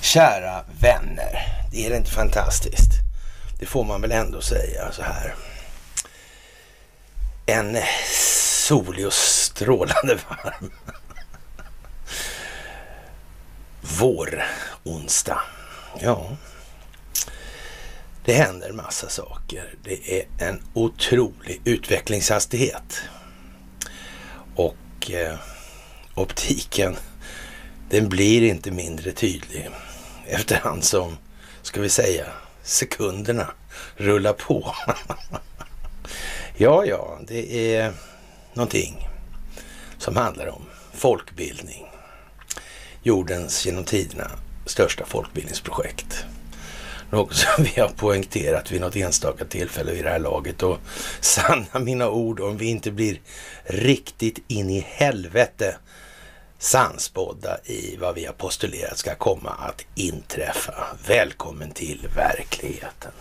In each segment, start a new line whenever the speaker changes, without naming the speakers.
Kära vänner, det är inte fantastiskt? Det får man väl ändå säga så här. En solig och strålande varm vår onsdag. Ja, det händer massa saker. Det är en otrolig utvecklingshastighet. Och eh, optiken, den blir inte mindre tydlig efterhand som, ska vi säga, sekunderna rullar på. ja, ja, det är någonting som handlar om folkbildning. Jordens genom tiderna största folkbildningsprojekt. Något som vi har poängterat vid något enstaka tillfälle vid det här laget. Och sanna mina ord, om vi inte blir riktigt in i helvete sannspådda i vad vi har postulerat ska komma att inträffa. Välkommen till verkligheten.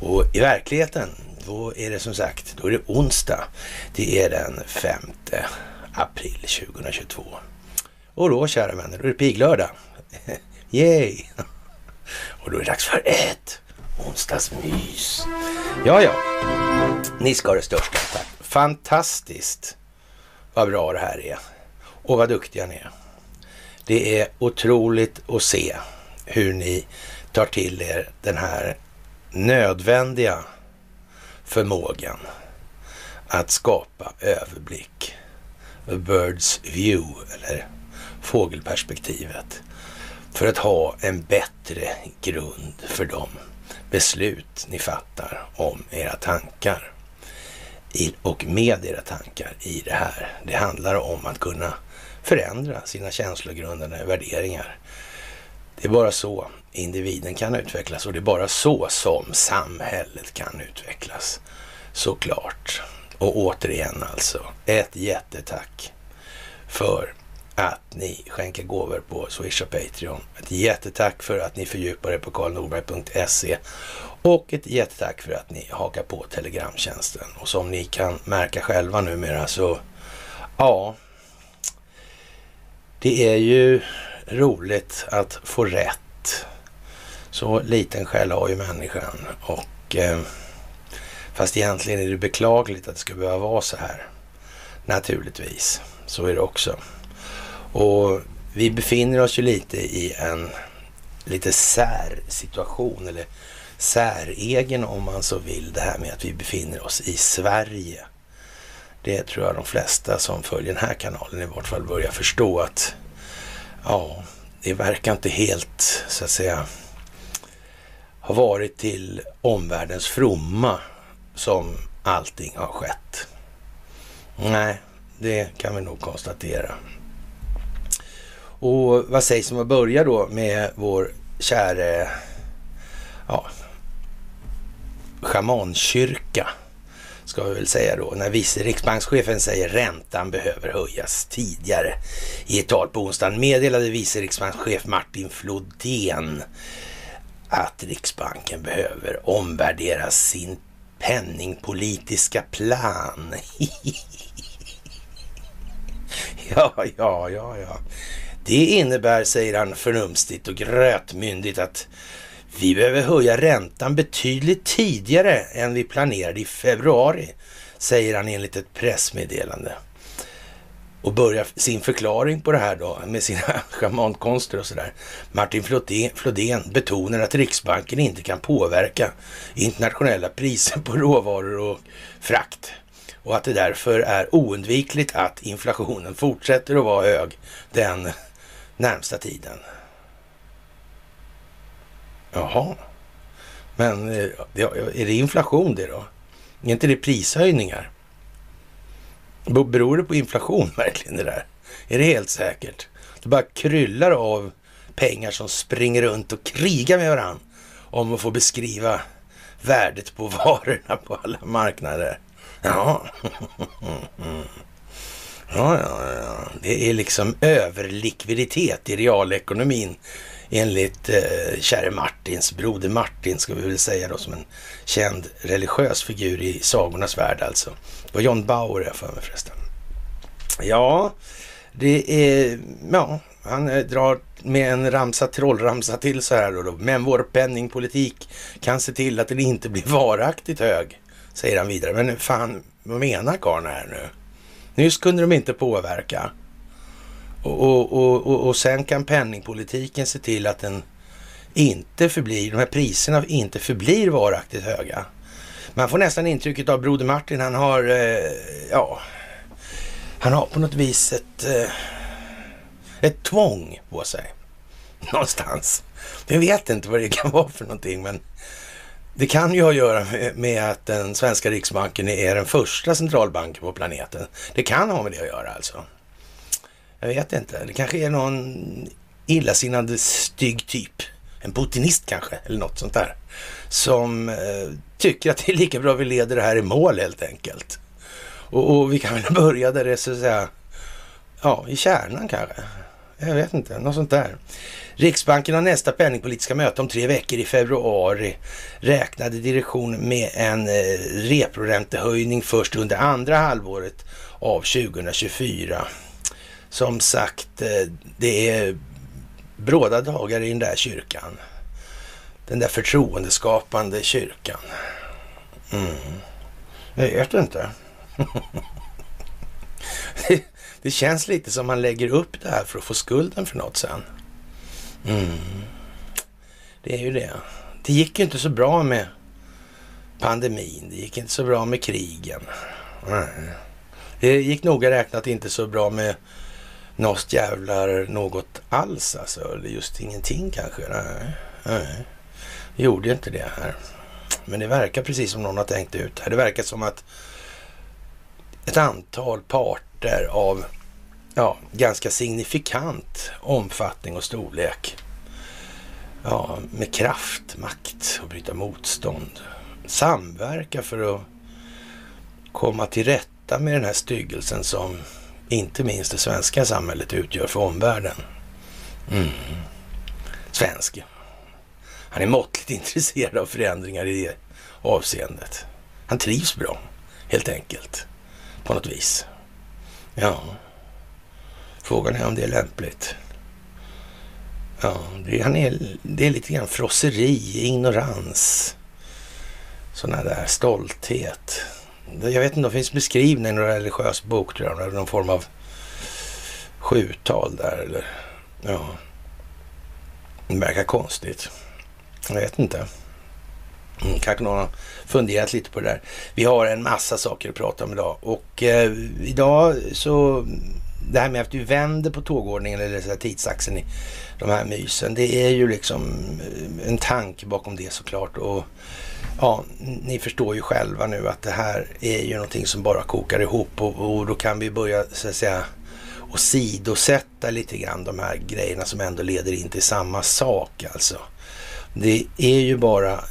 Och i verkligheten, då är det som sagt, då är det onsdag. Det är den 5 april 2022. Och då, kära vänner, då är det piglördag. Yay! Och då är det dags för ett onsdagsmys. Ja, ja. Ni ska ha det största tack. Fantastiskt vad bra det här är. Och vad duktiga ni är. Det är otroligt att se hur ni tar till er den här nödvändiga förmågan att skapa överblick. A bird's view, eller fågelperspektivet. För att ha en bättre grund för de beslut ni fattar om era tankar. I, och med era tankar i det här. Det handlar om att kunna förändra sina känslogrundande värderingar. Det är bara så individen kan utvecklas och det är bara så som samhället kan utvecklas. Såklart. Och återigen alltså, ett jättetack för att ni skänker gåvor på Swish och Patreon. Ett jättetack för att ni fördjupar er på karlnorberg.se och ett jättetack för att ni hakar på Telegramtjänsten. Och som ni kan märka själva numera så, ja, det är ju roligt att få rätt. Så liten själ har ju människan och eh, fast egentligen är det beklagligt att det ska behöva vara så här. Naturligtvis, så är det också. Och vi befinner oss ju lite i en lite sär situation eller säregen om man så vill det här med att vi befinner oss i Sverige. Det tror jag de flesta som följer den här kanalen i vart fall börjar förstå att ja, det verkar inte helt så att säga ha varit till omvärldens fromma som allting har skett. Nej, det kan vi nog konstatera. Och vad sägs om att börja då med vår käre ja, schamankyrka ska vi väl säga då, när vice riksbankschefen säger räntan behöver höjas tidigare. I ett tal på onsdagen meddelade vice riksbankschef Martin Flodén att Riksbanken behöver omvärdera sin penningpolitiska plan. ja, ja, ja, ja. Det innebär, säger han förnumstigt och grötmyndigt, att vi behöver höja räntan betydligt tidigare än vi planerade i februari, säger han enligt ett pressmeddelande. Och börjar sin förklaring på det här då med sina schamankonster och sådär. Martin Flodén betonar att Riksbanken inte kan påverka internationella priser på råvaror och frakt och att det därför är oundvikligt att inflationen fortsätter att vara hög den närmsta tiden. Jaha, men eh, är det inflation det då? Är inte det prishöjningar? Beror det på inflation verkligen det där? Är det helt säkert? Det bara kryllar av pengar som springer runt och krigar med varandra om att få beskriva värdet på varorna på alla marknader. Ja, ja, ja, ja. det är liksom överlikviditet i realekonomin enligt eh, käre Martins, broder Martin ska vi väl säga då som en känd religiös figur i sagornas värld alltså. Det var John Bauer jag för mig förresten. Ja, det är, ja, han eh, drar med en ramsa, trollramsa till så här då. Men vår penningpolitik kan se till att den inte blir varaktigt hög, säger han vidare. Men fan, vad menar karln här nu? Nyss kunde de inte påverka. Och, och, och, och, sen kan penningpolitiken se till att den inte förblir, de här priserna inte förblir varaktigt höga. Man får nästan intrycket av Broder Martin, han har, eh, ja, han har på något vis ett, eh, ett tvång på sig. Någonstans. Jag vet inte vad det kan vara för någonting, men det kan ju ha att göra med, att den svenska riksbanken är den första centralbanken på planeten. Det kan ha med det att göra alltså. Jag vet inte. Det kanske är någon illasinnad stygg typ. En putinist kanske, eller något sånt där. Som eh, tycker att det är lika bra att vi leder det här i mål helt enkelt. Och, och vi kan väl börja där det är så att säga, ja, i kärnan kanske. Jag vet inte, något sånt där. Riksbanken har nästa penningpolitiska möte om tre veckor i februari. Räknade direktion med en eh, reporäntehöjning först under andra halvåret av 2024. Som sagt, eh, det är bråda dagar i den där kyrkan. Den där förtroendeskapande kyrkan. Mm. Jag vet inte. det, det, känns lite som man lägger upp det här för att få skulden för något sen. Mm. Det är ju det. Det gick ju inte så bra med pandemin. Det gick inte så bra med krigen. Nej. Det gick noga räknat inte så bra med något jävlar något alls alltså. Eller just ingenting kanske. Nej. Nej. Det gjorde inte det här. Men det verkar precis som någon har tänkt ut. Det verkar som att ett antal parter av ja, ganska signifikant omfattning och storlek. Ja, med kraft, makt och bryta motstånd. Samverka för att komma till rätta med den här styggelsen som inte minst det svenska samhället utgör för omvärlden. Mm. Svensk. Han är måttligt intresserad av förändringar i det avseendet. Han trivs bra, helt enkelt. På något vis. Ja. Frågan är om det är lämpligt. Ja, det, han är, det är lite grann frosseri, ignorans, sådana där stolthet. Jag vet inte, det finns beskrivna i någon religiös bok tror jag, någon form av sjutal där eller ja. Det verkar konstigt. Jag vet inte. Mm, kanske någon har funderat lite på det där. Vi har en massa saker att prata om idag och eh, idag så det här med att du vänder på tågordningen eller så tidsaxeln i de här mysen. Det är ju liksom eh, en tanke bakom det såklart. Och ja, ni förstår ju själva nu att det här är ju någonting som bara kokar ihop och, och då kan vi börja så att säga och sidosätta lite grann de här grejerna som ändå leder in till samma sak alltså. Det är ju bara,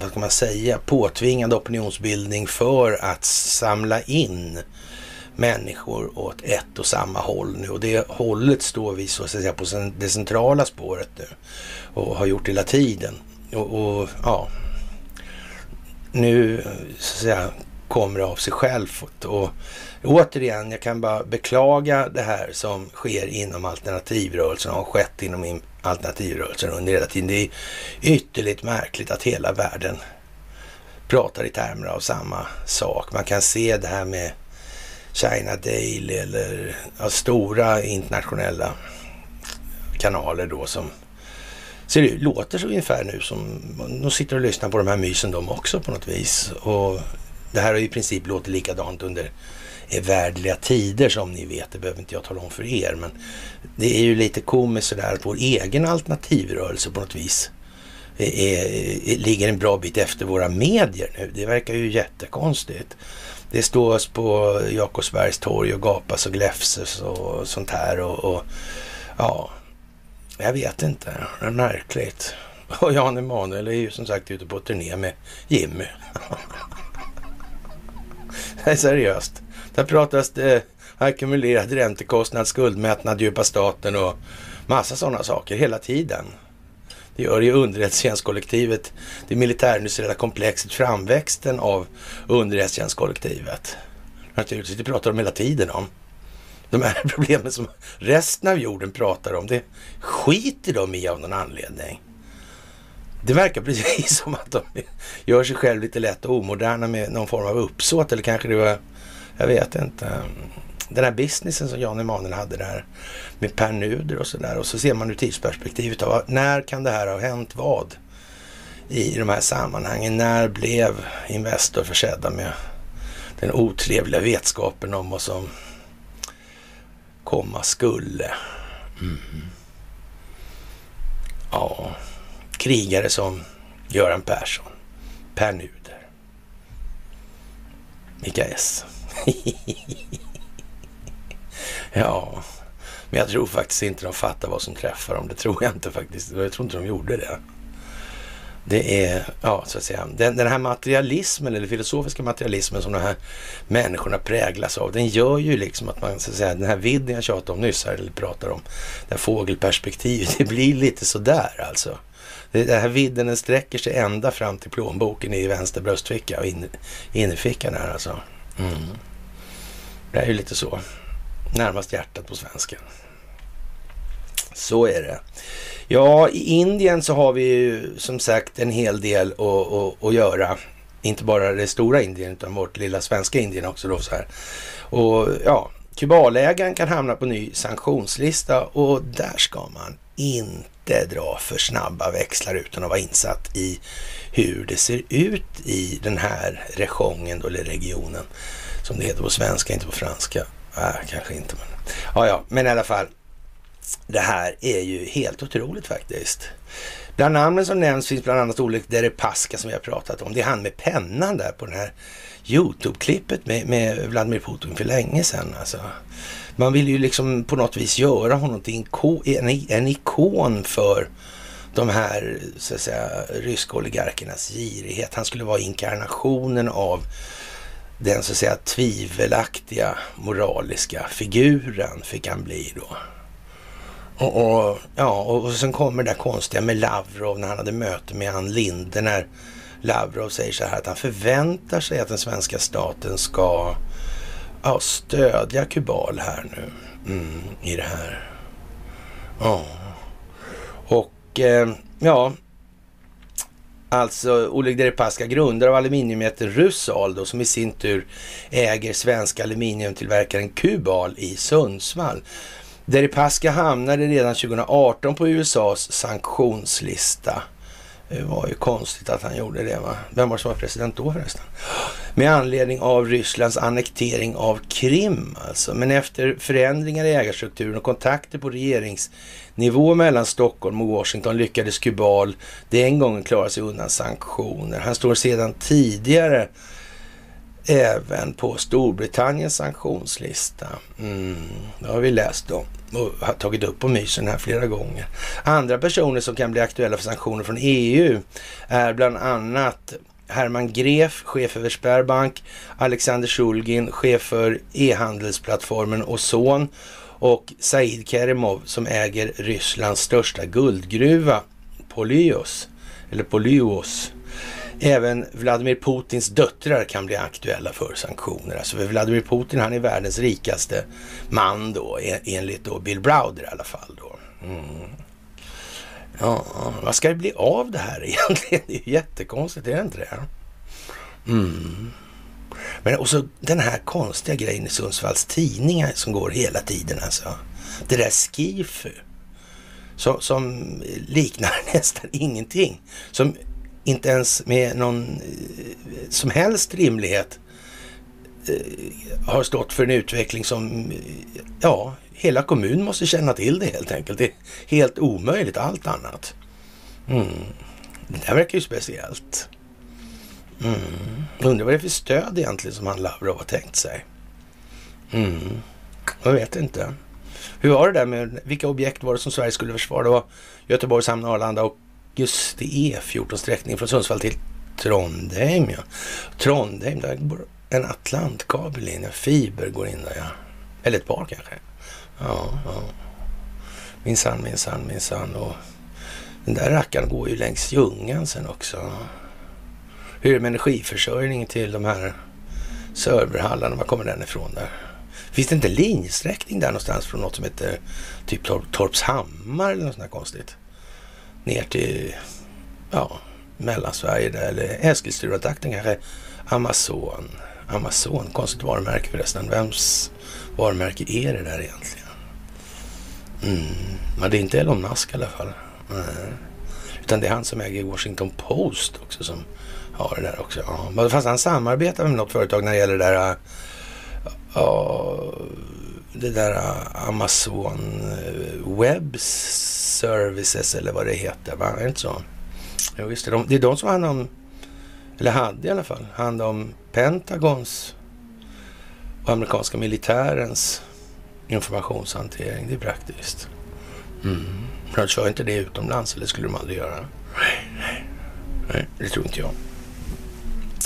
vad ska man säga, påtvingad opinionsbildning för att samla in människor åt ett och samma håll nu. Och det hållet står vi så att säga på det centrala spåret nu och har gjort hela tiden. Och, och ja, nu så att säga kommer det av sig självt. Och återigen, jag kan bara beklaga det här som sker inom alternativrörelsen och har skett inom alternativrörelsen under hela tiden. Det är ytterligt märkligt att hela världen pratar i termer av samma sak. Man kan se det här med China Daily eller ja, stora internationella kanaler då som ser låter så ungefär nu som de sitter och lyssnar på de här mysen de också på något vis. Och det här har ju i princip låtit likadant under värdliga tider som ni vet. Det behöver inte jag tala om för er. Men det är ju lite komiskt sådär att vår egen alternativrörelse på något vis är, är, ligger en bra bit efter våra medier nu. Det verkar ju jättekonstigt. Det stås på Jakobsbergs torg och gapas och gläfses och sånt här. Och, och ja, jag vet inte. Det är märkligt. Och Jan Emanuel är ju som sagt ute på turné med Jimmy. det är seriöst. Där pratas det ackumulerad räntekostnad, skuldmättnad, djupa staten och massa sådana saker hela tiden. Det gör ju underrättelsetjänstkollektivet, det militärindustriella komplexet, framväxten av underrättelsetjänstkollektivet. Naturligtvis, det pratar de hela tiden om. De här problemen som resten av jorden pratar om, det skiter de i av någon anledning. Det verkar precis som att de gör sig själv lite lätt och omoderna med någon form av uppsåt eller kanske det var, jag vet inte, den här businessen som Jan Emanuel hade där med Per Nuder och sådär. Och så ser man ur tidsperspektivet av när kan det här ha hänt vad i de här sammanhangen? När blev Investor försedda med den otrevliga vetskapen om vad som komma skulle? Mm. Ja, krigare som Göran Persson, Per Nuder, Mika S. ja, men jag tror faktiskt inte de fattar vad som träffar dem. Det tror jag inte faktiskt. Jag tror inte de gjorde det. Det är, ja, så att säga, den, den här materialismen eller filosofiska materialismen som de här människorna präglas av, den gör ju liksom att man, så att säga, den här vidden jag tjatade om nyss här, eller pratar om, det här fågelperspektivet, det blir lite sådär alltså. Den här vidden den sträcker sig ända fram till plånboken i vänster bröstficka och in, innerfickan här alltså. Mm. Det är ju lite så. Närmast hjärtat på svensken. Så är det. Ja, i Indien så har vi ju som sagt en hel del att, att, att göra. Inte bara det stora Indien utan vårt lilla svenska Indien också då så här. Och ja, Kubalägaren kan hamna på ny sanktionslista och där ska man inte dra för snabba växlar utan att vara insatt i hur det ser ut i den här regionen då, eller regionen som det heter på svenska, inte på franska. Nej, kanske inte. Men, ja, ja, men i alla fall. Det här är ju helt otroligt faktiskt. Bland namnen som nämns finns bland annat Oleg Deripaska som vi har pratat om. Det är han med pennan där på det här YouTube-klippet med, med, Vladimir Putin för länge sedan. Alltså. Man vill ju liksom på något vis göra honom till en, en ikon för de här så att säga, ryska oligarkernas girighet. Han skulle vara inkarnationen av den så att säga tvivelaktiga moraliska figuren fick han bli då. Och, och, ja, och sen kommer det där konstiga med Lavrov när han hade möte med Ann Linde när Lavrov säger så här att han förväntar sig att den svenska staten ska ja, stödja Kubal här nu mm, i det här. Ja. Och eh, ja, Alltså Oleg Deripaska, grundare av aluminiumjätten Rusal då, som i sin tur äger svenska aluminiumtillverkaren Kubal i Sundsvall. Deripaska hamnade redan 2018 på USAs sanktionslista. Det var ju konstigt att han gjorde det. Va? Vem var det som var president då förresten? Med anledning av Rysslands annektering av Krim alltså. Men efter förändringar i ägarstrukturen och kontakter på regeringsnivå mellan Stockholm och Washington lyckades Kubal den gången klara sig undan sanktioner. Han står sedan tidigare även på Storbritanniens sanktionslista. Mm, det har vi läst om och har tagit upp på mysen här flera gånger. Andra personer som kan bli aktuella för sanktioner från EU är bland annat Herman Gref, chef över Sperbank, Alexander Shulgin, chef för e-handelsplattformen Ozon och Said Kerimov som äger Rysslands största guldgruva, Polyos, eller Polyos. Även Vladimir Putins döttrar kan bli aktuella för sanktioner. Alltså för Vladimir Putin, han är världens rikaste man då, e, enligt då Bill Browder i alla fall då. Mm. Ja, vad ska det bli av det här egentligen? Det är ju jättekonstigt, är det inte det? Mm. Men och så den här konstiga grejen i Sundsvalls tidningar som går hela tiden alltså. Det där Skifu. Som, som liknar nästan ingenting. Som inte ens med någon eh, som helst rimlighet eh, har stått för en utveckling som, eh, ja, hela kommunen måste känna till det helt enkelt. Det är helt omöjligt, allt annat. Mm. Det där verkar ju speciellt. Mm. Undrar vad det är för stöd egentligen som han Lavrov har tänkt sig. Mm. Jag vet inte. Hur var det där med vilka objekt var det som Sverige skulle försvara? Det var Göteborgs hamn, Arlanda och just det E14-sträckning från Sundsvall till Trondheim. Ja. Trondheim, där går en atlantkabel in, en fiber går in där ja. Eller ett par kanske. Ja, ja. Minsann, minsann, minsann. Och Den där rackaren går ju längs Ljungan sen också. Hur är det med energiförsörjningen till de här serverhallarna? Var kommer den ifrån där? Finns det inte linjesträckning där någonstans från något som heter typ Torpshammar eller något sånt där konstigt? Ner till, ja, Mellansverige där, eller Eskilstuna-trakten kanske. Amazon. Amazon, konstigt varumärke förresten. Vems varumärke är det där egentligen? Mm. Men det är inte Elon Musk i alla fall. Mm. Utan det är han som äger Washington Post också som har det där också. Ja. Fast han samarbetar med något företag när det gäller det där, Uh, det där Amazon Web Services eller vad det heter. Va? Är det inte så? Jo, visst. Det, det är de som hand om, eller hade i alla fall, hand om Pentagons och amerikanska militärens informationshantering. Det är praktiskt. Mm. De kör inte det utomlands, eller skulle de aldrig göra. Nej, det tror inte jag.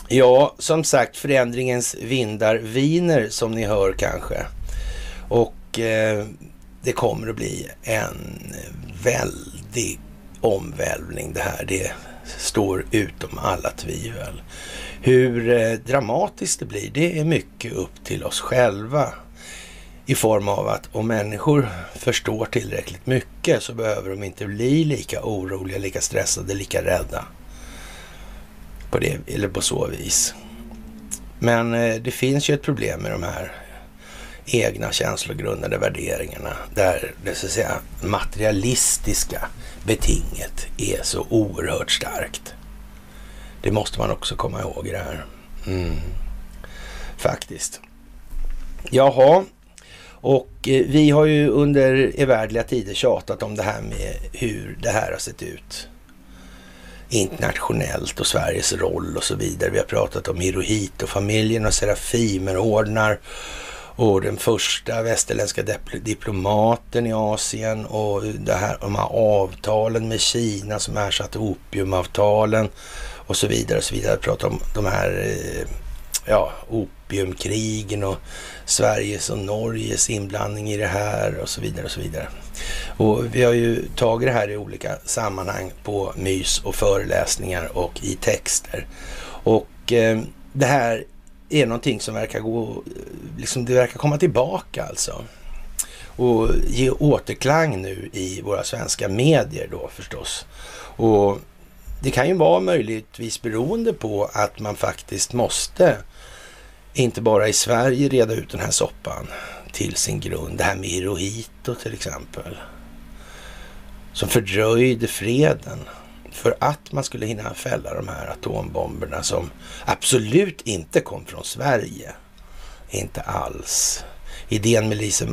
Ja, som sagt, förändringens vindar viner som ni hör kanske. Och eh, det kommer att bli en väldig omvälvning det här. Det står utom alla tvivel. Hur eh, dramatiskt det blir, det är mycket upp till oss själva. I form av att om människor förstår tillräckligt mycket så behöver de inte bli lika oroliga, lika stressade, lika rädda. På det, eller på så vis. Men eh, det finns ju ett problem med de här egna känslogrundade värderingarna där det så att säga materialistiska betinget är så oerhört starkt. Det måste man också komma ihåg i det här. Mm. Faktiskt. Jaha, och eh, vi har ju under evärdliga tider tjatat om det här med hur det här har sett ut internationellt och Sveriges roll och så vidare. Vi har pratat om Hirohito-familjen och Serafimerordnar och den första västerländska diplomaten i Asien och det här, de här avtalen med Kina som ersatte opiumavtalen och så vidare. och så vidare. Prata om de här eh, ja, opiumkrigen och Sveriges och Norges inblandning i det här och så vidare och så vidare. Och vi har ju tagit det här i olika sammanhang på mys och föreläsningar och i texter. Och eh, det här är någonting som verkar gå, liksom det verkar komma tillbaka alltså. Och ge återklang nu i våra svenska medier då förstås. Och det kan ju vara möjligtvis beroende på att man faktiskt måste, inte bara i Sverige, reda ut den här soppan till sin grund. Det här med Hirohito till exempel. Som fördröjde freden för att man skulle hinna fälla de här atombomberna som absolut inte kom från Sverige. Inte alls. Idén med Lise,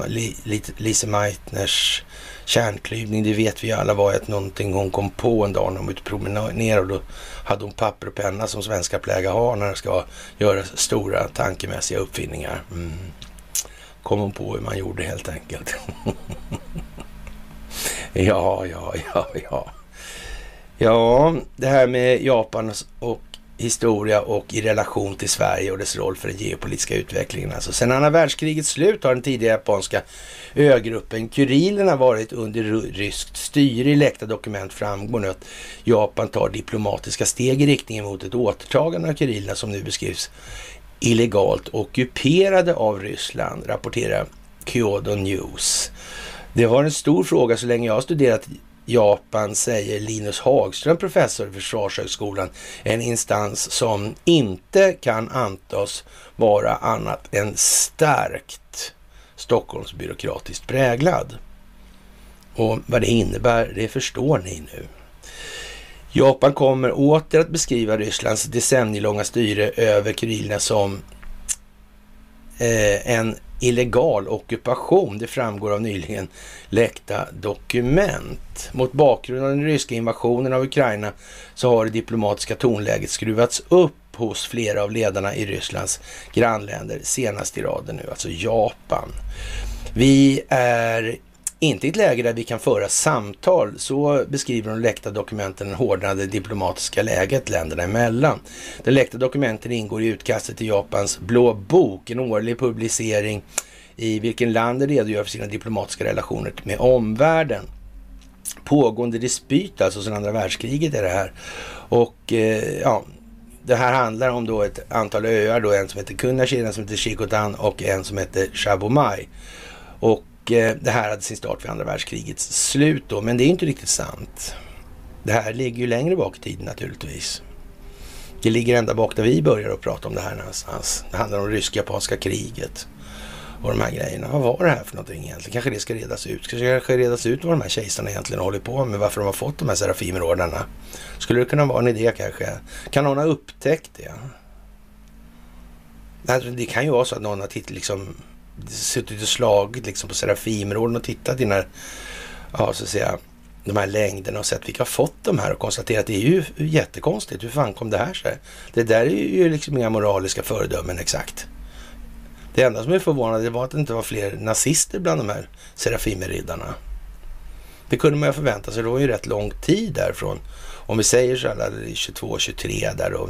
Lise Meitners kärnklyvning, det vet vi alla var att någonting hon kom på en dag när hon var ute och promenerade och då hade hon papper och penna som svenska plägar har när de ska göra stora tankemässiga uppfinningar. Mm. Kom hon på hur man gjorde helt enkelt. ja, ja, ja, ja. Ja, det här med Japan och historia och i relation till Sverige och dess roll för den geopolitiska utvecklingen. Alltså, sedan andra världskrigets slut har den tidigare japanska ögruppen Kurilerna varit under ryskt styre. I läckta dokument framgår nu att Japan tar diplomatiska steg i riktning mot ett återtagande av Kurilerna som nu beskrivs illegalt ockuperade av Ryssland, rapporterar Kyodo News. Det var en stor fråga så länge jag har studerat Japan, säger Linus Hagström, professor vid Försvarshögskolan, en instans som inte kan antas vara annat än starkt Stockholmsbyråkratiskt präglad. Och vad det innebär, det förstår ni nu. Japan kommer åter att beskriva Rysslands decennielånga styre över Kurilerna som eh, en illegal ockupation. Det framgår av nyligen läckta dokument. Mot bakgrund av den ryska invasionen av Ukraina så har det diplomatiska tonläget skruvats upp hos flera av ledarna i Rysslands grannländer, senast i raden nu, alltså Japan. Vi är inte i ett läge där vi kan föra samtal. Så beskriver de läckta dokumenten det hårdnade diplomatiska läget länderna emellan. De läckta dokumenten ingår i utkastet till Japans blå bok, en årlig publicering i vilken landet redogör för sina diplomatiska relationer med omvärlden. pågående dispyt, alltså sedan andra världskriget är det här. Och eh, ja, det här handlar om då ett antal öar då, en som heter Kunashi, en som heter Shikotan och en som heter Shabomai. Och Eh, det här hade sin start vid andra världskrigets slut då, men det är inte riktigt sant. Det här ligger ju längre bak i tiden naturligtvis. Det ligger ända bak där vi börjar att prata om det här någonstans. Det handlar om rysk-japanska kriget och de här grejerna. Vad var det här för någonting egentligen? Kanske det ska redas ut. Kanske redas ut vad de här kejsarna egentligen håller på med. Varför de har fått de här Serafimerordnarna? Skulle det kunna vara en idé kanske? Kan någon ha upptäckt det? Alltså, det kan ju vara så att någon har tittat liksom suttit och slagit liksom på Serafimerorden och tittat i den här, ja så att säga, de här längderna och sett vilka har fått de här och konstaterat att det är ju jättekonstigt. Hur fan kom det här sig? Det där är ju liksom inga moraliska föredömen exakt. Det enda som är förvånande var att det inte var fler nazister bland de här Serafimerriddarna. Det kunde man ju förvänta sig. Det var ju rätt lång tid därifrån. Om vi säger så här 22, 23 där och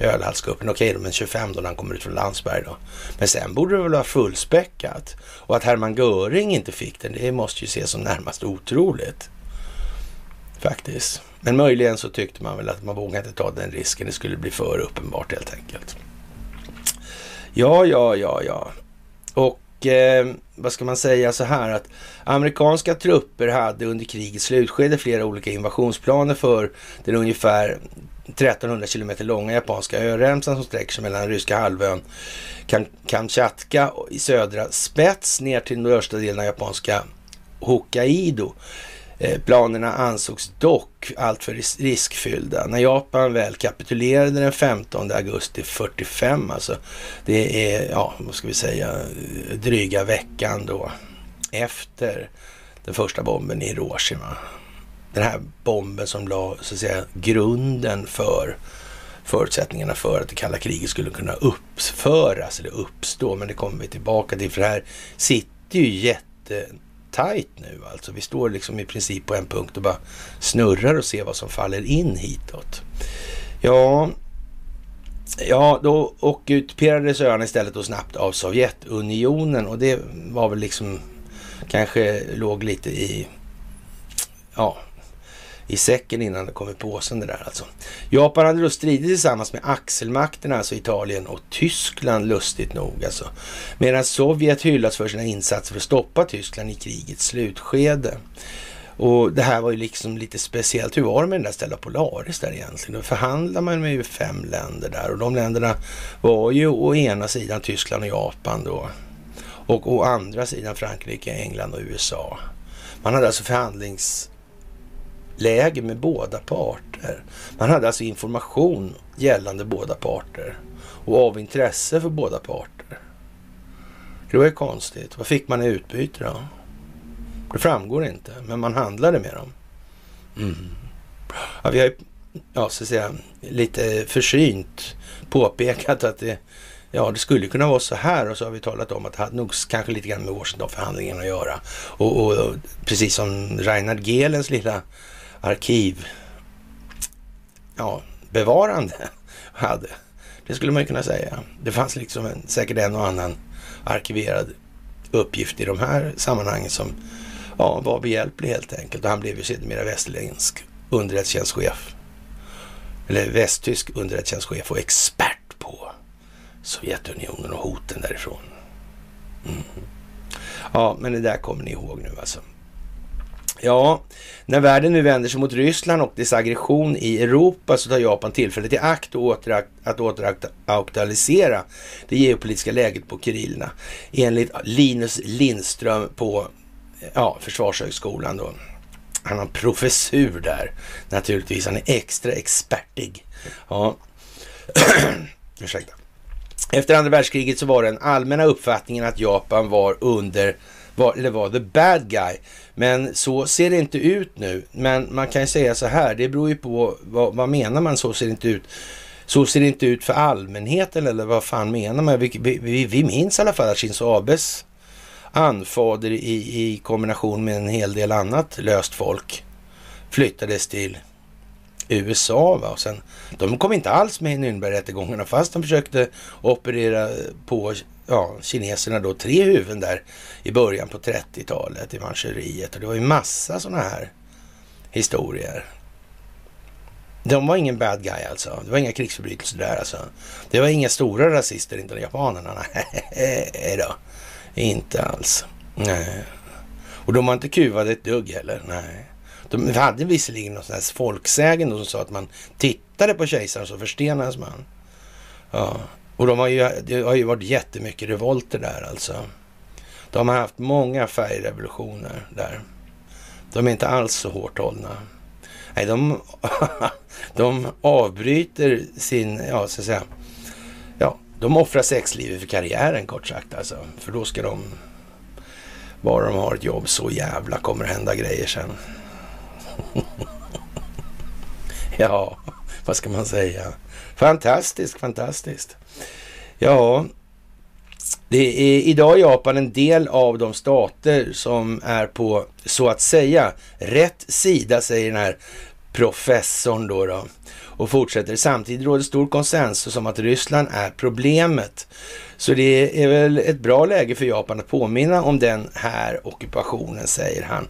ölhallscupen. Okej, men 25 då när han kommer ut från Landsberg då. Men sen borde det väl vara fullspäckat. Och att Hermann Göring inte fick den, det måste ju ses som närmast otroligt. Faktiskt. Men möjligen så tyckte man väl att man vågade inte ta den risken. Det skulle bli för uppenbart helt enkelt. Ja, ja, ja, ja. Och eh, vad ska man säga så här att amerikanska trupper hade under krigets slutskede flera olika invasionsplaner för den ungefär 1300 kilometer långa japanska öremsan som sträcker sig mellan den ryska halvön Kamchatka i södra spets ner till nordöstra delen av japanska Hokkaido. Eh, planerna ansågs dock alltför riskfyllda. När Japan väl kapitulerade den 15 augusti 45, alltså det är, ja, vad ska vi säga, dryga veckan då efter den första bomben i Hiroshima. Den här bomben som la, så att säga, grunden för förutsättningarna för att det kalla kriget skulle kunna uppföras eller uppstå. Men det kommer vi tillbaka till, för här sitter ju jätte tajt nu alltså. Vi står liksom i princip på en punkt och bara snurrar och ser vad som faller in hitåt. Ja, ja då ockuperades öarna istället och snabbt av Sovjetunionen och det var väl liksom kanske låg lite i ja, i säcken innan det kom i påsen det där alltså. Japan hade då stridit tillsammans med axelmakterna, alltså Italien och Tyskland lustigt nog alltså. Medan Sovjet hyllas för sina insatser för att stoppa Tyskland i krigets slutskede. Och det här var ju liksom lite speciellt. Hur var det med den där Stella Polaris där egentligen? Då förhandlade man med ju fem länder där och de länderna var ju å ena sidan Tyskland och Japan då. Och å andra sidan Frankrike, England och USA. Man hade alltså förhandlings läge med båda parter. Man hade alltså information gällande båda parter och av intresse för båda parter. Det var ju konstigt. Vad fick man i utbyte då? Det framgår inte, men man handlade med dem. Mm. Ja, vi har ju, ja, så att säga, lite försynt påpekat att det, ja, det skulle kunna vara så här och så har vi talat om att det hade nog kanske lite grann med Washingtonförhandlingen att göra. Och, och, och precis som Reinhard Gehlens lilla arkiv ja, bevarande hade. Det skulle man ju kunna säga. Det fanns liksom en, säkert en och annan arkiverad uppgift i de här sammanhangen som ja, var behjälplig helt enkelt. Och han blev ju sedermera västerländsk underrättelsetjänstchef. Eller västtysk underrättelsetjänstchef och expert på Sovjetunionen och hoten därifrån. Mm. Ja, men det där kommer ni ihåg nu alltså. Ja, när världen nu vänder sig mot Ryssland och dess aggression i Europa så tar Japan tillfället i akt att återaktualisera det geopolitiska läget på Kurillna. Enligt Linus Lindström på ja, Försvarshögskolan då. Han har en professur där naturligtvis. Han är extra expertig. Ja. Ursäkta. Efter andra världskriget så var den allmänna uppfattningen att Japan var under var, eller var the bad guy. Men så ser det inte ut nu. Men man kan ju säga så här, det beror ju på vad, vad menar man så ser det inte ut. Så ser det inte ut för allmänheten eller vad fan menar man? Vi, vi, vi minns i alla fall att Shinzo Abes anfader i, i kombination med en hel del annat löst folk flyttades till USA. Va? Och sen, de kom inte alls med i Nürnbergrättegångarna fast de försökte operera på ja, kineserna då tre huvuden där i början på 30-talet i Manchuriet. Och det var ju massa sådana här historier. De var ingen bad guy alltså. Det var inga krigsförbrytelser där alltså. Det var inga stora rasister, inte japanerna. Nej då, inte alls. Nej. Och de var inte kuvade ett dugg heller. Nej. De hade visserligen någon sån här folksägen som sa att man tittade på kejsaren så förstenades man. Ja. Och de har ju, det har ju varit jättemycket revolter där alltså. De har haft många färgrevolutioner där. De är inte alls så hårt hållna. Nej, de, de avbryter sin, ja så att säga, ja, de offrar sexlivet för karriären kort sagt alltså. För då ska de, bara de har ett jobb, så jävla kommer det hända grejer sen. ja, vad ska man säga? Fantastiskt, fantastiskt. Ja, det är idag Japan en del av de stater som är på, så att säga, rätt sida, säger den här professorn då. då. Och fortsätter. Samtidigt råder stor konsensus om att Ryssland är problemet. Så det är väl ett bra läge för Japan att påminna om den här ockupationen, säger han.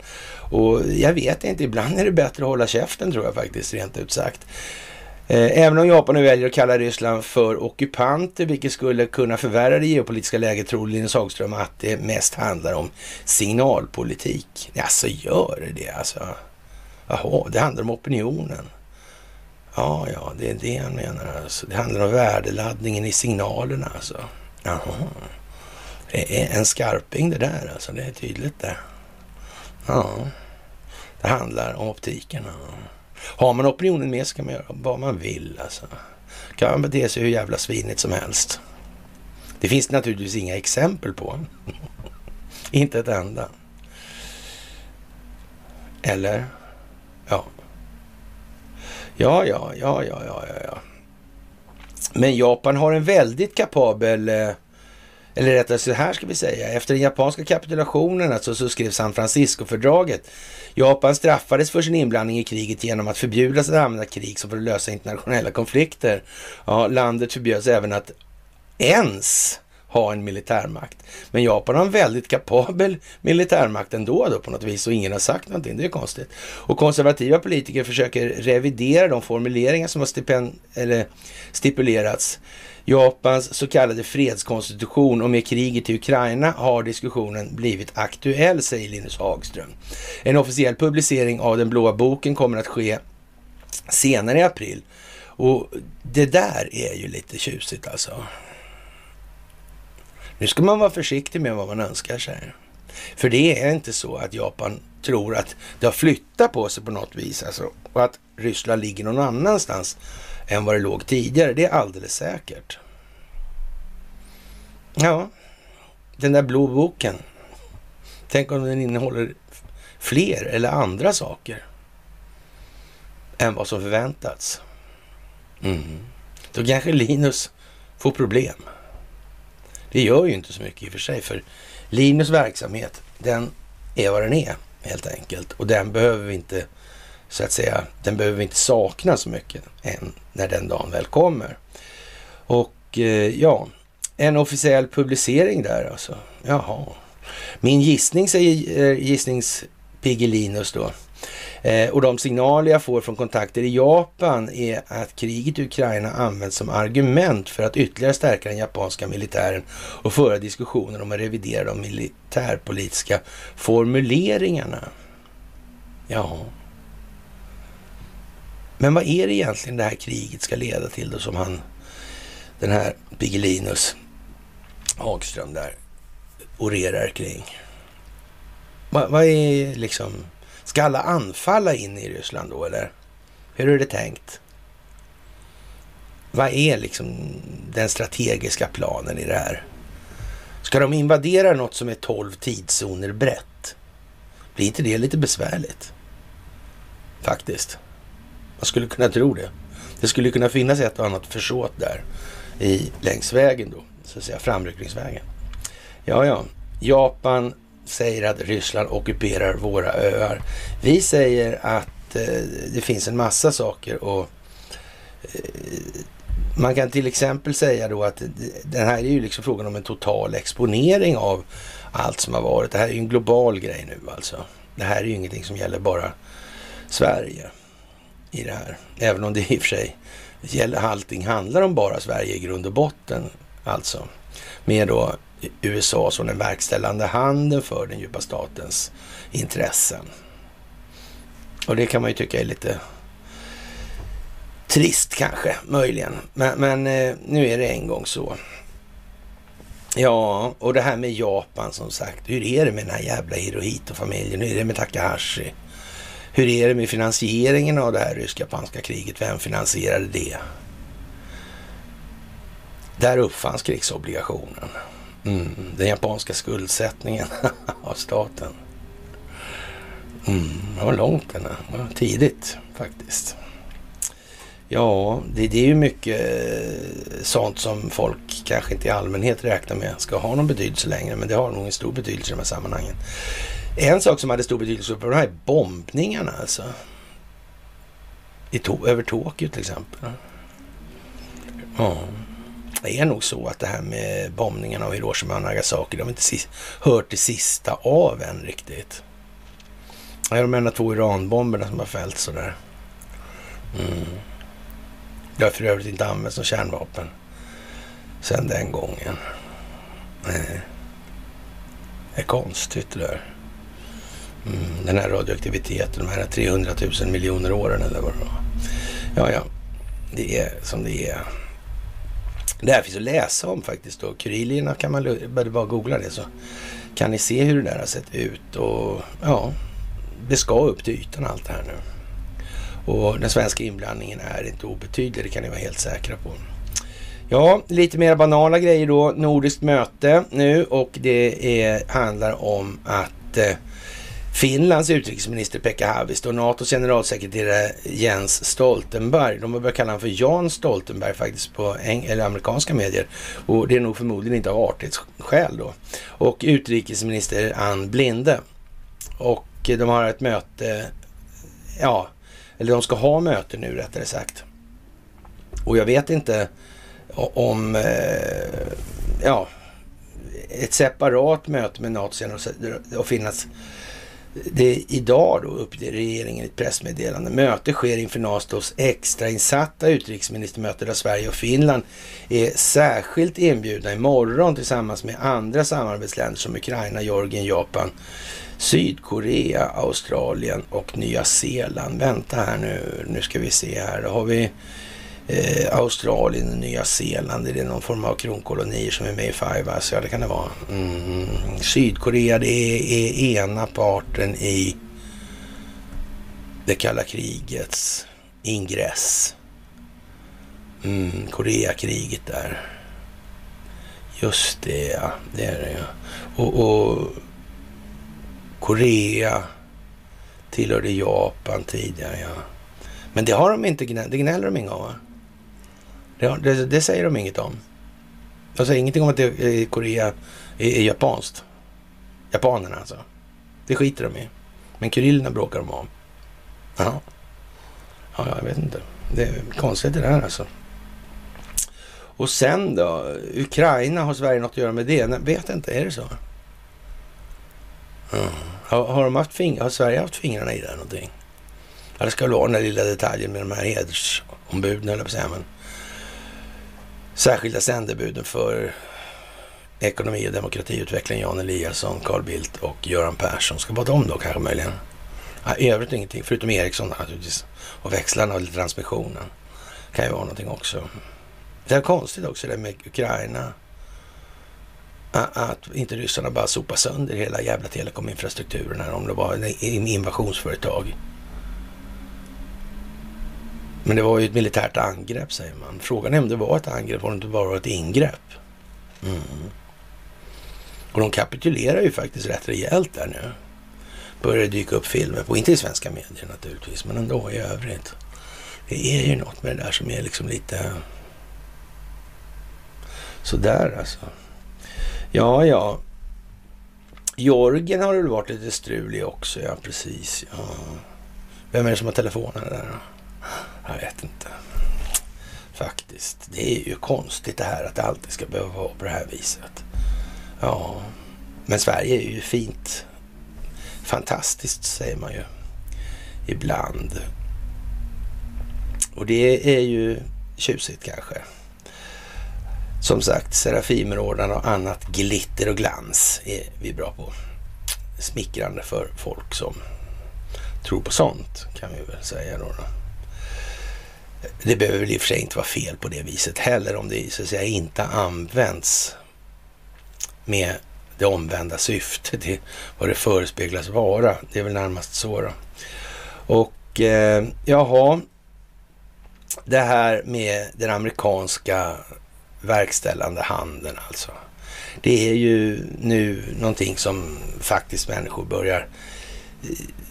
Och jag vet inte, ibland är det bättre att hålla käften tror jag faktiskt, rent ut sagt. Eh, även om Japan nu väljer att kalla Ryssland för ockupanter, vilket skulle kunna förvärra det geopolitiska läget, tror Linus Hagström att det mest handlar om signalpolitik. Alltså gör det det alltså? Jaha, det handlar om opinionen. Ja, ja, det är det han menar alltså. Det handlar om värdeladdningen i signalerna alltså. Jaha. Det är en skarping det där alltså, det är tydligt det. Ja, det handlar om optikerna. Har man opinionen med sig kan man göra vad man vill alltså. Kan man bete sig hur jävla svinigt som helst. Det finns naturligtvis inga exempel på. Inte ett enda. Eller? Ja. Ja, ja, ja, ja, ja, ja. Men Japan har en väldigt kapabel eh, eller rättare så här ska vi säga, efter den japanska kapitulationen alltså, så skrev San Francisco-fördraget. Japan straffades för sin inblandning i kriget genom att förbjudas att använda krig som för att lösa internationella konflikter. Ja, landet förbjöds även att ens ha en militärmakt. Men Japan har en väldigt kapabel militärmakt ändå då på något vis och ingen har sagt någonting. Det är konstigt. Och konservativa politiker försöker revidera de formuleringar som har stipen, eller stipulerats Japans så kallade fredskonstitution och med kriget i Ukraina har diskussionen blivit aktuell, säger Linus Hagström. En officiell publicering av den blåa boken kommer att ske senare i april. Och det där är ju lite tjusigt alltså. Nu ska man vara försiktig med vad man önskar sig. För det är inte så att Japan tror att det har flyttat på sig på något vis alltså, och att Ryssland ligger någon annanstans än vad det låg tidigare. Det är alldeles säkert. Ja, den där blå boken. Tänk om den innehåller fler eller andra saker än vad som förväntats. Mm. Då kanske Linus får problem. Det gör ju inte så mycket i och för sig, för Linus verksamhet, den är vad den är helt enkelt. Och den behöver vi inte så att säga, den behöver vi inte sakna så mycket än när den dagen väl kommer. Och eh, ja, en officiell publicering där alltså. Jaha. Min gissning, säger eh, gissningspiggelinus då. Eh, och de signaler jag får från kontakter i Japan är att kriget i Ukraina används som argument för att ytterligare stärka den japanska militären och föra diskussioner om att revidera de militärpolitiska formuleringarna. Ja. Men vad är det egentligen det här kriget ska leda till då som han, den här Bigelinus Hagström där, orerar kring? Vad, vad är liksom, ska alla anfalla in i Ryssland då eller? Hur är det tänkt? Vad är liksom den strategiska planen i det här? Ska de invadera något som är 12 tidszoner brett? Blir inte det lite besvärligt? Faktiskt. Man skulle kunna tro det. Det skulle kunna finnas ett och annat försåt där i, längs vägen då, så att säga framryckningsvägen. Ja, ja, Japan säger att Ryssland ockuperar våra öar. Vi säger att eh, det finns en massa saker och eh, man kan till exempel säga då att den här är ju liksom frågan om en total exponering av allt som har varit. Det här är ju en global grej nu alltså. Det här är ju ingenting som gäller bara Sverige i det här. Även om det i och för sig allting handlar om bara Sverige i grund och botten. Alltså med då USA som den verkställande handen för den djupa statens intressen. Och det kan man ju tycka är lite trist kanske, möjligen. Men, men eh, nu är det en gång så. Ja, och det här med Japan som sagt. Hur är det med den här jävla Hirohito-familjen? Hur är det med Takahashi? Hur är det med finansieringen av det här rysk-japanska kriget? Vem finansierade det? Där uppfanns krigsobligationen. Mm, den japanska skuldsättningen av staten. Mm, det var långt den. var tidigt faktiskt. Ja, det, det, är ju mycket eh, sånt som folk kanske inte i allmänhet räknar med ska ha någon betydelse längre, men det har nog en stor betydelse i de här sammanhangen. En sak som hade stor betydelse för de här bombningarna alltså. I to över Tokyo till exempel. Ja, det är nog så att det här med bombningarna av Hiroshima och Nagasaki, de har inte hört det sista av än riktigt. Det är de enda två Iranbomberna som har fällts sådär. Mm. Det har för övrigt inte använts som kärnvapen sedan den gången. Nej. Det är konstigt det där. Mm, den här radioaktiviteten, de här 300 000 miljoner åren eller vad det var. Ja, ja, det är som det är. Det här finns att läsa om faktiskt. Då. Kurilierna kan man bara googla det så kan ni se hur det där har sett ut. Och ja, det ska upp till ytan allt det här nu. Och den svenska inblandningen är inte obetydlig, det kan ni vara helt säkra på. Ja, lite mer banala grejer då. Nordiskt möte nu och det är, handlar om att eh, Finlands utrikesminister Pekka Haavisto och NATOs generalsekreterare Jens Stoltenberg, de har börjat kalla honom för Jan Stoltenberg faktiskt på eller amerikanska medier. Och det är nog förmodligen inte av artighetsskäl då. Och utrikesminister Ann Blinde. Och de har ett möte, ja, eller de ska ha möte nu rättare sagt. Och jag vet inte om, eh, ja, ett separat möte med NATO och Finlands det är idag då uppger regeringen i ett pressmeddelande. Möte sker inför NATOs extrainsatta utrikesministermöte där Sverige och Finland är särskilt inbjudna imorgon tillsammans med andra samarbetsländer som Ukraina, Georgien, Japan, Sydkorea, Australien och Nya Zeeland. Vänta här nu, nu ska vi se här. Då har vi eh, Australien och Nya Zeeland. Är det någon form av kronkolonier som är med i Five Eyes? Ja, det kan det vara. Mm. Sydkorea, det är, är ena parten i det kalla krigets ingress. Mm, Koreakriget där. Just det, ja. Det är det ja. Och, och Korea tillhörde Japan tidigare, ja. Men det har de inte gnällt, det gnäller de inget om va? Det, det, det, säger de inget om. De säger ingenting om att det, Korea är, är japanskt. Japanerna alltså. Det skiter de i. Men kyrillerna bråkar de om. Jaha. Ja, jag vet inte. Det är konstigt det där alltså. Och sen då? Ukraina, har Sverige något att göra med det? Nej, vet inte, är det så? Mm. Har, har, de haft fing- har Sverige haft fingrarna i det någonting? Ja, det ska väl vara den där lilla detaljen med de här hedersombuden, eller på säga, men särskilda sändebuden för ekonomi och demokratiutveckling, Jan Eliasson, Carl Bildt och Göran Persson. Ska vara de då kanske möjligen? Ja, I övrigt ingenting, förutom Ericsson naturligtvis. Och växlarna och transmissionen. Kan ju vara någonting också. Det är konstigt också det med Ukraina. Att inte ryssarna bara sopar sönder hela jävla telekominfrastrukturen här om det var en invasionsföretag. Men det var ju ett militärt angrepp säger man. Frågan är om det var ett angrepp, om det inte bara var ett ingrepp. Mm. Och de kapitulerar ju faktiskt rätt rejält där nu. Börjar dyka upp filmer på, inte i svenska medier naturligtvis, men ändå i övrigt. Det är ju något med det där som är liksom lite sådär alltså. Ja, ja. Jorgen har det varit lite strulig också, ja precis. Ja. Vem är det som har telefonen där då? Jag vet inte. Faktiskt. Det är ju konstigt det här att det alltid ska behöva vara på det här viset. Ja, men Sverige är ju fint. Fantastiskt säger man ju. ibland. Och det är ju tjusigt kanske. Som sagt, Serafimerorden och annat glitter och glans är vi bra på. Smickrande för folk som tror på sånt, kan vi väl säga då. då. Det behöver väl i och för sig inte vara fel på det viset heller om det så att säga inte används med det omvända syftet, det, vad det förespeglas vara. Det är väl närmast så då. Och eh, jaha, det här med den amerikanska verkställande handeln alltså. Det är ju nu någonting som faktiskt människor börjar,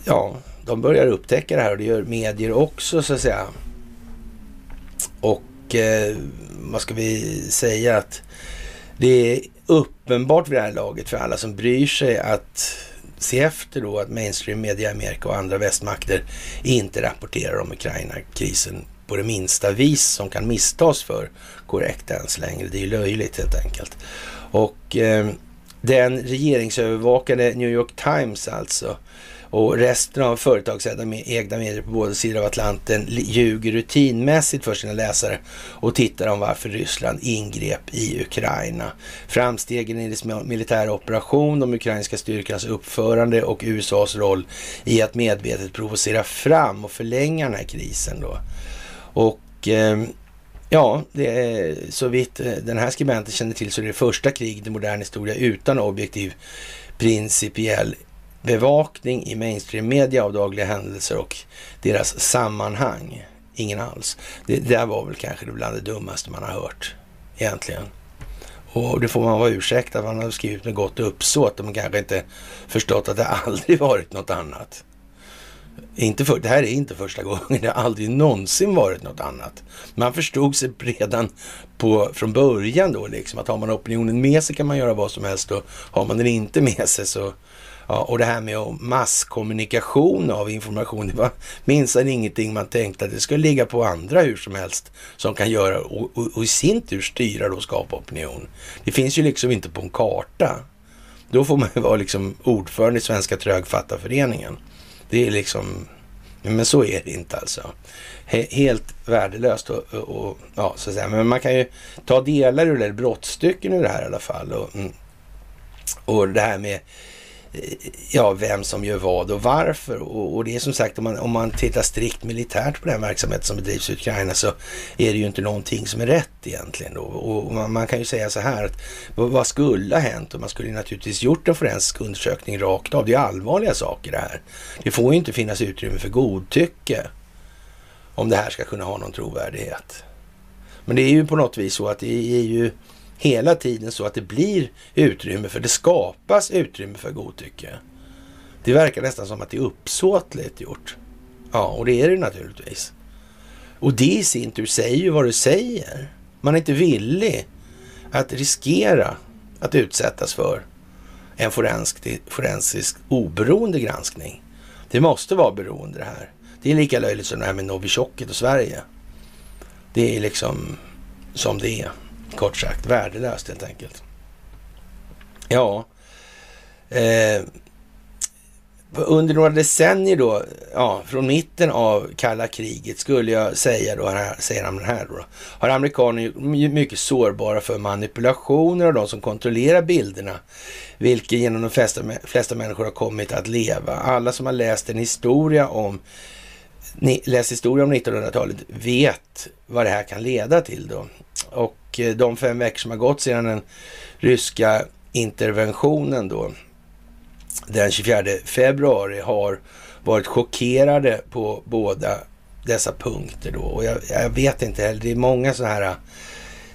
ja, de börjar upptäcka det här och det gör medier också så att säga. Och eh, vad ska vi säga att det är uppenbart vid det här laget för alla som bryr sig att se efter då att mainstream media i Amerika och andra västmakter inte rapporterar om Ukraina-krisen på det minsta vis som kan misstas för korrekt ens längre. Det är ju löjligt helt enkelt. Och eh, den regeringsövervakade New York Times alltså och resten av företagsägda medier på båda sidor av Atlanten ljuger rutinmässigt för sina läsare och tittar om varför Ryssland ingrep i Ukraina. Framstegen i dess militära operation, de ukrainska styrkornas uppförande och USAs roll i att medvetet provocera fram och förlänga den här krisen då. Och eh, ja, det är, så vitt eh, den här skribenten känner till så är det första kriget i modern historia utan objektiv principiell bevakning i mainstream media av dagliga händelser och deras sammanhang. Ingen alls. Det där var väl kanske det bland det dummaste man har hört egentligen. Och det får man vara ursäktad att man har skrivit med gott uppsåt De kanske inte förstått att det aldrig varit något annat. Inte för, det här är inte första gången, det har aldrig någonsin varit något annat. Man förstod sig redan på, från början då liksom att har man opinionen med sig kan man göra vad som helst och har man den inte med sig så Ja, och det här med masskommunikation av information, det var minsann ingenting man tänkte att det skulle ligga på andra hur som helst som kan göra och, och, och i sin tur styra och skapa opinion. Det finns ju liksom inte på en karta. Då får man ju vara liksom ordförande i Svenska Trögfattarföreningen. Det är liksom, men så är det inte alltså. Helt värdelöst och, och, ja, så att säga. Men man kan ju ta delar ur det, brottstycken ur det här i alla fall. Och, mm. och det här med ja, vem som gör vad och varför. Och, och, det är som sagt, om man, om man tittar strikt militärt på den verksamhet som bedrivs i Ukraina så är det ju inte någonting som är rätt egentligen. Då. Och man, man kan ju säga så här att vad skulle ha hänt? Och man skulle naturligtvis gjort en forensisk undersökning rakt av. Det är allvarliga saker det här. Det får ju inte finnas utrymme för godtycke om det här ska kunna ha någon trovärdighet. Men det är ju på något vis så att det är ju hela tiden så att det blir utrymme för, det skapas utrymme för godtycke. Det verkar nästan som att det är uppsåtligt gjort. Ja, och det är det naturligtvis. Och det i sin tur säger ju vad det säger. Man är inte villig att riskera att utsättas för en forensisk, forensisk oberoende granskning. Det måste vara beroende det här. Det är lika löjligt som det här med Novichokket och Sverige. Det är liksom som det är. Kort sagt, värdelöst helt enkelt. Ja, eh, under några decennier då, ja, från mitten av kalla kriget skulle jag säga då, här, säger han här då, har amerikaner mycket sårbara för manipulationer av de som kontrollerar bilderna, vilket genom de flesta, flesta människor har kommit att leva. Alla som har läst en historia om läst historia om 1900-talet vet vad det här kan leda till då. Och eh, de fem veckor som har gått sedan den ryska interventionen då den 24 februari har varit chockerade på båda dessa punkter då. Och jag, jag vet inte heller, det är många sådana här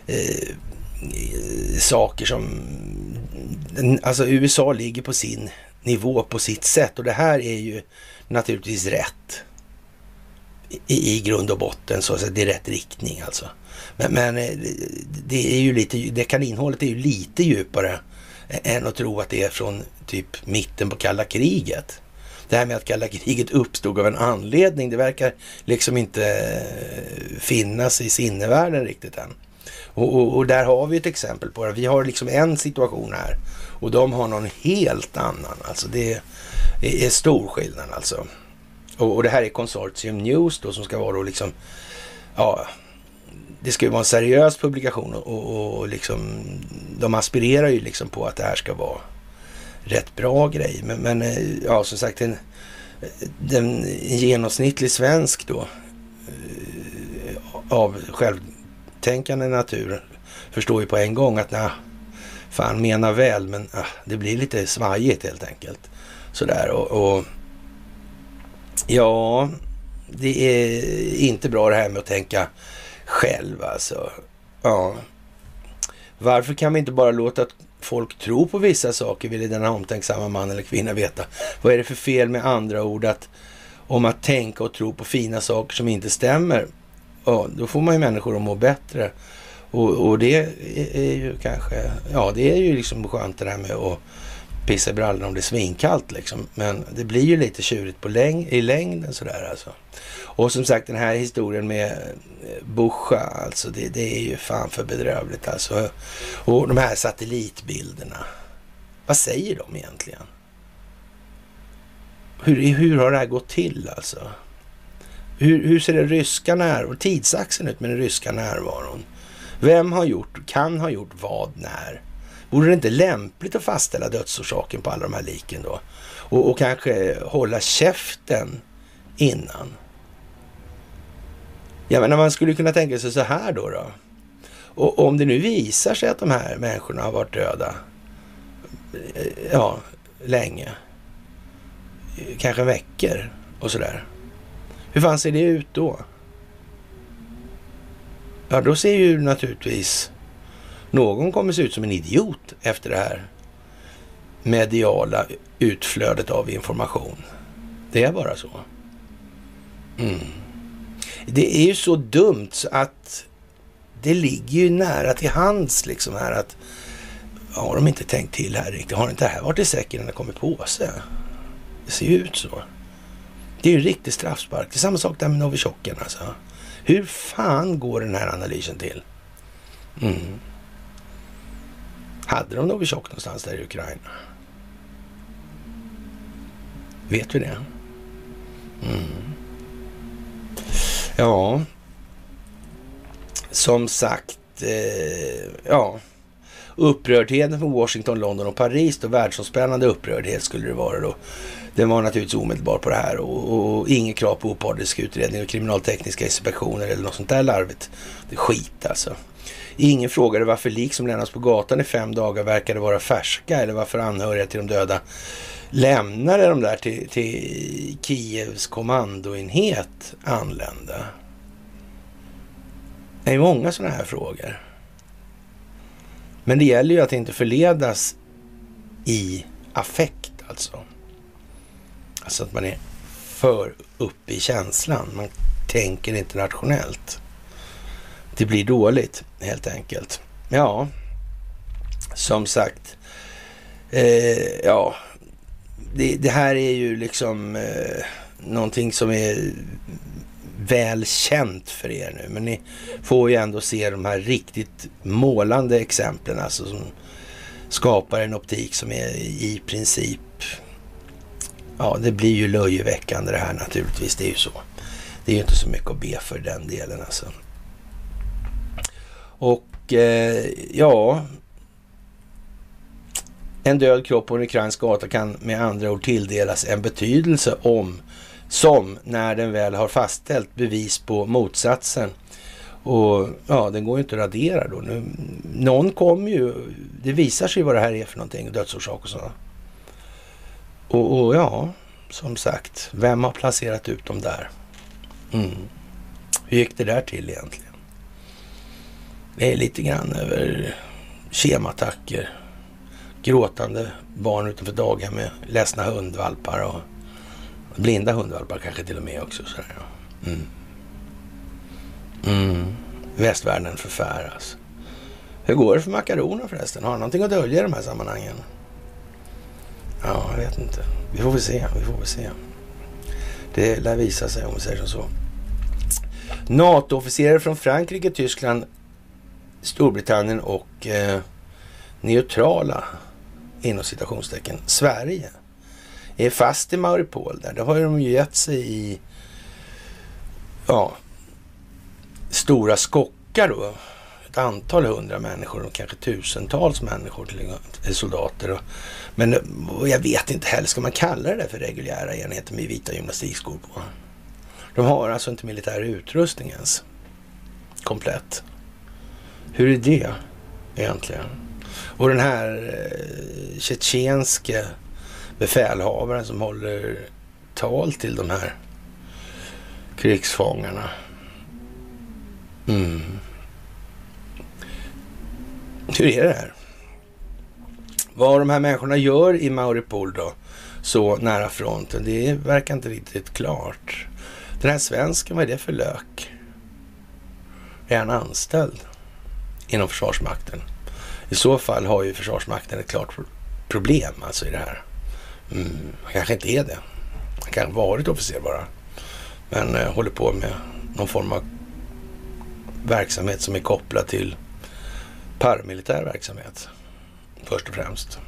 eh, eh, saker som... Alltså USA ligger på sin nivå på sitt sätt och det här är ju naturligtvis rätt. I, i grund och botten så att säga, det är rätt riktning alltså. Men, men eh, det är ju lite, det kaninnhålet är ju lite djupare än att tro att det är från typ mitten på kalla kriget. Det här med att kalla kriget uppstod av en anledning, det verkar liksom inte eh, finnas i sinnevärlden riktigt än. Och, och, och, där har vi ett exempel på det. Vi har liksom en situation här och de har någon helt annan. Alltså det är, är stor skillnad alltså. Och, och, det här är Consortium News då som ska vara då liksom, ja, det ska ju vara en seriös publikation och, och, och liksom, de aspirerar ju liksom på att det här ska vara rätt bra grej. Men, men eh, ja, som sagt, en, den, en genomsnittlig svensk då eh, av självtänkande natur förstår ju på en gång att nej, fan menar väl, men ah, det blir lite svajigt helt enkelt. Sådär och, och ja, det är inte bra det här med att tänka själv alltså. Ja. Varför kan vi inte bara låta folk tro på vissa saker, ville denna omtänksamma man eller kvinna veta. Vad är det för fel med andra ord att om att tänka och tro på fina saker som inte stämmer? Ja, då får man ju människor att må bättre. Och, och det är, ju kanske, ja det är ju liksom skönt det där med att pissa i brallorna om det är svinkallt liksom. Men det blir ju lite tjurigt på läng i längden sådär alltså. Och som sagt den här historien med eh, Buscha, alltså det, det är ju fan för bedrövligt alltså. Och de här satellitbilderna, vad säger de egentligen? Hur, hur har det här gått till alltså? Hur, hur ser den ryska närvaron, tidsaxeln ut med den ryska närvaron? Vem har gjort, kan ha gjort vad, när? Vore det inte lämpligt att fastställa dödsorsaken på alla de här liken då? Och, och kanske hålla käften innan? Ja, men man skulle kunna tänka sig så här då. då. Och om det nu visar sig att de här människorna har varit döda, eh, ja, länge, kanske veckor och sådär. Hur fan ser det ut då? Ja, då ser ju naturligtvis någon kommer se ut som en idiot efter det här mediala utflödet av information. Det är bara så. Mm. Det är ju så dumt så att det ligger ju nära till hands liksom här att har de inte tänkt till här riktigt? Har inte det här varit i säcken när det kommer på sig? Det ser ju ut så. Det är ju en riktig straffspark. Det är samma sak där med Novichoken alltså. Hur fan går den här analysen till? Mm. Hade de Novichok någonstans där i Ukraina? Vet vi det? Mm. Ja, som sagt, eh, ja. Upprördheten från Washington, London och Paris, då världsomspännande upprördhet skulle det vara då. Den var naturligtvis omedelbar på det här och, och inget krav på opartisk utredning och kriminaltekniska inspektioner eller något sånt där larvigt. Det är skit alltså. Ingen frågade varför lik som lämnas på gatan i fem dagar verkade vara färska eller varför anhöriga till de döda lämnade de där till, till Kievs kommandoenhet anlända? Det är många sådana här frågor. Men det gäller ju att inte förledas i affekt alltså. Alltså att man är för uppe i känslan. Man tänker internationellt. Det blir dåligt helt enkelt. Ja, som sagt. Eh, ja, det, det, här är ju liksom eh, någonting som är väl känt för er nu. Men ni får ju ändå se de här riktigt målande exemplen alltså som skapar en optik som är i princip Ja, det blir ju löjeväckande det här naturligtvis. Det är ju så. Det är ju inte så mycket att be för den delen alltså. Och eh, ja, en död kropp på en ukrainsk gata kan med andra ord tilldelas en betydelse om som när den väl har fastställt bevis på motsatsen. Och ja, den går ju inte att radera då. Nu, någon kommer ju, det visar sig vad det här är för någonting, dödsorsak och sådana. Och, och ja, som sagt, vem har placerat ut dem där? Mm. Hur gick det där till egentligen? Det är lite grann över kemattacker gråtande barn utanför daghem med ledsna hundvalpar och blinda hundvalpar kanske till och med också. Sådär. Mm. Mm. Västvärlden förfäras. Hur går det för makaroner förresten? Har han någonting att dölja i de här sammanhangen? Ja, jag vet inte. Vi får väl se. Vi får väl se. Det lär visa sig om vi säger som så. NATO-officerare från Frankrike, Tyskland, Storbritannien och eh, neutrala inom citationstecken Sverige är fast i Mauripol där. Då har de ju gett sig i ja, stora skockar då. Ett antal hundra människor och kanske tusentals människor till soldater. Men jag vet inte heller, ska man kalla det för reguljära enheter med vita gymnastikskor på? De har alltså inte militär utrustning ens. Komplett. Hur är det egentligen? Och den här eh, tjetjenske befälhavaren som håller tal till de här krigsfångarna. Mm. Hur är det här? Vad de här människorna gör i Mauripol då, så nära fronten, det verkar inte riktigt klart. Den här svensken, vad är det för lök? Är han anställd inom Försvarsmakten? I så fall har ju Försvarsmakten ett klart problem alltså i det här. Mm, han kanske inte är det. Han kanske varit officer bara. Men eh, håller på med någon form av verksamhet som är kopplad till paramilitär verksamhet. Först och främst.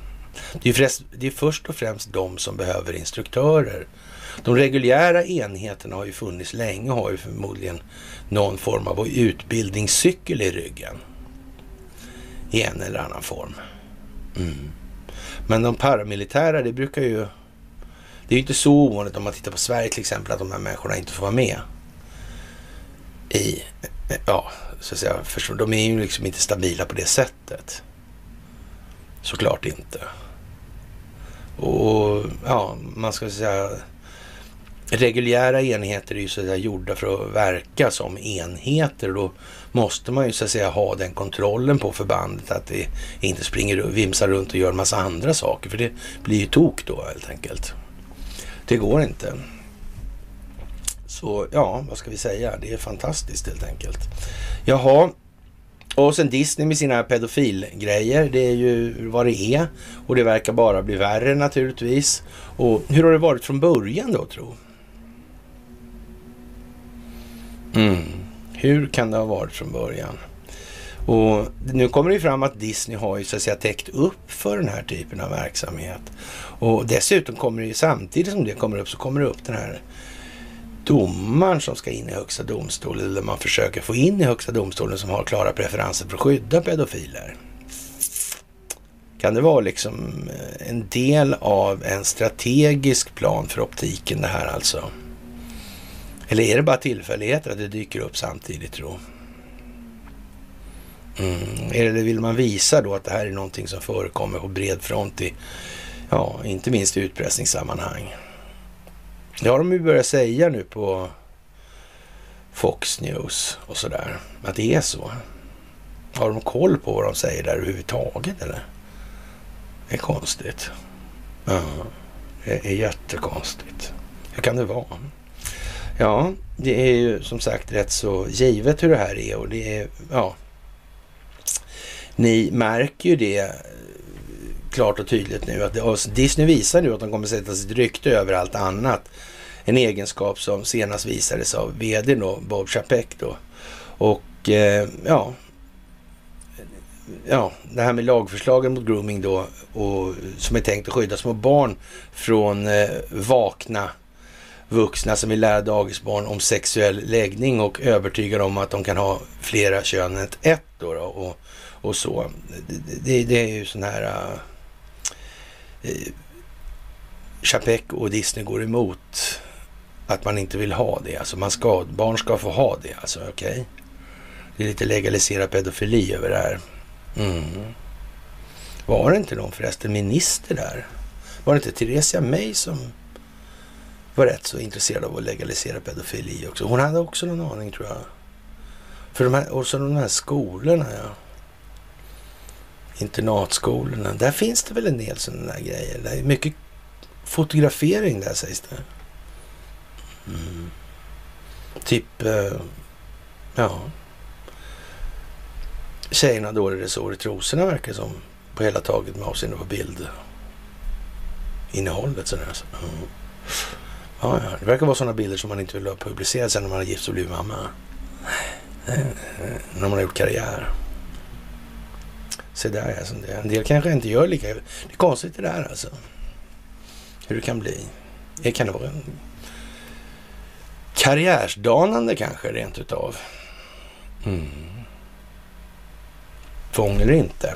Det är, förrest, det är först och främst de som behöver instruktörer. De reguljära enheterna har ju funnits länge och har ju förmodligen någon form av utbildningscykel i ryggen. I en eller annan form. Mm. Men de paramilitära, det brukar ju... Det är ju inte så ovanligt om man tittar på Sverige till exempel att de här människorna inte får vara med i... Ja, så att säga. För de är ju liksom inte stabila på det sättet. Såklart inte. Och ja, man ska säga reguljära enheter är ju så att säga gjorda för att verka som enheter. Då måste man ju så att säga ha den kontrollen på förbandet att det inte springer och vimsar runt och gör en massa andra saker. För det blir ju tok då helt enkelt. Det går inte. Så ja, vad ska vi säga? Det är fantastiskt helt enkelt. Jaha, och sen Disney med sina pedofilgrejer. Det är ju vad det är. Och det verkar bara bli värre naturligtvis. Och hur har det varit från början då tro? Mm. Hur kan det ha varit från början? Och nu kommer det fram att Disney har ju så att säga täckt upp för den här typen av verksamhet. Och dessutom kommer det ju samtidigt som det kommer upp så kommer det upp den här domaren som ska in i Högsta domstolen eller man försöker få in i Högsta domstolen som har klara preferenser för att skydda pedofiler. Kan det vara liksom eh, en del av en strategisk plan för optiken det här alltså? Eller är det bara tillfälligheter att det dyker upp samtidigt tro? Mm. Eller vill man visa då att det här är någonting som förekommer på bred front i, ja, inte minst i utpressningssammanhang? Det har de ju börjat säga nu på Fox News och sådär, att det är så. Har de koll på vad de säger där överhuvudtaget eller? Det är konstigt. Ja, det är jättekonstigt. Hur kan det vara? Ja, det är ju som sagt rätt så givet hur det här är och det är, ja. Ni märker ju det eh, klart och tydligt nu att det, Disney visar nu att de kommer sätta sitt rykte över allt annat. En egenskap som senast visades av vd då, Bob Chapek då. Och eh, ja, ja, det här med lagförslagen mot grooming då och som är tänkt att skydda små barn från eh, vakna vuxna som vill lära dagisbarn om sexuell läggning och övertygar om att de kan ha flera kön än ett. Då, då och, och så. Det, det, det, är ju sån här... Äh, Chapek och Disney går emot att man inte vill ha det. Alltså man ska, barn ska få ha det. Alltså okej. Okay. Det är lite legaliserad pedofili över det här. Mm. Var det inte någon förresten minister där? Var det inte Theresia May som var rätt så intresserad av att legalisera pedofili också. Hon hade också någon aning tror jag. För de här, och så de här skolorna ja. Internatskolorna. Där finns det väl en del sådana där grejer. Det är mycket fotografering där sägs det. Mm. Typ, eh, ja. Tjejerna då det så i trosorna verkar som. På hela taget med avseende på bild. Innehållet sådär. Mm. Ja, ja. Det verkar vara sådana bilder som man inte vill ha publicerat sen när man har gift och blivit mamma. Eh, när man har gjort karriär. Se där alltså. En del kanske inte gör lika... Det är konstigt det där alltså. hur det kan bli. Det kan det vara en karriärsdanande kanske rent utav. Mm. Fång eller inte.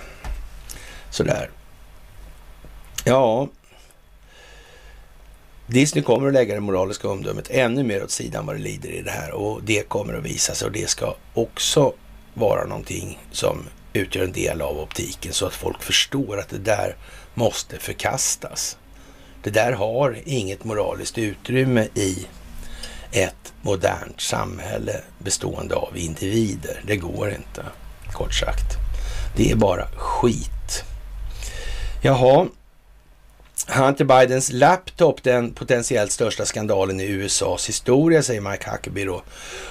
Sådär. Ja, Disney kommer att lägga det moraliska omdömet ännu mer åt sidan vad det lider i det här och det kommer att visa sig och det ska också vara någonting som utgör en del av optiken så att folk förstår att det där måste förkastas. Det där har inget moraliskt utrymme i ett modernt samhälle bestående av individer. Det går inte, kort sagt. Det är bara skit. Jaha, Hunter Bidens laptop den potentiellt största skandalen i USAs historia, säger Mike Huckabee då.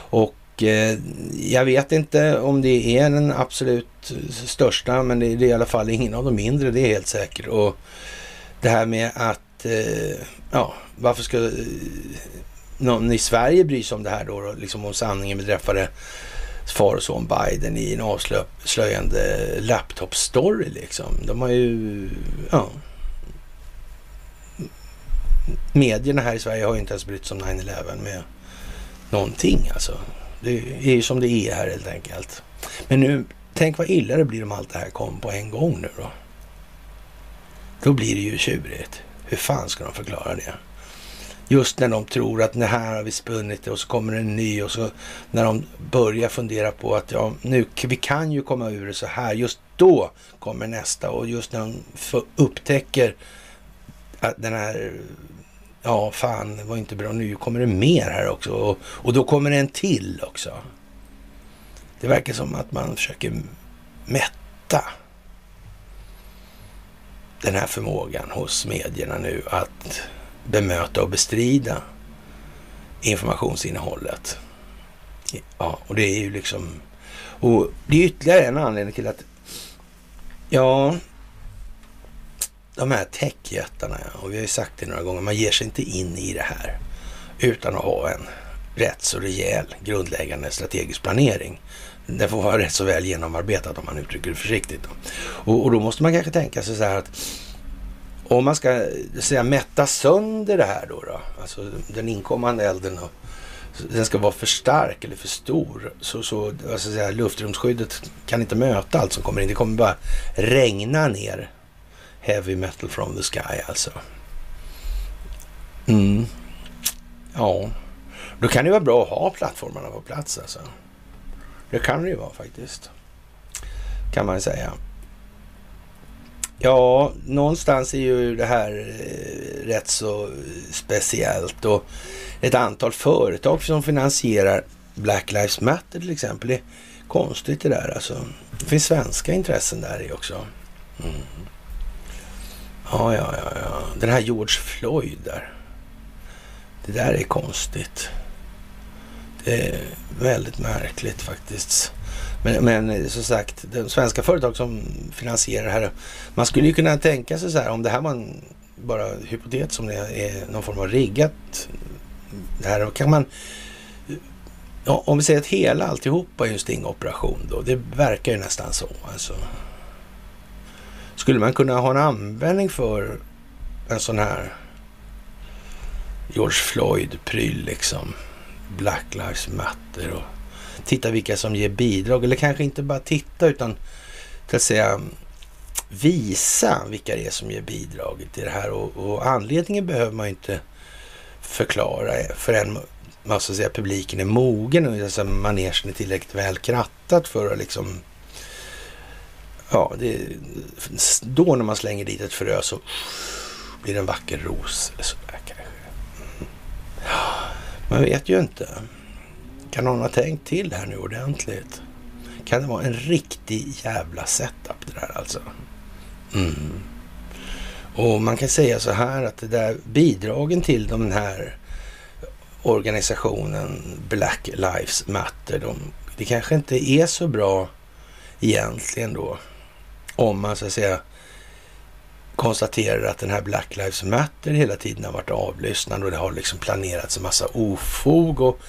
Och eh, jag vet inte om det är den absolut största, men det, det, är i alla fall ingen av de mindre, det är helt säkert. Och det här med att, eh, ja, varför ska eh, någon i Sverige bry sig om det här då, då liksom om sanningen beträffande far och son Biden i en avslöjande laptop-story liksom. De har ju, ja medierna här i Sverige har ju inte ens brytt sig om 9-11 med någonting alltså. Det är ju som det är här helt enkelt. Men nu, tänk vad illa det blir om allt det här kom på en gång nu då. Då blir det ju tjurigt. Hur fan ska de förklara det? Just när de tror att det här har vi spunnit och så kommer en ny och så när de börjar fundera på att ja, nu, vi kan ju komma ur det så här. Just då kommer nästa och just när de upptäcker att den här ja fan, det var inte bra, nu kommer det mer här också. Och, och då kommer det en till också. Det verkar som att man försöker mätta den här förmågan hos medierna nu att bemöta och bestrida informationsinnehållet. Ja, och det är ju liksom... Och det är ytterligare en anledning till att... Ja, de här techjättarna, och vi har ju sagt det några gånger, man ger sig inte in i det här utan att ha en rätt så rejäl grundläggande strategisk planering. Det får vara rätt så väl genomarbetat om man uttrycker det försiktigt. Och, och, då måste man kanske tänka sig så här att om man ska säga mätta sönder det här då, då alltså den inkommande elden och den ska vara för stark eller för stor. Så, så alltså luftrumsskyddet kan inte möta allt som kommer in. Det kommer bara regna ner Heavy metal from the sky alltså. Mm. Ja, då kan det vara bra att ha plattformarna på plats alltså. Det kan det ju vara faktiskt. Kan man säga. Ja, någonstans är ju det här eh, rätt så speciellt och ett antal företag som finansierar Black Lives Matter till exempel. Det är konstigt det där alltså. Det finns svenska intressen där i också. Mm. Ja, ja, ja, ja. Den här George Floyd där. Det där är konstigt. Det är väldigt märkligt faktiskt. Men, men som sagt, de svenska företag som finansierar det här. Man skulle ju kunna tänka sig så här om det här var en bara hypotet som det är någon form av riggat. Det här kan man Ja, om vi säger att hela alltihopa är en stingoperation då. Det verkar ju nästan så. Alltså. Skulle man kunna ha en användning för en sån här George Floyd-pryl liksom? Black Lives Matter och titta vilka som ger bidrag. Eller kanske inte bara titta utan till att säga visa vilka det är som ger bidrag till det här. Och, och anledningen behöver man inte förklara förrän man ska säga, publiken är mogen och alltså, manegen är tillräckligt väl krattat för att liksom Ja, det då när man slänger dit ett frö så blir det en vacker ros eller sådär kanske. Mm. Man vet ju inte. Kan någon ha tänkt till här nu ordentligt? Kan det vara en riktig jävla setup det där alltså? Mm. Och man kan säga så här att det där bidragen till den här organisationen Black Lives Matter, de, det kanske inte är så bra egentligen då om man så att säga konstaterar att den här Black Lives Matter hela tiden har varit avlyssnad och det har liksom planerats en massa ofog och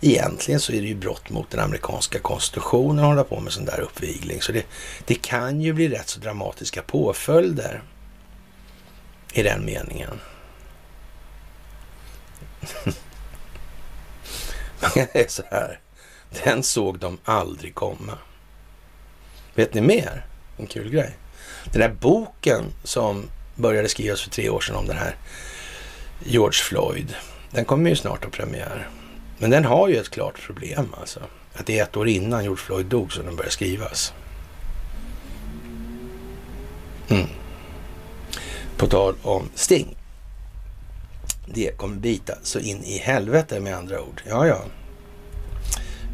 egentligen så är det ju brott mot den amerikanska konstitutionen att hålla på med sån där uppvigling. Så det, det kan ju bli rätt så dramatiska påföljder i den meningen. det är så här. Den såg de aldrig komma. Vet ni mer? En kul grej. Den där boken som började skrivas för tre år sedan om den här George Floyd. Den kommer ju snart att premiär. Men den har ju ett klart problem alltså. Att det är ett år innan George Floyd dog som den började skrivas. Mm. På tal om Sting. Det kommer bita så in i helvete med andra ord. Ja, ja.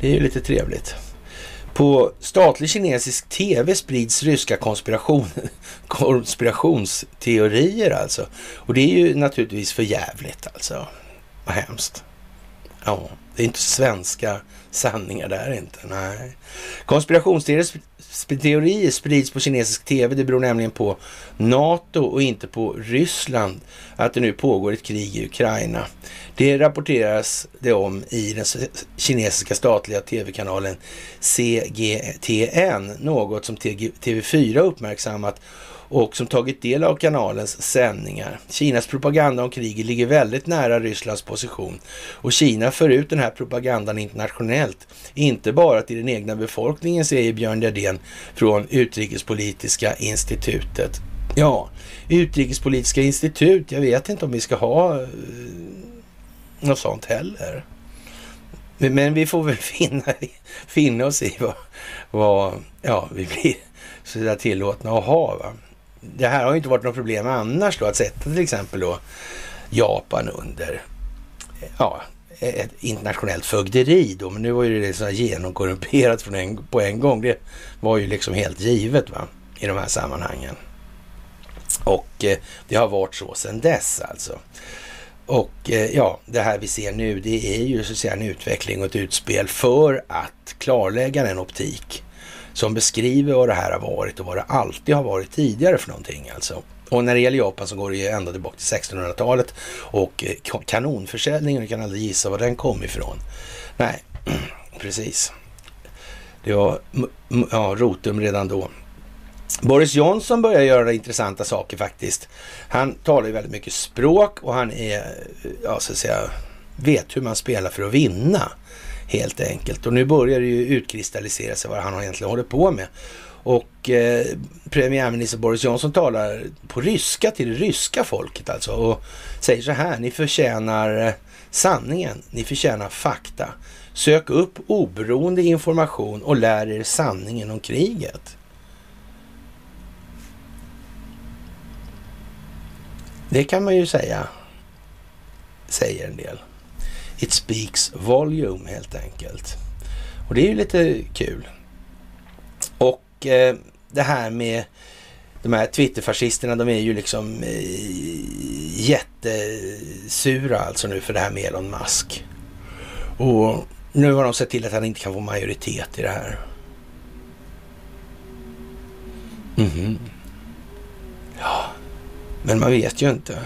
Det är ju lite trevligt. På statlig kinesisk tv sprids ryska konspiration, konspirationsteorier alltså. Och det är ju naturligtvis för jävligt alltså. Vad hemskt. Ja, det är inte svenska sanningar där inte. Nej. Konspirationsteorier teorier sprids på kinesisk tv. Det beror nämligen på NATO och inte på Ryssland att det nu pågår ett krig i Ukraina. Det rapporteras det om i den kinesiska statliga tv-kanalen CGTN, något som TV4 uppmärksammat och som tagit del av kanalens sändningar. Kinas propaganda om kriget ligger väldigt nära Rysslands position och Kina för ut den här propagandan internationellt, inte bara till den egna befolkningen, säger Björn Derdén från Utrikespolitiska institutet. Ja, Utrikespolitiska institut, jag vet inte om vi ska ha eh, något sånt heller. Men vi får väl finna, finna oss i vad, vad ja, vi blir så där tillåtna att ha. Va? Det här har ju inte varit något problem annars då, att sätta till exempel då Japan under eh, ja, ett internationellt fögderi då. Men nu var ju det så genomkorrumperat från en, på en gång. Det var ju liksom helt givet va, i de här sammanhangen. Och eh, det har varit så sedan dess alltså. Och eh, ja, det här vi ser nu, det är ju så att säga en utveckling och ett utspel för att klarlägga den optik som beskriver vad det här har varit och vad det alltid har varit tidigare för någonting alltså. Och när det gäller Japan så går det ju ända tillbaka till 1600-talet och eh, kanonförsäljningen, du kan aldrig gissa var den kom ifrån. Nej, precis. Det var ja, rotum redan då. Boris Johnson börjar göra intressanta saker faktiskt. Han talar ju väldigt mycket språk och han är, eh, ja så att säga, vet hur man spelar för att vinna helt enkelt. Och nu börjar det ju utkristallisera sig vad han egentligen håller på med. Och eh, premiärminister Boris Johnson talar på ryska till det ryska folket alltså och säger så här, ni förtjänar eh, sanningen, ni förtjänar fakta. Sök upp oberoende information och lär er sanningen om kriget. Det kan man ju säga, säger en del. It speaks volume helt enkelt. Och det är ju lite kul. Och eh, det här med de här Twitterfascisterna, de är ju liksom eh, jättesura alltså nu för det här med Elon Musk. Och nu har de sett till att han inte kan få majoritet i det här. Mm -hmm. Ja, men man vet ju inte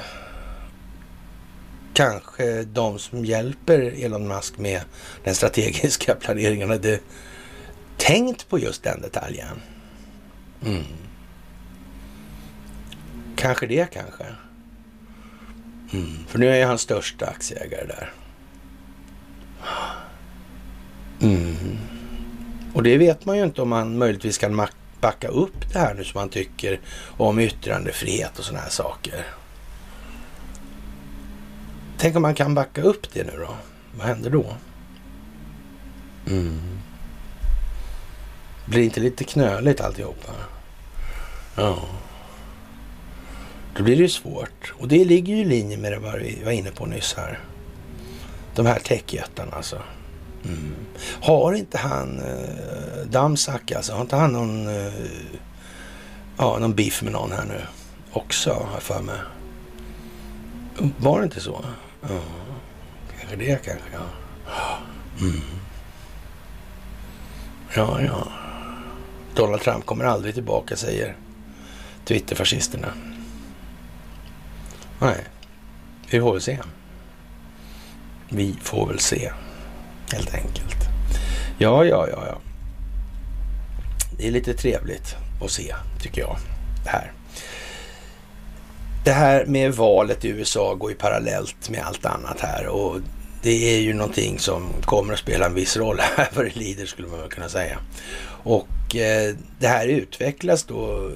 kanske de som hjälper Elon Musk med den strategiska planeringen hade tänkt på just den detaljen. Mm. Kanske det kanske. Mm. För nu är han största aktieägare där. Mm. Och det vet man ju inte om man möjligtvis kan backa upp det här nu som man tycker om yttrandefrihet och sådana här saker. Tänk om man kan backa upp det nu då? Vad händer då? Mm. Blir inte lite knöligt alltihopa? Ja. Då blir det ju svårt. Och det ligger ju i linje med det vi var inne på nyss här. De här techjättarna alltså. Mm. Har inte han eh, Damsak alltså, har inte han någon, eh, ja, någon beef med någon här nu också, har jag för mig. Var det inte så? Ja, kanske det kanske, ja. Mm. Ja, ja. Donald Trump kommer aldrig tillbaka, säger Twitterfascisterna. Nej, vi får väl se. Vi får väl se, helt enkelt. Ja, ja, ja, ja. Det är lite trevligt att se, tycker jag, det här det här med valet i USA går ju parallellt med allt annat här och det är ju någonting som kommer att spela en viss roll här vad det lider skulle man kunna säga. Och eh, det här utvecklas då eh,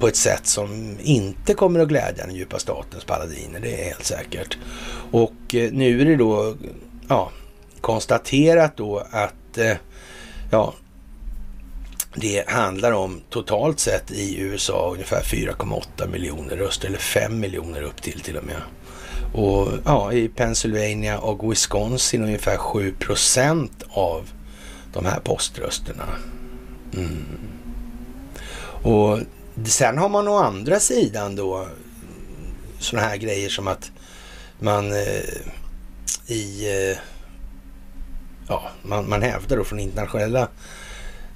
på ett sätt som inte kommer att glädja den djupa statens paladiner, det är helt säkert. Och eh, nu är det då ja, konstaterat då att eh, ja, det handlar om totalt sett i USA ungefär 4,8 miljoner röster, eller 5 miljoner upp till till och med. Och ja, i Pennsylvania och Wisconsin ungefär 7 procent av de här poströsterna. Mm. Och sen har man å andra sidan då sådana här grejer som att man eh, i... Eh, ja, man, man hävdar då från internationella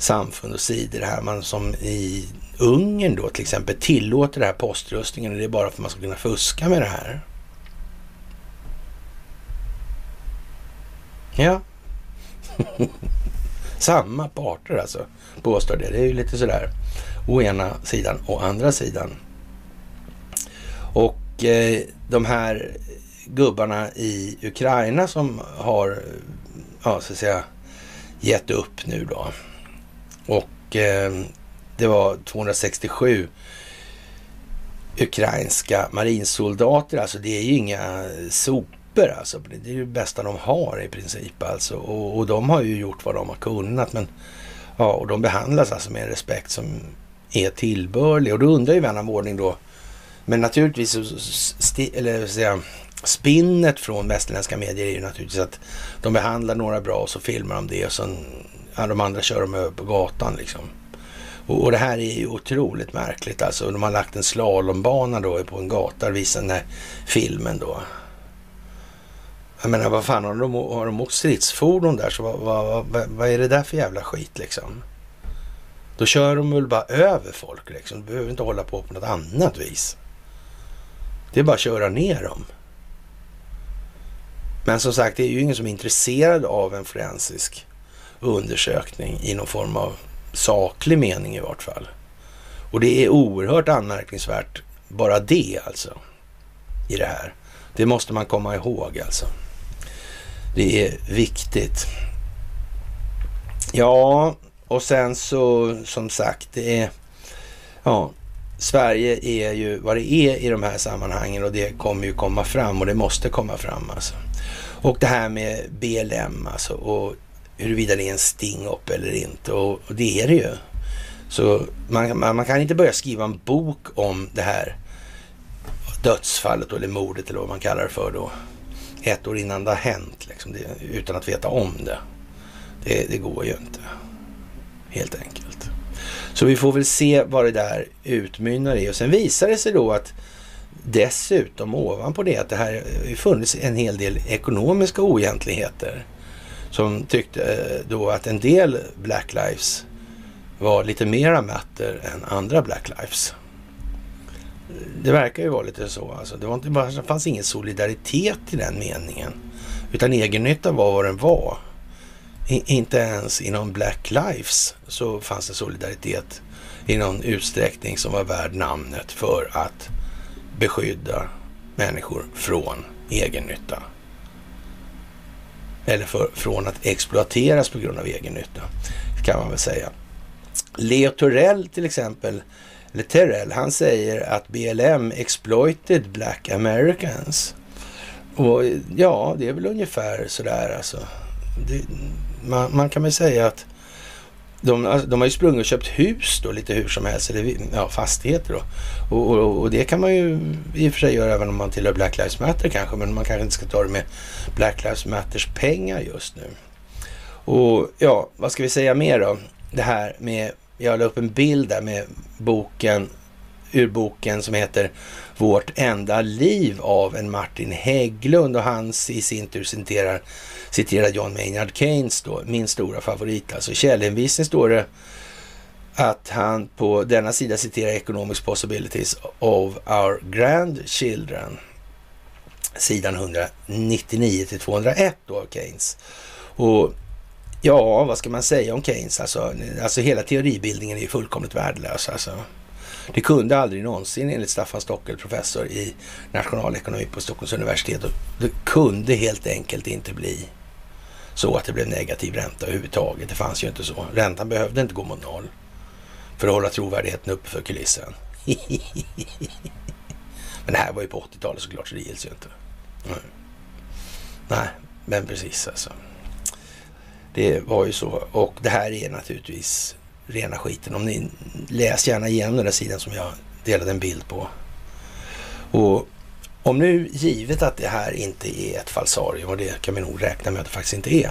samfund och sidor här, man som i Ungern då till exempel tillåter det här poströstningen och det är bara för att man ska kunna fuska med det här. Ja. Samma parter alltså, påstår det. Det är ju lite sådär å ena sidan och andra sidan. Och eh, de här gubbarna i Ukraina som har, ja så att säga, gett upp nu då. Och eh, det var 267 ukrainska marinsoldater, alltså det är ju inga sopor alltså. Det är ju det bästa de har i princip alltså. Och, och de har ju gjort vad de har kunnat men ja, och de behandlas alltså med en respekt som är tillbörlig. Och då undrar ju vän av ordning då, men naturligtvis, eller säga, spinnet från västerländska medier är ju naturligtvis att de behandlar några bra och så filmar de det och sen de andra kör de över på gatan liksom. Och, och, det här är ju otroligt märkligt alltså. De har lagt en slalombana då på en gata och visar den här filmen då. Jag menar vad fan, har de, har de åkt stridsfordon där så vad, vad, vad, vad är det där för jävla skit liksom? Då kör de väl bara över folk liksom. Du behöver inte hålla på på något annat vis. Det är bara att köra ner dem. Men som sagt, det är ju ingen som är intresserad av en forensisk undersökning i någon form av saklig mening i vart fall. Och det är oerhört anmärkningsvärt bara det alltså i det här. Det måste man komma ihåg alltså. Det är viktigt. Ja, och sen så som sagt, det är... Ja, Sverige är ju vad det är i de här sammanhangen och det kommer ju komma fram och det måste komma fram alltså. Och det här med BLM alltså och huruvida det är en sting-up eller inte och, och, det är det ju. Så man, man, man, kan inte börja skriva en bok om det här dödsfallet eller mordet eller vad man kallar det för då. Ett år innan det har hänt liksom, det, utan att veta om det. det. Det går ju inte helt enkelt. Så vi får väl se vad det där utmynnar i och sen visar det sig då att dessutom ovanpå det att det här eh, funnits en hel del ekonomiska oegentligheter som tyckte eh, då att en del Black Lives var lite mera matter än andra Black Lives. Det verkar ju vara lite så. Alltså. Det, var inte bara, det fanns ingen solidaritet i den meningen. Utan egennytta var vad den var inte ens inom Black Lives så fanns det solidaritet i någon utsträckning som var värd namnet för att beskydda människor från egennytta. Eller för, från att exploateras på grund av egennytta, kan man väl säga. Leo Torell till exempel, eller Terrell, han säger att BLM exploited black Americans. Och ja, det är väl ungefär sådär alltså. Det, man, man kan väl säga att de, alltså, de, har ju sprungit och köpt hus då lite hur som helst, eller ja, fastigheter då. Och, och, och, det kan man ju i och för sig göra även om man tillhör Black Lives Matter kanske, men man kanske inte ska ta det med Black Lives Matters pengar just nu. Och ja, vad ska vi säga mer då? Det här med, jag la upp en bild där med boken, ur boken som heter Vårt enda liv av en Martin Hägglund och han i sin tur citerar citerar John Maynard Keynes då, min stora favorit. Alltså källhänvisning står det att han på denna sida citerar Economics Possibilities of Our Grandchildren. Sidan 199 till 201 då av Keynes. Och ja, vad ska man säga om Keynes? Alltså, alltså hela teoribildningen är ju fullkomligt värdelös. Alltså. Det kunde aldrig någonsin enligt Staffan Stockel, professor i nationalekonomi på Stockholms universitet. Det kunde helt enkelt inte bli så att det blev negativ ränta överhuvudtaget. Det fanns ju inte så. Räntan behövde inte gå mot noll för att hålla trovärdigheten uppe för kulissen. Men det här var ju på 80-talet såklart, så det gills ju inte. Nej. Nej, men precis alltså. Det var ju så. Och det här är naturligtvis rena skiten. Om ni läs gärna igenom den där sidan som jag delade en bild på. Och om nu, givet att det här inte är ett falsarium, och det kan vi nog räkna med att det faktiskt inte är,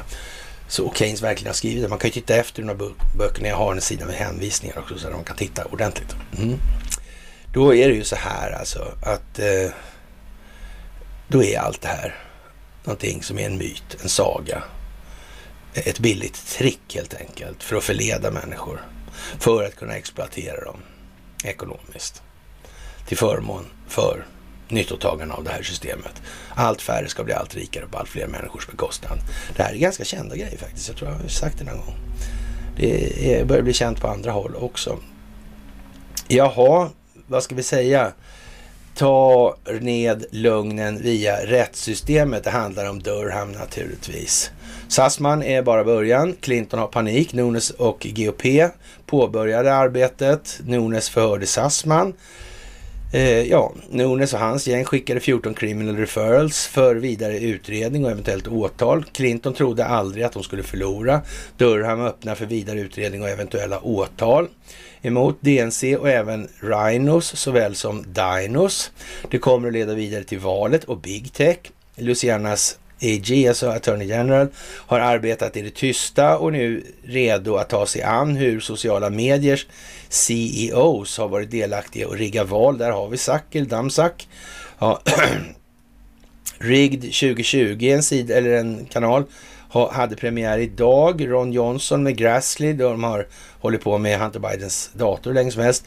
så Keynes verkligen har skrivit det. Man kan ju titta efter de här böckerna. Jag har en sida med hänvisningar också så att man kan titta ordentligt. Mm. Då är det ju så här alltså att eh, då är allt det här någonting som är en myt, en saga. Ett billigt trick helt enkelt för att förleda människor. För att kunna exploatera dem ekonomiskt. Till förmån för nyttotagarna av det här systemet. Allt färre ska bli allt rikare på allt fler människors bekostnad. Det här är ganska kända grejer faktiskt. Jag tror jag har sagt det någon gång. Det börjar bli känt på andra håll också. Jaha, vad ska vi säga? Ta ned lögnen via rättssystemet. Det handlar om Durham naturligtvis. Sassman är bara början. Clinton har panik. Nunes och GOP påbörjade arbetet. Nunes förhörde Sassman. Eh, ja, Nunes och hans gäng skickade 14 criminal referrals för vidare utredning och eventuellt åtal. Clinton trodde aldrig att de skulle förlora. Durham öppnar för vidare utredning och eventuella åtal emot DNC och även Rhinos såväl som Dinos. Det kommer att leda vidare till valet och Big Tech. Lucianas AG, alltså Attorney General, har arbetat i det tysta och nu redo att ta sig an hur sociala mediers CEOs har varit delaktiga och rigga val. Där har vi Sackel, Damsack. Ja. Rigged 2020, en sida eller en kanal, hade premiär idag. Ron Johnson med Grassley, de har hållit på med Hunter Bidens dator länge som helst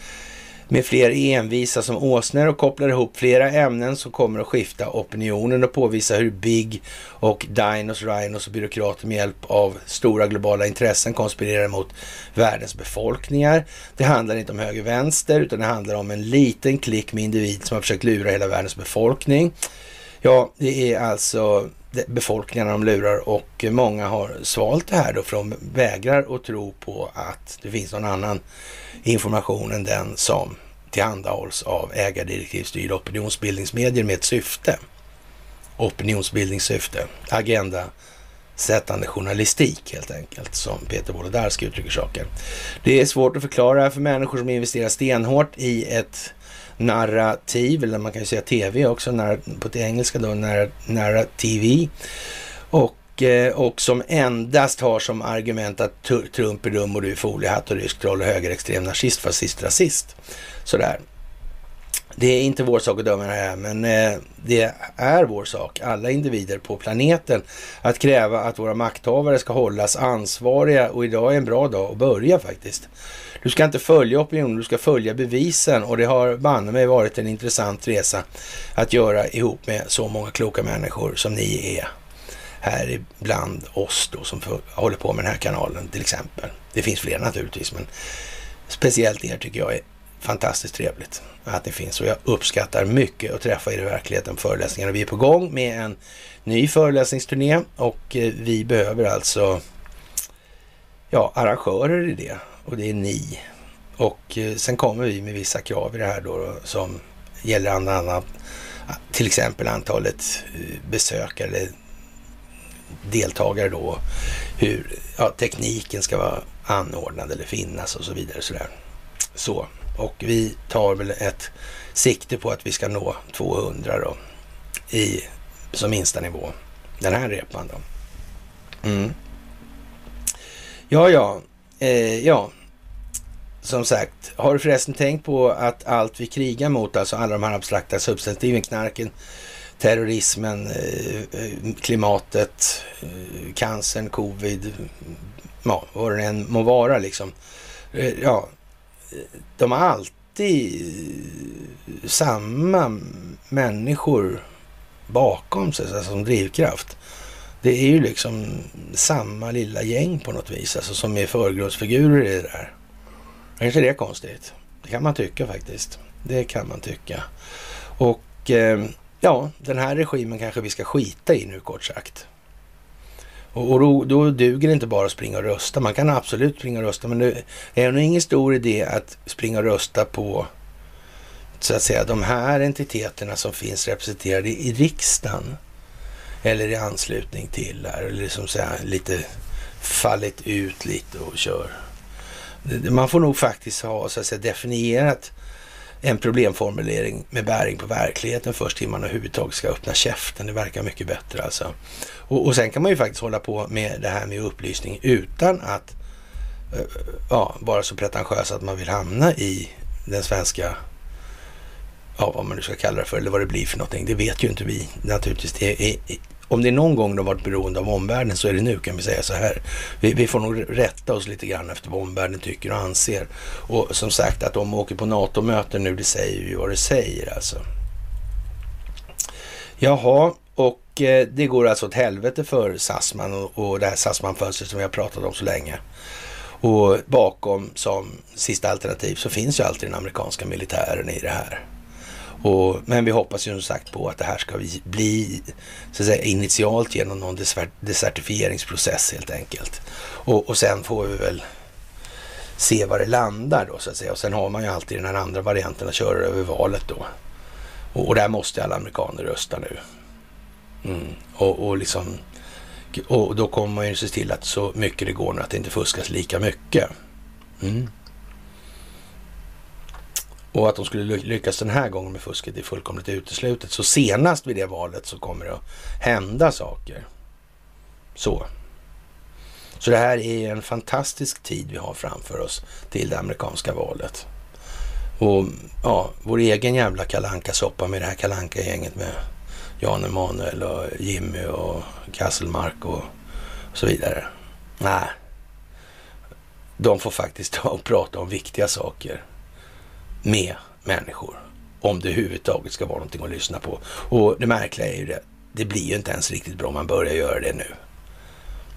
med fler envisa som åsnor och kopplar ihop flera ämnen som kommer att skifta opinionen och påvisa hur Big och Dinos, Rhinos och byråkrater med hjälp av stora globala intressen konspirerar mot världens befolkningar. Det handlar inte om höger-vänster utan det handlar om en liten klick med individ som har försökt lura hela världens befolkning. Ja, det är alltså befolkningarna de lurar och många har svalt det här då för de vägrar att tro på att det finns någon annan information än den som tillhandahålls av ägardirektivstyrda opinionsbildningsmedier med ett syfte. Opinionsbildningssyfte, agenda sättande journalistik helt enkelt, som Peter Wolodarski uttrycker saken. Det är svårt att förklara för människor som investerar stenhårt i ett narrativ, eller man kan ju säga tv också, på det engelska då, narrativ. Och, eh, och som endast har som argument att Trump är dum och du är foliehatt och rysk troll och högerextrem nazist, fascist, rasist. Sådär. Det är inte vår sak att döma det här, men eh, det är vår sak, alla individer på planeten, att kräva att våra makthavare ska hållas ansvariga och idag är en bra dag att börja faktiskt. Du ska inte följa opinionen, du ska följa bevisen och det har banne mig varit en intressant resa att göra ihop med så många kloka människor som ni är här bland oss då som håller på med den här kanalen till exempel. Det finns fler naturligtvis, men speciellt er tycker jag är fantastiskt trevligt att det finns och jag uppskattar mycket att träffa er i verkligheten på föreläsningarna. Vi är på gång med en ny föreläsningsturné och eh, vi behöver alltså ja, arrangörer i det och det är ni. Och eh, sen kommer vi med vissa krav i det här då, som gäller andra, andra till exempel antalet eh, besökare eller deltagare då, hur ja, tekniken ska vara anordnad eller finnas och så vidare. Sådär. Så, och vi tar väl ett sikte på att vi ska nå 200 då i som minsta nivå. Den här repan då. Mm. Ja, ja, eh, ja, som sagt, har du förresten tänkt på att allt vi krigar mot, alltså alla de här abstrakta substantiven, knarken, terrorismen, eh, eh, klimatet, eh, cancern, covid, ja, vad det än må vara liksom. Ja, de har alltid samma människor bakom sig alltså som drivkraft. Det är ju liksom samma lilla gäng på något vis, alltså som är förgrundsfigurer i det där. Är inte det konstigt? Det kan man tycka faktiskt. Det kan man tycka. Och eh, ja, den här regimen kanske vi ska skita i nu kort sagt. Och, och då, då duger det inte bara att springa och rösta. Man kan absolut springa och rösta, men det är nog ingen stor idé att springa och rösta på så att säga de här entiteterna som finns representerade i riksdagen eller i anslutning till där, eller liksom så här, lite fallit ut lite och kör. Man får nog faktiskt ha så att säga definierat en problemformulering med bäring på verkligheten först innan man överhuvudtaget ska öppna käften. Det verkar mycket bättre alltså. Och, och sen kan man ju faktiskt hålla på med det här med upplysning utan att uh, ja, vara så pretentiös att man vill hamna i den svenska ja, vad man nu ska kalla det för, eller vad det blir för någonting. Det vet ju inte vi naturligtvis. Det är, om det är någon gång de varit beroende av omvärlden så är det nu kan vi säga så här. Vi, vi, får nog rätta oss lite grann efter vad omvärlden tycker och anser. Och som sagt att de åker på NATO-möten nu, det säger ju vad det säger alltså. Jaha, och eh, det går alltså åt helvete för Sassman och, och det här Sassman-fönstret som vi har pratat om så länge. Och bakom som sista alternativ så finns ju alltid den amerikanska militären i det här. Och, men vi hoppas ju som sagt på att det här ska bli så att säga, initialt genom någon desertifieringsprocess helt enkelt. Och, och sen får vi väl se var det landar då så att säga. Och sen har man ju alltid den här andra varianten att köra över valet då. Och, och där måste alla amerikaner rösta nu. Mm. Och, och, liksom, och då kommer man ju se till att så mycket det går nu att det inte fuskas lika mycket. Mm. Och att de skulle lyckas den här gången med fusket är fullkomligt uteslutet. Så senast vid det valet så kommer det att hända saker. Så. Så det här är en fantastisk tid vi har framför oss till det amerikanska valet. Och ja, vår egen jävla kalanka soppa med det här kalanka gänget med Jan Emanuel och Jimmy och Kasselmark och så vidare. Nej, de får faktiskt ta och prata om viktiga saker med människor. Om det överhuvudtaget ska vara någonting att lyssna på. Och det märkliga är ju det, det blir ju inte ens riktigt bra om man börjar göra det nu.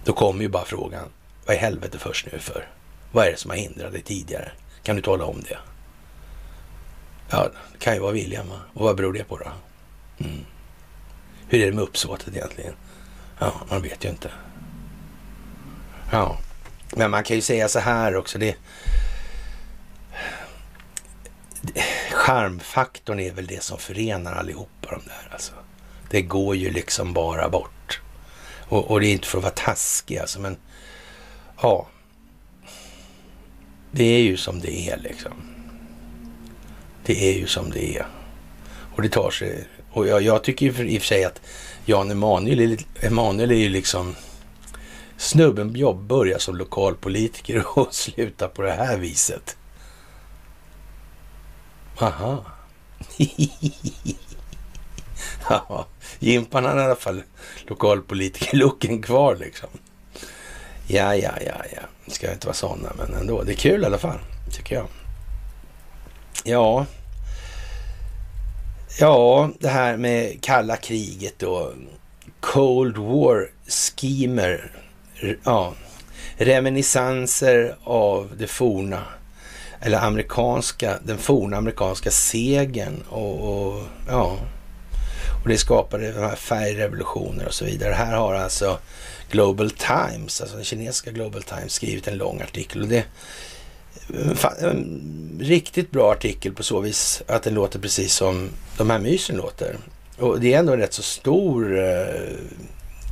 Då kommer ju bara frågan, vad i helvete först nu för? Vad är det som har hindrat dig tidigare? Kan du tala om det? Ja, det kan ju vara William. Och vad beror det på då? Mm. Hur är det med uppsåtet egentligen? Ja, man vet ju inte. Ja, men man kan ju säga så här också. Det, charmfaktorn är väl det som förenar allihopa de där alltså. Det går ju liksom bara bort. Och, och det är inte för att vara taskig alltså, men ja. Det är ju som det är liksom. Det är ju som det är. Och det tar sig. Och jag, jag tycker i och för sig att Jan Emanuel är, Emanuel är ju liksom snubben jobb börjar som lokalpolitiker och slutar på det här viset. Aha. ja, Jimpan har i alla fall lokalpolitiker-looken kvar liksom. Ja, ja, ja, ja. Det ska inte vara sådana, men ändå. Det är kul i alla fall, tycker jag. Ja. Ja, det här med kalla kriget och Cold War schemer. Ja, reminiscenser av det forna eller amerikanska, den forna amerikanska segern och, och ja, och det skapade de här färgrevolutioner och så vidare. Här har alltså Global Times, alltså den kinesiska Global Times, skrivit en lång artikel. Och det eh, en riktigt bra artikel på så vis att den låter precis som de här mysen låter. Och det är ändå rätt så stor... Eh,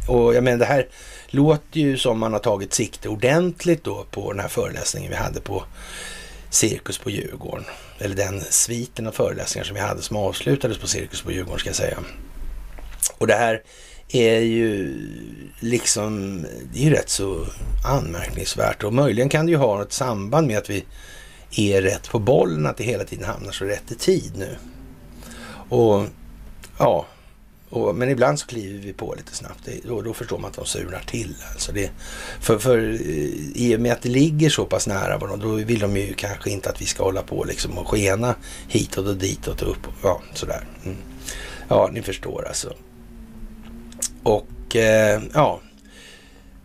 och jag menar det här låter ju som man har tagit sikte ordentligt då på den här föreläsningen vi hade på Cirkus på Djurgården. Eller den sviten av föreläsningar som vi hade som avslutades på Cirkus på Djurgården ska jag säga. Och det här är ju liksom, det är ju rätt så anmärkningsvärt och möjligen kan det ju ha ett samband med att vi är rätt på bollen, att det hela tiden hamnar så rätt i tid nu. Och ja, och, men ibland så kliver vi på lite snabbt. Det, då, då förstår man att de surnar till. Alltså det, för, för eh, i och med att det ligger så pass nära varandra, då vill de ju kanske inte att vi ska hålla på liksom och skena hitåt och ditåt och upp. Ja, sådär. Mm. Ja, ni förstår alltså. Och eh, ja,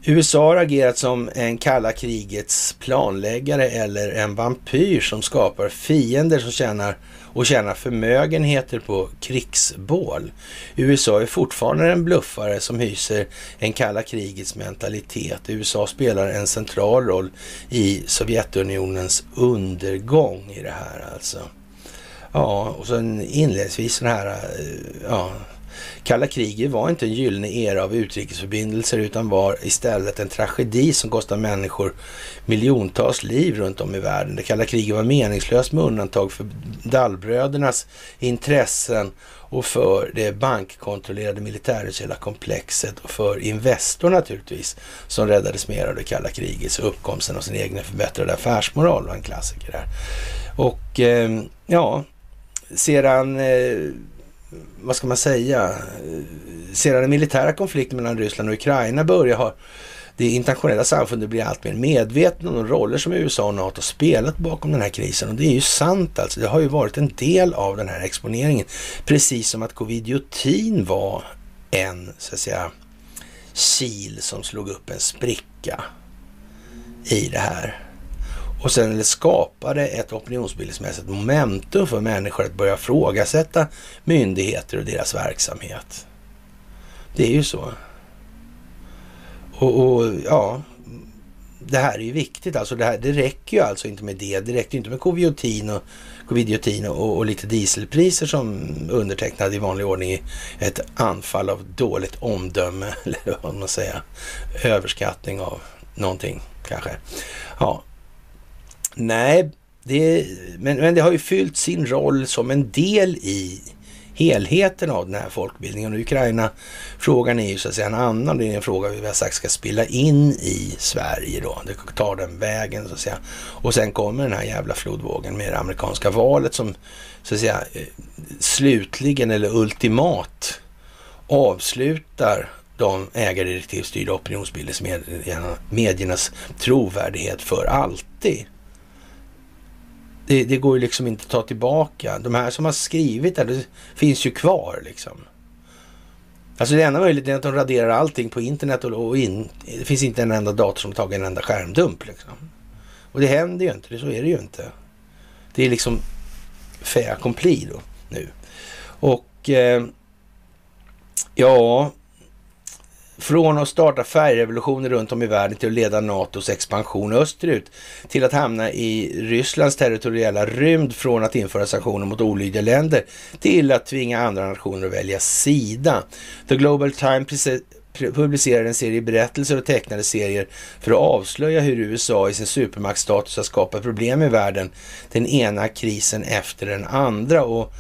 USA har agerat som en kalla krigets planläggare eller en vampyr som skapar fiender som tjänar och tjänar förmögenheter på krigsbål. USA är fortfarande en bluffare som hyser en kalla krigets mentalitet. USA spelar en central roll i Sovjetunionens undergång i det här alltså. Ja, och sen inledningsvis den här, eh, ja, Kalla kriget var inte en gyllene era av utrikesförbindelser utan var istället en tragedi som kostade människor miljontals liv runt om i världen. Det kalla kriget var meningslöst med undantag för Dallbrödernas intressen och för det bankkontrollerade militärindustriella komplexet och för Investor naturligtvis som räddades mer av det kalla krigets uppkomsten av sin egen förbättrade affärsmoral var en klassiker där. Och eh, ja, sedan eh, vad ska man säga, sedan den militära konflikten mellan Ryssland och Ukraina börjar har det internationella samfundet blivit allt mer medvetna om de roller som USA och NATO spelat bakom den här krisen. Och det är ju sant alltså. Det har ju varit en del av den här exponeringen. Precis som att covidiotin var en, så att säga, kil som slog upp en spricka i det här. Och sen skapade ett opinionsbildningsmässigt momentum för människor att börja frågasätta myndigheter och deras verksamhet. Det är ju så. Och, och ja, det här är ju viktigt alltså. Det, här, det räcker ju alltså inte med det. Det räcker inte med covidiotin och, covid och, och lite dieselpriser som undertecknade i vanlig ordning ett anfall av dåligt omdöme eller vad man säger, överskattning av någonting kanske. Ja, Nej, det, men, men det har ju fyllt sin roll som en del i helheten av den här folkbildningen. Och Ukraina-frågan är ju så att säga en annan. Det är en fråga vi har sagt ska spilla in i Sverige då. Det tar den vägen så att säga. Och sen kommer den här jävla flodvågen med det amerikanska valet som så att säga eh, slutligen eller ultimat avslutar de ägardirektivstyrda opinionsbildningsmediernas trovärdighet för alltid det, det, går ju liksom inte att ta tillbaka. De här som har skrivit det, det finns ju kvar liksom. Alltså det enda möjligheten är att de raderar allting på internet och, och in, det finns inte en enda dator som tagit en enda skärmdump. Liksom. Och det händer ju inte, så är det ju inte. Det är liksom fait accompli då nu. Och eh, ja, från att starta färgrevolutioner runt om i världen till att leda NATOs expansion österut till att hamna i Rysslands territoriella rymd från att införa sanktioner mot olydiga länder till att tvinga andra nationer att välja sida. The Global Times publicerade en serie berättelser och tecknade serier för att avslöja hur USA i sin supermaktsstatus har skapat problem i världen, den ena krisen efter den andra. Och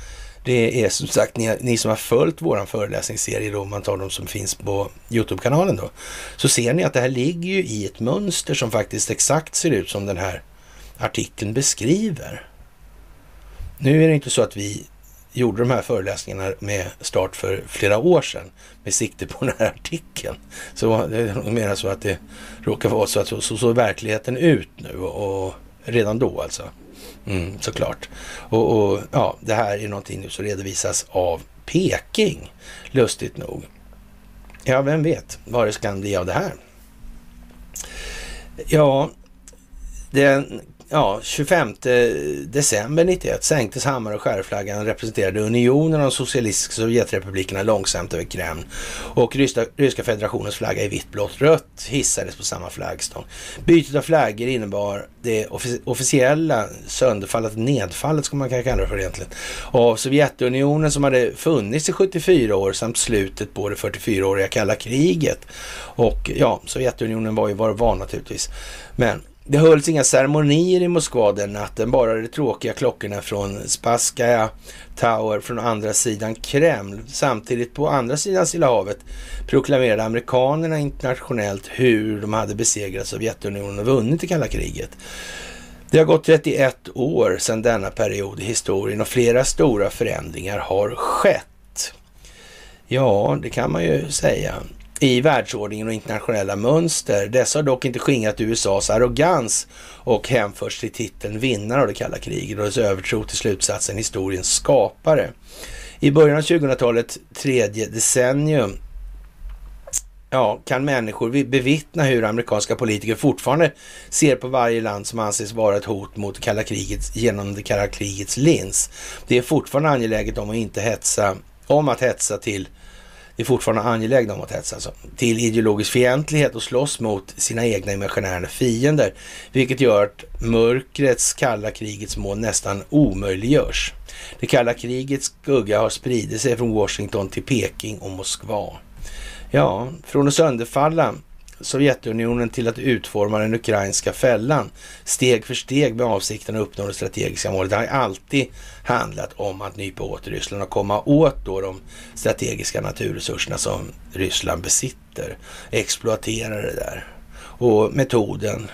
det är som sagt ni, ni som har följt våran föreläsningsserie då, om man tar de som finns på Youtube-kanalen då, så ser ni att det här ligger ju i ett mönster som faktiskt exakt ser ut som den här artikeln beskriver. Nu är det inte så att vi gjorde de här föreläsningarna med start för flera år sedan med sikte på den här artikeln. Så det är mer så att det råkar vara så att så, så såg verkligheten ut nu och, och redan då alltså. Mm, såklart. Och, och, ja, det här är någonting nu som redovisas av Peking, lustigt nog. Ja, vem vet vad det kan bli av det här? Ja, den ja, 25 eh, december 91 sänktes hammar och skärflaggan representerade unionen av de socialistiska Sovjetrepublikerna långsamt över Kreml och ryska, ryska federationens flagga i vitt, blått, rött hissades på samma flaggstång. Bytet av flaggor innebar det officiella sönderfallet, nedfallet ska man kanske kalla det för egentligen, av Sovjetunionen som hade funnits i 74 år samt slutet på det 44-åriga kalla kriget. Och ja, Sovjetunionen var ju var naturligtvis. Men det hölls inga ceremonier i Moskva den natten, bara de tråkiga klockorna från Spasskaja Tower från andra sidan Kreml. Samtidigt på andra sidan Stilla havet proklamerade amerikanerna internationellt hur de hade besegrat Sovjetunionen och vunnit det kalla kriget. Det har gått 31 år sedan denna period i historien och flera stora förändringar har skett. Ja, det kan man ju säga i världsordningen och internationella mönster. Dessa har dock inte skingrat USAs arrogans och hänförts till titeln vinnare av det kalla kriget och dess övertro till slutsatsen historiens skapare. I början av 2000-talet, tredje decennium, ja, kan människor bevittna hur amerikanska politiker fortfarande ser på varje land som anses vara ett hot mot kalla kriget genom det kalla krigets lins. Det är fortfarande angeläget om att inte hetsa, om att hetsa till är fortfarande angelägna om att hetsa alltså, till ideologisk fientlighet och slåss mot sina egna imaginära fiender, vilket gör att mörkrets kalla krigets mål nästan omöjliggörs. Det kalla krigets skugga har spridit sig från Washington till Peking och Moskva. Ja, från att sönderfalla Sovjetunionen till att utforma den ukrainska fällan steg för steg med avsikten att uppnå det strategiska målet. Det har alltid handlat om att nypa åt Ryssland och komma åt då de strategiska naturresurserna som Ryssland besitter. Exploatera det där. Och metoden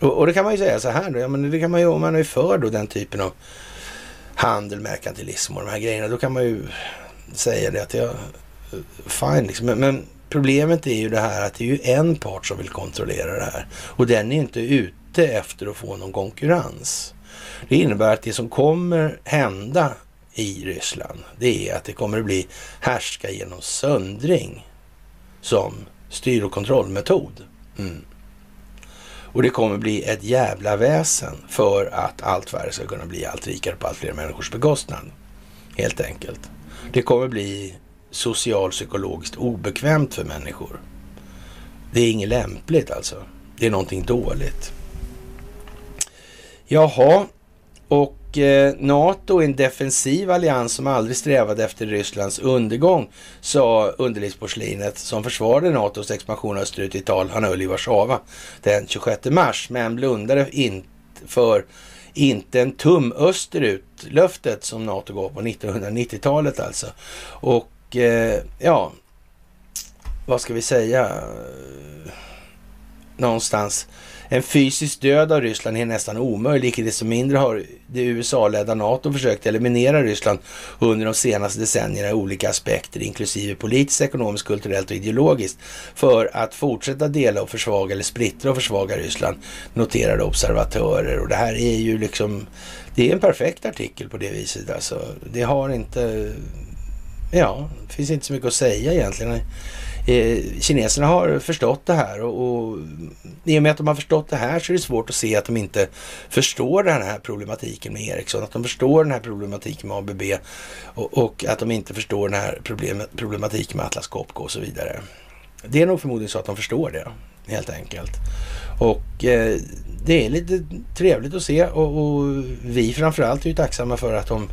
och, och det kan man ju säga så här då, ja, men det kan man ju, om man är för då den typen av handel, merkantilism och de här grejerna, då kan man ju säga det att jag, fine liksom. Men, men Problemet är ju det här att det är ju en part som vill kontrollera det här och den är inte ute efter att få någon konkurrens. Det innebär att det som kommer hända i Ryssland, det är att det kommer att bli härska genom söndring som styr och kontrollmetod. Mm. Och det kommer bli ett jävla väsen för att allt värre ska kunna bli allt rikare på allt fler människors bekostnad. Helt enkelt. Det kommer bli socialpsykologiskt obekvämt för människor. Det är inget lämpligt alltså. Det är någonting dåligt. Jaha, och eh, NATO är en defensiv allians som aldrig strävade efter Rysslands undergång, sa underlivsporslinet som försvarade NATOs expansion österut i tal han höll i Warszawa den 26 mars, men blundade in för inte en tum österut, löftet som NATO gav på 1990-talet alltså. Och eh, ja, vad ska vi säga? Någonstans en fysisk död av Ryssland är nästan omöjlig. Icke desto mindre har det USA-ledda NATO försökt eliminera Ryssland under de senaste decennierna i olika aspekter, inklusive politiskt, ekonomiskt, kulturellt och ideologiskt, för att fortsätta dela och försvaga eller splittra och försvaga Ryssland, noterade observatörer. Och det här är ju liksom, det är en perfekt artikel på det viset alltså. Det har inte Ja, det finns inte så mycket att säga egentligen. Eh, kineserna har förstått det här och, och i och med att de har förstått det här så är det svårt att se att de inte förstår den här problematiken med Ericsson, att de förstår den här problematiken med ABB och, och att de inte förstår den här problem, problematiken med Atlas Copco och så vidare. Det är nog förmodligen så att de förstår det helt enkelt. Och eh, det är lite trevligt att se och, och vi framförallt är ju tacksamma för att de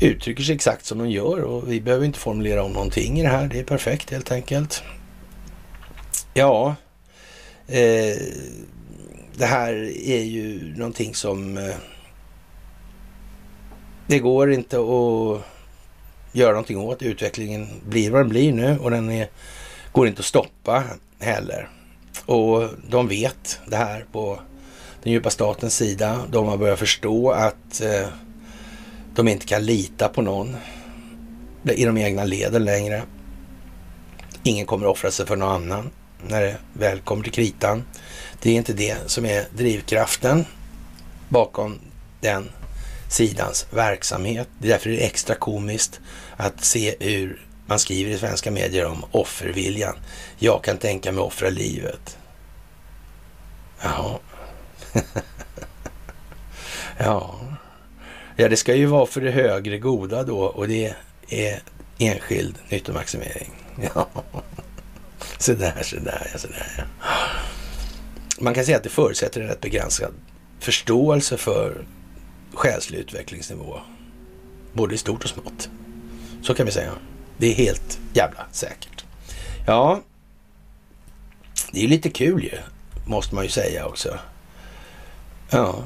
uttrycker sig exakt som de gör och vi behöver inte formulera om någonting i det här. Det är perfekt helt enkelt. Ja, eh, det här är ju någonting som eh, det går inte att göra någonting åt. Utvecklingen blir vad den blir nu och den är, går inte att stoppa heller. Och de vet det här på den djupa statens sida. De har börjat förstå att eh, de inte kan lita på någon i de egna leden längre. Ingen kommer offra sig för någon annan när det väl kommer till kritan. Det är inte det som är drivkraften bakom den sidans verksamhet. Det är därför det är extra komiskt att se hur man skriver i svenska medier om offerviljan. Jag kan tänka mig offra livet. Jaha. ja. Ja, det ska ju vara för det högre goda då och det är enskild nyttomaximering. Ja, så där, så där, ja, så där. Ja. Man kan säga att det förutsätter en rätt begränsad förståelse för själslig utvecklingsnivå. Både i stort och smått. Så kan vi säga. Det är helt jävla säkert. Ja, det är lite kul ju, måste man ju säga också. Ja,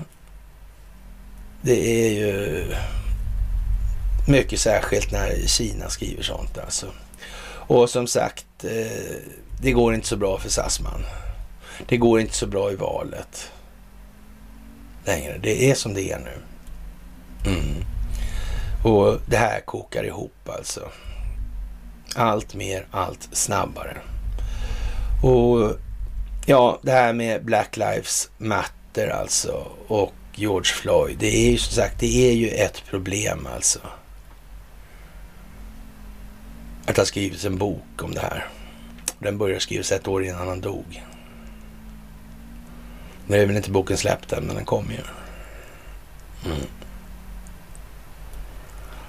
det är ju mycket särskilt när Kina skriver sånt alltså. Och som sagt, eh, det går inte så bra för Sassman. Det går inte så bra i valet längre. Det är som det är nu. Mm. Och det här kokar ihop alltså. Allt mer, allt snabbare. Och ja, det här med Black Lives Matter alltså. Och George Floyd. Det är ju som sagt, det är ju ett problem alltså. att det har skrivits en bok om det här. Den började skrivas ett år innan han dog. Nu är väl inte boken släppt än, men den kommer ju. Mm.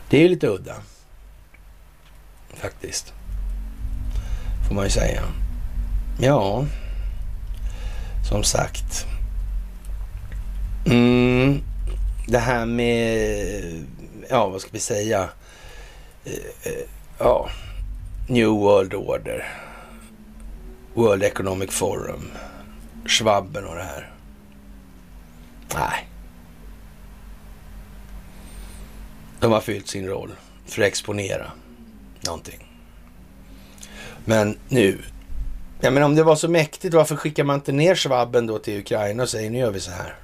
Det är ju lite udda. Faktiskt. Får man ju säga. Ja, som sagt. Mm, det här med, ja vad ska vi säga? Eh, eh, ja, New World Order. World Economic Forum. Schwabben och det här. Nej. De har fyllt sin roll för att exponera någonting. Men nu, ja men om det var så mäktigt, varför skickar man inte ner Schwabben då till Ukraina och säger nu gör vi så här?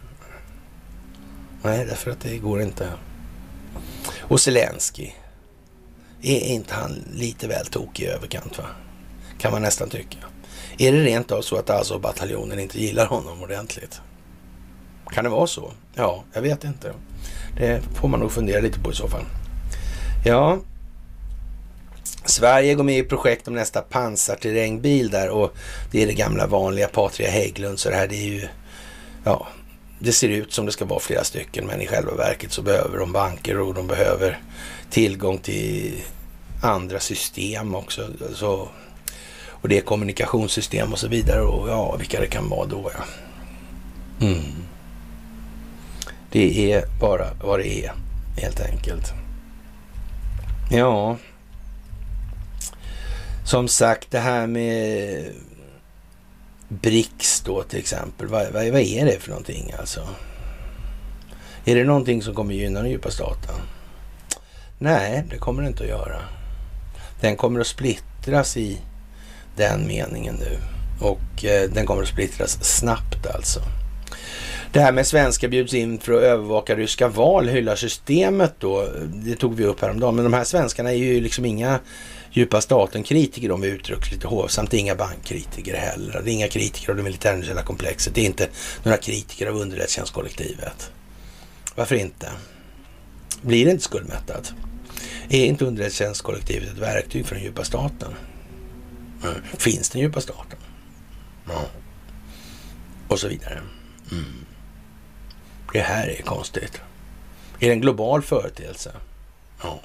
Nej, därför att det går inte. Och Zelensky. Är inte han lite väl tokig i överkant va? Kan man nästan tycka. Är det rent av så att alltså bataljonen inte gillar honom ordentligt? Kan det vara så? Ja, jag vet inte. Det får man nog fundera lite på i så fall. Ja, Sverige går med i projekt om nästa pansarterrängbil där och det är det gamla vanliga Patria Hägglund. Så det här det är ju, ja, det ser ut som det ska vara flera stycken men i själva verket så behöver de banker och de behöver tillgång till andra system också. Så, och det är kommunikationssystem och så vidare och ja, vilka det kan vara då ja. Mm. Det är bara vad det är helt enkelt. Ja, som sagt det här med BRICS då till exempel. Vad, vad, vad, är det för någonting alltså? Är det någonting som kommer gynna den djupa staten? Nej, det kommer det inte att göra. Den kommer att splittras i den meningen nu. Och eh, den kommer att splittras snabbt alltså. Det här med svenska bjuds in för att övervaka ryska val hyllar systemet då. Det tog vi upp häromdagen. Men de här svenskarna är ju liksom inga djupa staten-kritiker de uttrycks lite hovsamt. Det är inga bankkritiker heller. Det är inga kritiker av det militärindustriella komplexet. Det är inte några kritiker av underrättelsetjänstkollektivet. Varför inte? Blir det inte skuldmättat? Är inte underrättelsetjänstkollektivet ett verktyg för den djupa staten? Mm. Finns den djupa staten? Ja. Och så vidare. Mm. Det här är konstigt. Är det en global företeelse? Ja.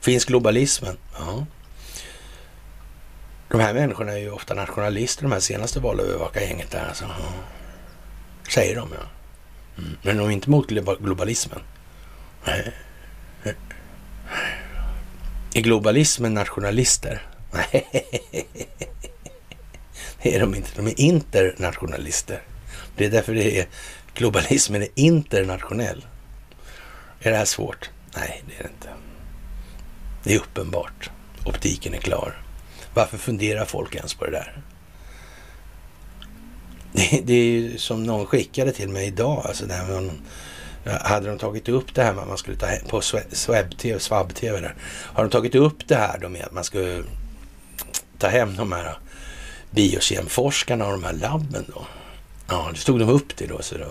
Finns globalismen? Ja. De här människorna är ju ofta nationalister, de här senaste valövervakargänget där. Alltså. Säger de ja. Mm. Men de är inte mot globalismen. Nej. Är globalismen nationalister? Nej, det är de inte. De är internationalister. Det är därför det är globalismen är internationell. Är det här svårt? Nej, det är det inte. Det är uppenbart. Optiken är klar. Varför funderar folk ens på det där? Det, det är ju som någon skickade till mig idag. Alltså där man, hade de tagit upp det här med att man skulle ta hem, på Swab-TV, Swab-TV där. Har de tagit upp det här då med att man skulle ta hem de här biokemforskarna och de här labben då? Ja, det stod de upp det då. Så då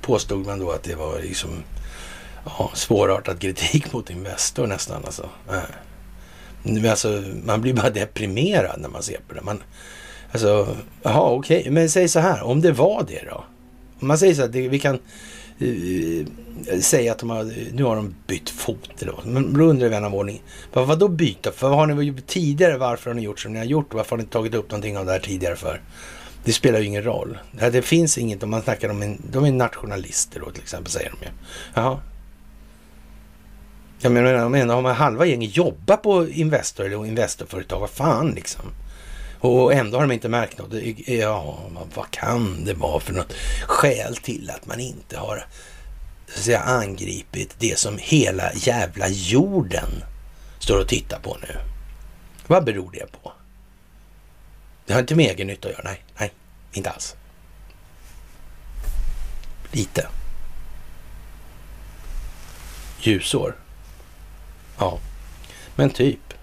påstod man då att det var liksom ja, svårartad kritik mot Investor nästan. Alltså. Äh alltså, man blir bara deprimerad när man ser på det. Man, alltså, jaha, okej, okay. men säg så här, om det var det då? Om man säger så här, det, vi kan uh, säga att de har, nu har de bytt fot eller vad. Men då undrar vän av ordning, vad, vad då byta? För vad har ni gjort tidigare? Varför har ni gjort som ni har gjort? Varför har ni inte tagit upp någonting av det här tidigare för? Det spelar ju ingen roll. Det finns inget, om man snackar om en, de är nationalister då till exempel, säger de ju. Jaha. Jag menar, jag menar om halva gänget jobbar på Investor eller Investorföretag, vad fan liksom. Och ändå har de inte märkt något. Ja, vad kan det vara för något skäl till att man inte har så att säga, angripit det som hela jävla jorden står och tittar på nu? Vad beror det på? Det har inte med egen nytta att göra. Nej, nej, inte alls. Lite. Ljusår. Ja, men typ.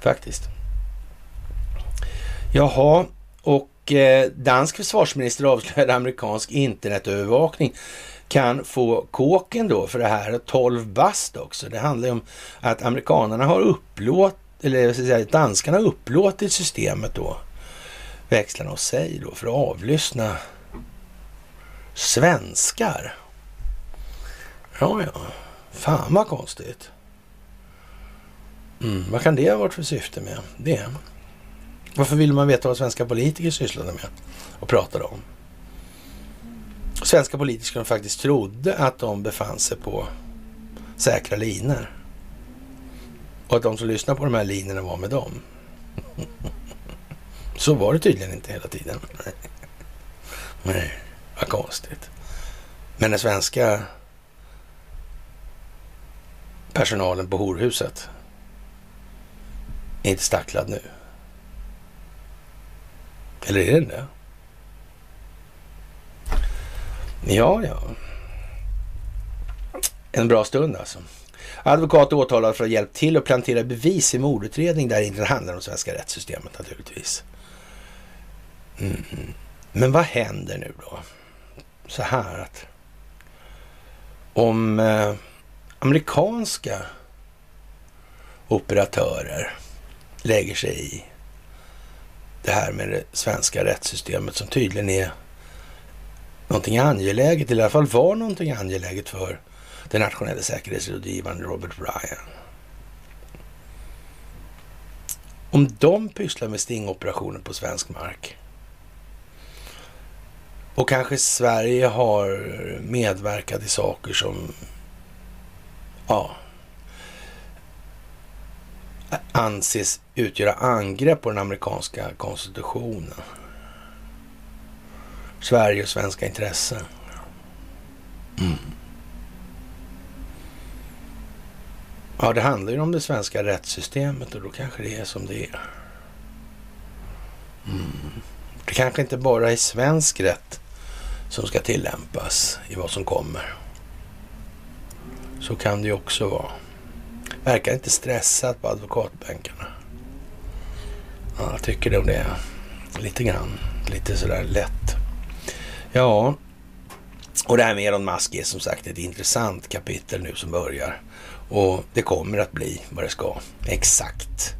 Faktiskt. Jaha, och eh, dansk försvarsminister avslöjade amerikansk internetövervakning kan få kåken då för det här 12 bast också. Det handlar ju om att amerikanerna har upplåt eller säga, danskarna har upplåtit systemet då, växlarna hos sig då, för att avlyssna svenskar. Ja, ja. Fan vad konstigt. Mm, vad kan det ha varit för syfte med det? Varför vill man veta vad svenska politiker sysslade med och pratade om? Svenska politiker som faktiskt trodde att de befann sig på säkra linor. Och att de som lyssnade på de här linorna var med dem. Så var det tydligen inte hela tiden. Nej, vad konstigt. Men den svenska personalen på horhuset är inte stacklad nu. Eller är den det? Ja, ja. En bra stund alltså. Advokat åtalad för att ha hjälpt till att plantera bevis i mordutredning där det inte handlar om svenska rättssystemet naturligtvis. Mm. Men vad händer nu då? Så här att om eh, amerikanska operatörer lägger sig i det här med det svenska rättssystemet som tydligen är någonting angeläget, eller i alla fall var någonting angeläget för den nationella säkerhetsrådgivaren Robert Ryan. Om de pysslar med stingoperationer på svensk mark och kanske Sverige har medverkat i saker som ja, anses utgöra angrepp på den amerikanska konstitutionen. Sverige och svenska intressen. Mm. Ja, det handlar ju om det svenska rättssystemet och då kanske det är som det är. Mm. Det kanske inte bara är svensk rätt som ska tillämpas i vad som kommer. Så kan det ju också vara. Verkar inte stressad på advokatbänkarna. Ja, jag tycker nog det. Lite grann. Lite sådär lätt. Ja, och det här med Elon Musk är som sagt ett intressant kapitel nu som börjar. Och det kommer att bli vad det ska. Exakt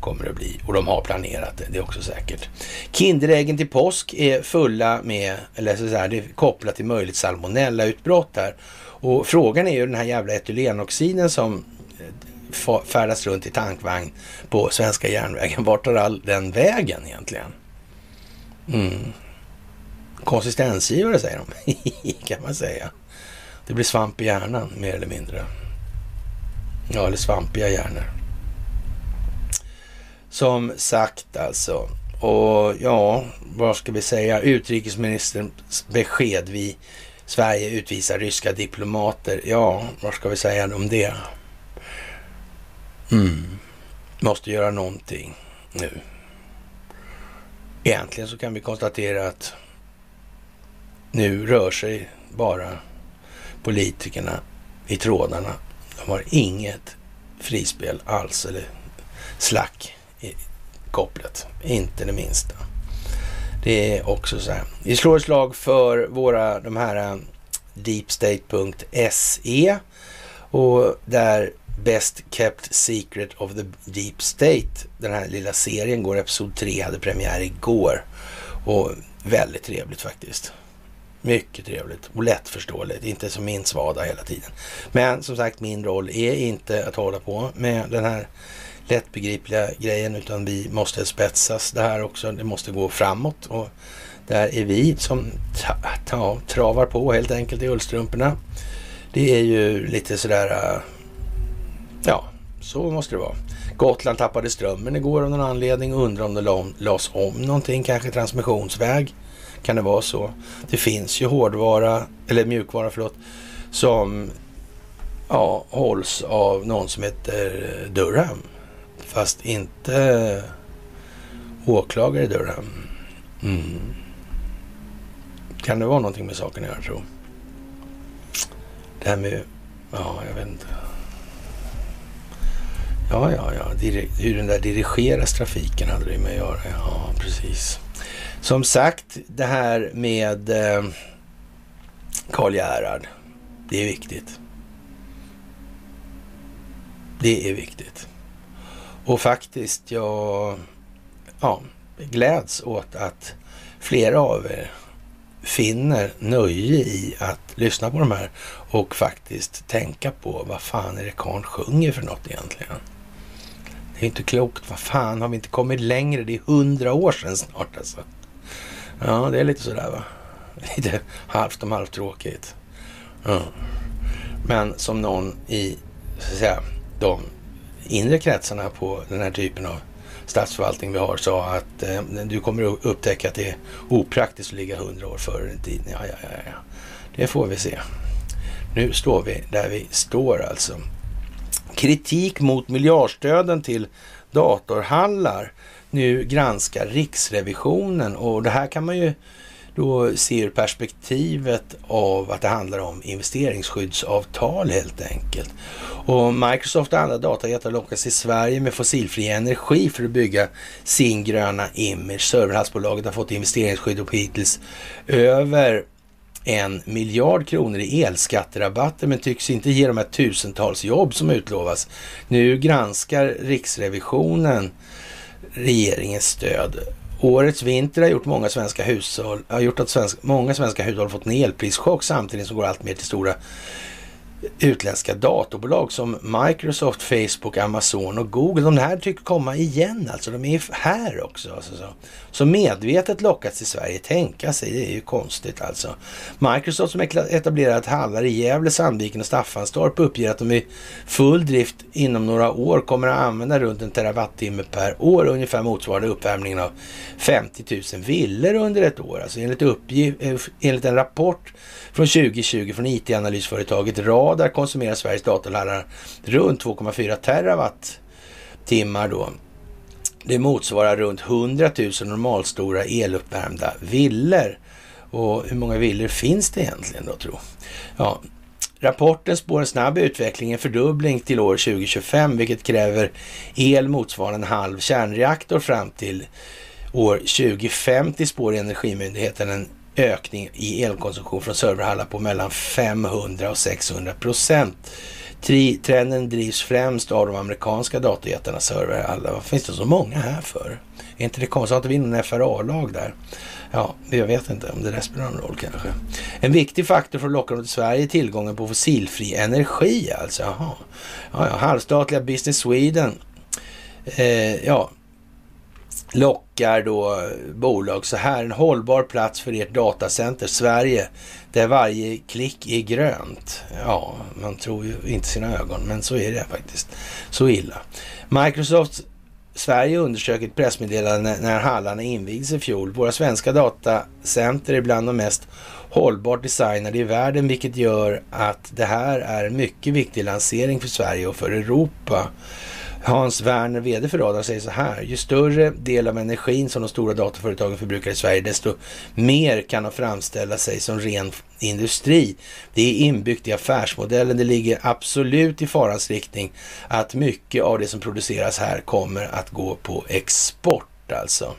kommer det att bli. Och de har planerat det, det är också säkert. Kinderäggen till påsk är fulla med, eller så här, det är kopplat till möjligt salmonellautbrott här. Och frågan är ju den här jävla etylenoxiden som färdas runt i tankvagn på svenska järnvägen. Vart tar all den vägen egentligen? Mm. Konsistensgivare säger de, kan man säga. Det blir svamp i hjärnan mer eller mindre. Ja, eller svampiga hjärnor. Som sagt alltså. Och ja, vad ska vi säga? Utrikesministerns besked. Vi Sverige utvisar ryska diplomater. Ja, vad ska vi säga om det? Mm. Måste göra någonting nu. Egentligen så kan vi konstatera att nu rör sig bara politikerna i trådarna. De har inget frispel alls eller slack i kopplet. Inte det minsta. Det är också så här. Vi slår ett slag för våra, de här eh, deepstate.se och där Best Kept Secret of the Deep State, den här lilla serien går, episod 3 hade premiär igår och väldigt trevligt faktiskt. Mycket trevligt och lättförståeligt, inte som min svada hela tiden. Men som sagt, min roll är inte att hålla på med den här lättbegripliga grejen, utan vi måste spetsas det här också. Det måste gå framåt och där är vi som ta, ta, travar på helt enkelt i ullstrumporna. Det är ju lite sådär, äh, ja, så måste det vara. Gotland tappade strömmen igår av någon anledning. Undrar om det lades om någonting, kanske transmissionsväg. Kan det vara så? Det finns ju hårdvara, eller mjukvara förlåt, som ja, hålls av någon som heter Durham. Fast inte åklagare i Durham. Mm. Kan det vara någonting med saken att göra, tro? Det här med, ja, jag vet inte. Ja, ja, ja. Hur den där dirigeras trafiken hade det med att göra. Ja, precis. Som sagt, det här med eh, Karl Gerhard. Det är viktigt. Det är viktigt. Och faktiskt, jag ja, gläds åt att flera av er finner nöje i att lyssna på de här och faktiskt tänka på vad fan är det karln sjunger för något egentligen. Det är inte klokt. Vad fan, har vi inte kommit längre? Det är hundra år sedan snart alltså. Ja, det är lite sådär va. Lite halvt om halvt tråkigt. Ja. Men som någon i, så att säga, de inre kretsarna på den här typen av statsförvaltning vi har sa att eh, du kommer att upptäcka att det är opraktiskt att ligga hundra år före din tid. Ja, ja, ja, ja. Det får vi se. Nu står vi där vi står alltså. Kritik mot miljardstöden till datorhallar. Nu granskar Riksrevisionen och det här kan man ju då se ur perspektivet av att det handlar om investeringsskyddsavtal helt enkelt. Och Microsoft och andra datajättar lockas i Sverige med fossilfri energi för att bygga sin gröna image. Serverhallsbolaget har fått investeringsskydd och hittills över en miljard kronor i elskatterabatter men tycks inte ge de här tusentals jobb som utlovas. Nu granskar Riksrevisionen regeringens stöd. Årets vinter har gjort många svenska hushåll, har gjort att svensk, många svenska hushåll fått en elprischock samtidigt som går allt mer till stora utländska datorbolag som Microsoft, Facebook, Amazon och Google. De här tycker komma igen alltså. De är här också. Alltså, så. så medvetet lockats till Sverige. Tänka sig, det är ju konstigt alltså. Microsoft som etablerat hallar i Gävle, Sandviken och Staffanstorp uppger att de i full drift inom några år kommer att använda runt en terawattimme per år, ungefär motsvarande uppvärmningen av 50 000 villor under ett år. Alltså enligt, uppgift, eh, enligt en rapport från 2020 från IT-analysföretaget Radar konsumerar Sveriges datorhallar runt 2,4 terawattimmar då. Det motsvarar runt 100 000 normalstora eluppvärmda villor. Och hur många villor finns det egentligen då tro? Ja, Rapporten spår en snabb utveckling, en fördubbling till år 2025, vilket kräver el motsvarande en halv kärnreaktor fram till år 2050 spår Energimyndigheten en ökning i elkonsumtion från serverhallar på mellan 500 och 600 procent. Trenden drivs främst av de amerikanska datorjättarnas serverhallar. Vad finns det så många här för? Är inte det konstigt? Har inte vi någon FRA-lag där? Ja, jag vet inte om det där spelar någon roll kanske. En viktig faktor för att locka dem till Sverige är tillgången på fossilfri energi alltså. Jaha. Ja, ja, halvstatliga Business Sweden. Eh, ja, lockar då bolag så här. En hållbar plats för ert datacenter Sverige där varje klick är grönt. Ja, man tror ju inte sina ögon, men så är det faktiskt. Så illa. Microsoft Sverige undersöker ett pressmeddelande när hallarna invigdes i fjol. Våra svenska datacenter är bland de mest hållbart designade i världen, vilket gör att det här är en mycket viktig lansering för Sverige och för Europa. Hans Werner, vd för Radar, säger så här. Ju större del av energin som de stora dataföretagen förbrukar i Sverige, desto mer kan de framställa sig som ren industri. Det är inbyggt i affärsmodellen. Det ligger absolut i farans riktning att mycket av det som produceras här kommer att gå på export alltså.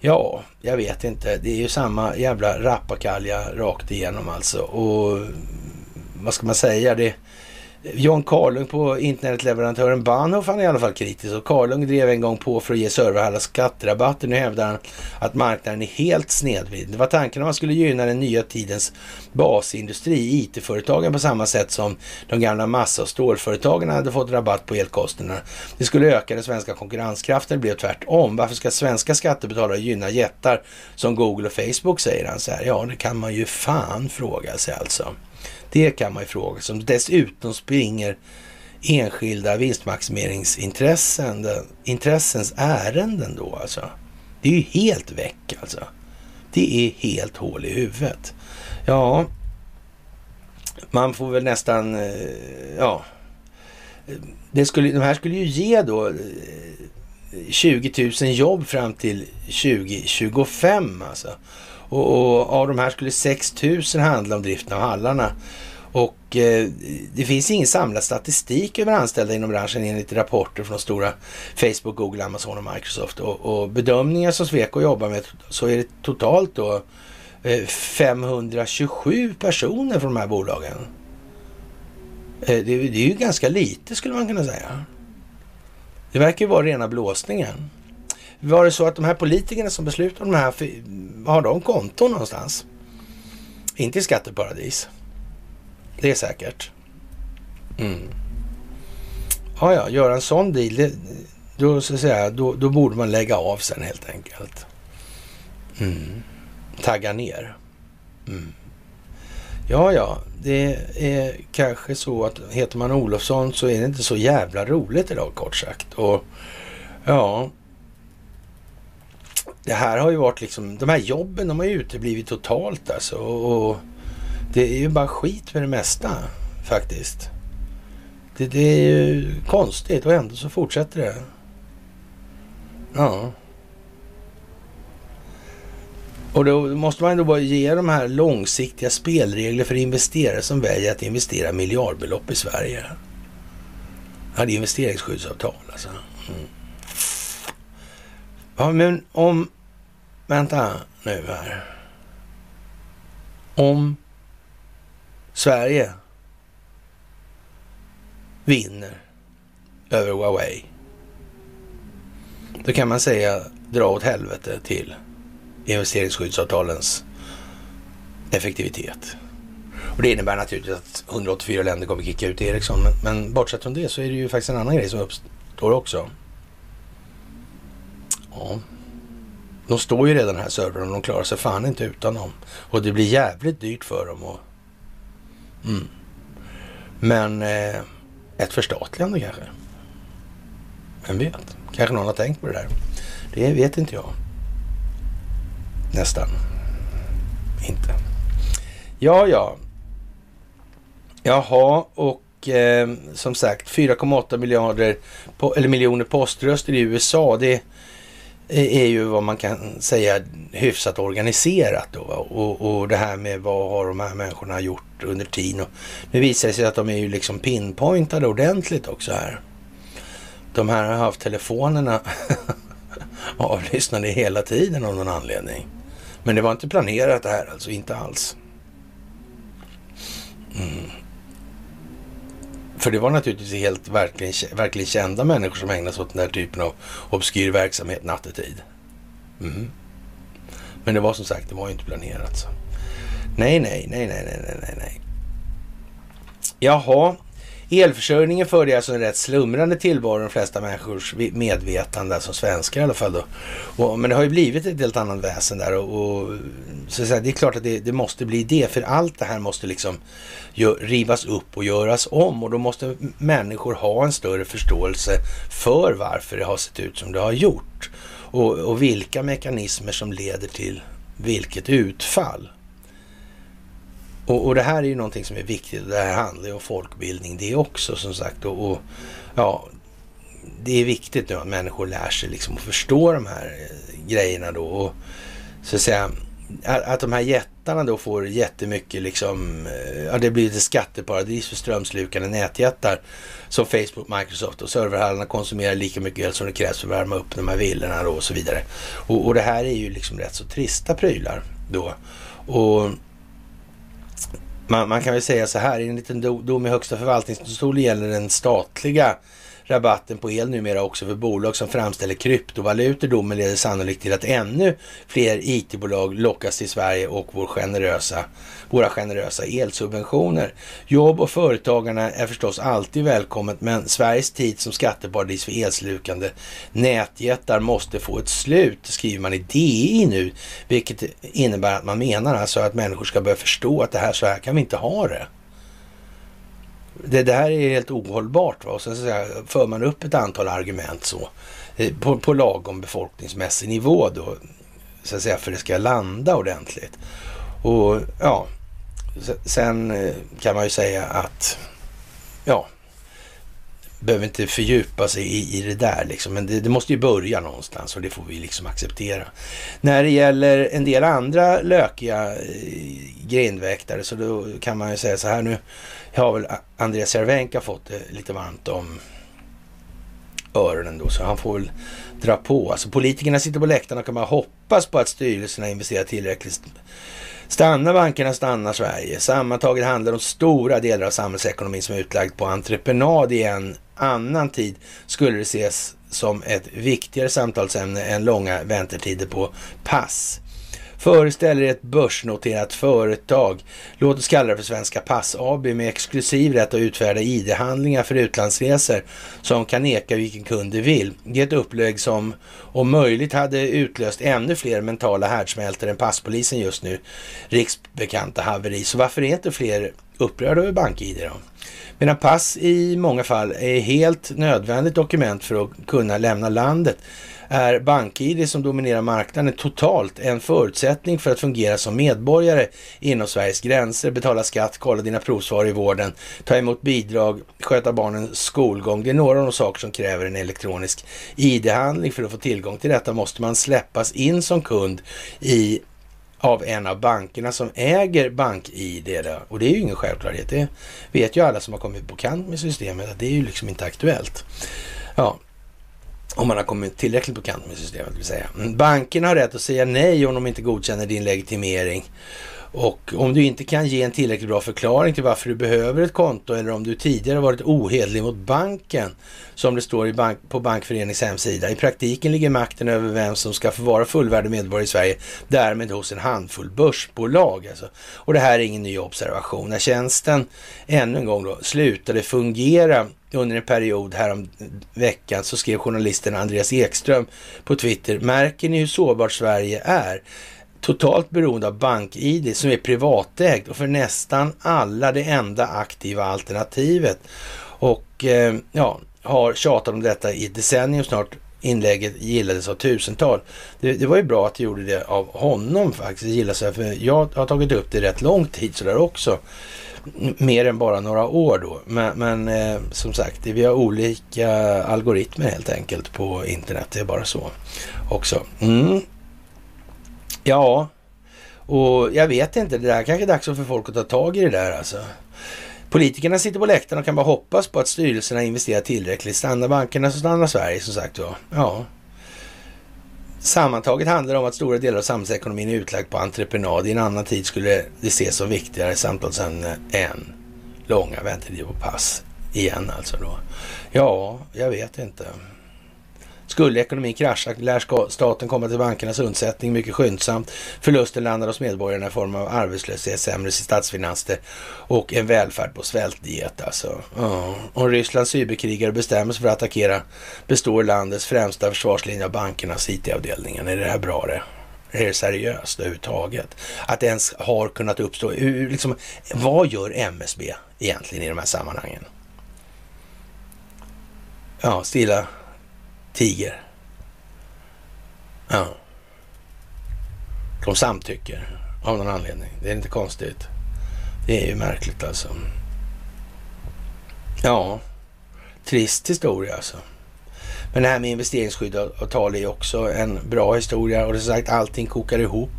Ja, jag vet inte. Det är ju samma jävla rappakalja rakt igenom alltså. Och vad ska man säga? Det John Karlung på internetleverantören Bahnhof han är i alla fall kritisk och Karlung drev en gång på för att ge serverhallar skatterabatter. Nu hävdar han att marknaden är helt snedvriden. Det var tanken att man skulle gynna den nya tidens basindustri, IT-företagen på samma sätt som de gamla massa och stålföretagen hade fått rabatt på elkostnaderna. Det skulle öka den svenska konkurrenskraften, det blev tvärtom. Varför ska svenska skattebetalare gynna jättar som Google och Facebook, säger han så här. Ja, det kan man ju fan fråga sig alltså. Det kan man ju fråga sig. Som dessutom springer enskilda vinstmaximeringsintressen, intressens ärenden då alltså. Det är ju helt väck alltså. Det är helt hål i huvudet. Ja, man får väl nästan, eh, ja, det skulle, de här skulle ju ge då eh, 20 000 jobb fram till 2025 alltså. Och, och av de här skulle 6 000 handla om driften av hallarna. Och eh, det finns ingen samlad statistik över anställda inom branschen enligt rapporter från stora Facebook, Google, Amazon och Microsoft. Och, och bedömningar som Sweco jobbar med så är det totalt då eh, 527 personer från de här bolagen. Eh, det, det, är ju ganska lite skulle man kunna säga. Det verkar ju vara rena blåsningen. Var det så att de här politikerna som beslutar om det här, har de konton någonstans? Inte i skatteparadis. Det är säkert. Mm. Ja, ja, göra en sån deal, det, då, så att säga, då, då borde man lägga av sen helt enkelt. Mm. Tagga ner. Mm. Ja, ja, det är kanske så att heter man Olofsson så är det inte så jävla roligt idag kort sagt. Och ja, det här har ju varit liksom, de här jobben de har ju uteblivit totalt alltså. Och det är ju bara skit med det mesta faktiskt. Det, det är ju konstigt och ändå så fortsätter det. Ja. Och då måste man ändå bara ge de här långsiktiga spelregler för investerare som väljer att investera miljardbelopp i Sverige. Ja, det är investeringsskyddsavtal alltså. Mm. Ja, men om... Vänta nu här. Om Sverige vinner över Huawei. Då kan man säga dra åt helvete till investeringsskyddsavtalens effektivitet. Och det innebär naturligtvis att 184 länder kommer kicka ut Ericsson. Men, men bortsett från det så är det ju faktiskt en annan grej som uppstår också. Ja. De står ju redan här servrarna och de klarar sig fan inte utan dem. Och det blir jävligt dyrt för dem. Och, mm. Men eh, ett förstatligande kanske? Vem vet? Kanske någon har tänkt på det där. Det vet inte jag. Nästan. Inte. Ja, ja. Jaha, och eh, som sagt 4,8 miljarder på, eller miljoner poströster i USA. Det är ju vad man kan säga hyfsat organiserat då. Och, och det här med vad har de här människorna gjort under tiden. Och nu visar det sig att de är ju liksom pinpointade ordentligt också här. De här har haft telefonerna avlyssnade hela tiden av någon anledning. Men det var inte planerat det här alltså, inte alls. Mm. För det var naturligtvis helt verkligen, verkligen kända människor som ägnade sig åt den här typen av obskyr verksamhet nattetid. Mm. Men det var som sagt, det var ju inte planerat. Så. Nej, nej, nej, nej, nej, nej, nej. Jaha, Elförsörjningen förde alltså en rätt slumrande tillvaro i de flesta människors medvetande, alltså svenskar i alla fall då. Och, men det har ju blivit ett helt annat väsen där och, och så att säga, det är klart att det, det, måste bli det, för allt det här måste liksom gör, rivas upp och göras om och då måste människor ha en större förståelse för varför det har sett ut som det har gjort och, och vilka mekanismer som leder till vilket utfall. Och, och, det här är ju någonting som är viktigt. Det här handlar ju om folkbildning det också som sagt. Och, och, ja, det är viktigt nu att människor lär sig liksom att förstå de här eh, grejerna då. Och så att säga att de här jättarna då får jättemycket liksom, eh, ja det blir ett skatteparadis för strömslukande nätjättar som Facebook, Microsoft och serverhallarna konsumerar lika mycket el som det krävs för att värma upp de här villorna då och så vidare. Och, och det här är ju liksom rätt så trista prylar då. Och man, man, kan väl säga så här, i en liten dom i Högsta förvaltningsdomstolen gäller den statliga rabatten på el numera också för bolag som framställer kryptovalutor. Domen leder sannolikt till att ännu fler IT-bolag lockas till Sverige och vår generösa, våra generösa elsubventioner. Jobb och företagarna är förstås alltid välkommet, men Sveriges tid som skatteparadis för elslukande nätjättar måste få ett slut, skriver man i DI nu, vilket innebär att man menar alltså att människor ska börja förstå att det här, så här kan vi inte ha det det, det här är helt ohållbart. Va? Och sen så säga, för man upp ett antal argument så eh, på, på lagom befolkningsmässig nivå då, så att säga, för det ska landa ordentligt. Och ja, sen eh, kan man ju säga att ja, behöver inte fördjupa sig i, i det där liksom. Men det, det, måste ju börja någonstans och det får vi liksom acceptera. När det gäller en del andra lökiga eh, grindväktare så då kan man ju säga så här nu har väl Andreas Cervenka fått det lite varmt om öronen då, så han får väl dra på. Alltså politikerna sitter på läktarna och kan bara hoppas på att styrelserna investerar tillräckligt. Stannar bankerna stannar Sverige. Sammantaget handlar det om stora delar av samhällsekonomin som är utlagd på entreprenad i en annan tid skulle det ses som ett viktigare samtalsämne än långa väntetider på pass. Föreställ er ett börsnoterat företag, låt oss kalla det för Svenska Pass AB, med exklusiv rätt att utfärda ID-handlingar för utlandsresor som kan neka vilken kund de vill. Det är ett upplägg som om möjligt hade utlöst ännu fler mentala härdsmältor än passpolisen just nu. Riksbekanta haveri. Så varför är inte fler upprörda över BankID då? Medan pass i många fall är helt nödvändigt dokument för att kunna lämna landet är BankID som dominerar marknaden totalt en förutsättning för att fungera som medborgare inom Sveriges gränser, betala skatt, kolla dina provsvar i vården, ta emot bidrag, sköta barnens skolgång. Det är några av de saker som kräver en elektronisk ID-handling. För att få tillgång till detta måste man släppas in som kund i av en av bankerna som äger BankID. Och det är ju ingen självklarhet. Det vet ju alla som har kommit på kant med systemet att det är ju liksom inte aktuellt. Ja, om man har kommit tillräckligt på kant med systemet vill säga. Mm, bankerna har rätt att säga nej om de inte godkänner din legitimering. Och om du inte kan ge en tillräckligt bra förklaring till varför du behöver ett konto eller om du tidigare varit ohederlig mot banken, som det står i bank, på Bankföreningens hemsida. I praktiken ligger makten över vem som ska få vara fullvärdig medborgare i Sverige därmed hos en handfull börsbolag. Alltså. Och det här är ingen ny observation. När tjänsten ännu en gång då slutade fungera under en period härom veckan så skrev journalisten Andreas Ekström på Twitter, märker ni hur sårbart Sverige är? Totalt beroende av BankID som är privatägt och för nästan alla det enda aktiva alternativet. Och eh, ja, har tjatat om detta i decennium snart. Inlägget gillades av tusental. Det, det, var ju bra att det gjorde det av honom faktiskt. Det gillas för jag har tagit upp det rätt lång tid sådär också mer än bara några år då. Men, men eh, som sagt, vi har olika algoritmer helt enkelt på internet. Det är bara så också. Mm. Ja, och jag vet inte, det där kanske är dags för folk att ta tag i det där alltså. Politikerna sitter på läktaren och kan bara hoppas på att styrelserna investerar tillräckligt. Stannar bankerna så stannar Sverige som sagt var. Ja. Sammantaget handlar det om att stora delar av samhällsekonomin är utlagd på entreprenad. I en annan tid skulle det ses som viktigare samtalsämne än långa väntetider på pass. Igen alltså då. Ja, jag vet inte. Skulle ekonomin krascha lär staten komma till bankernas undsättning mycket skyndsamt. Förlusten landar hos medborgarna i form av arbetslöshet, sämre statsfinanser och en välfärd på svältdiet alltså. Oh. Om Rysslands cyberkrigare bestämmer sig för att attackera består landets främsta försvarslinje av bankernas IT-avdelningar. Är det här bra det? Är det seriöst överhuvudtaget? Att det ens har kunnat uppstå. Liksom, vad gör MSB egentligen i de här sammanhangen? Ja, stilla tiger. Ja. De samtycker av någon anledning. Det är inte konstigt. Det är ju märkligt alltså. Ja, trist historia alltså. Men det här med investeringsskyddsavtal är också en bra historia och det är sagt allting kokar ihop.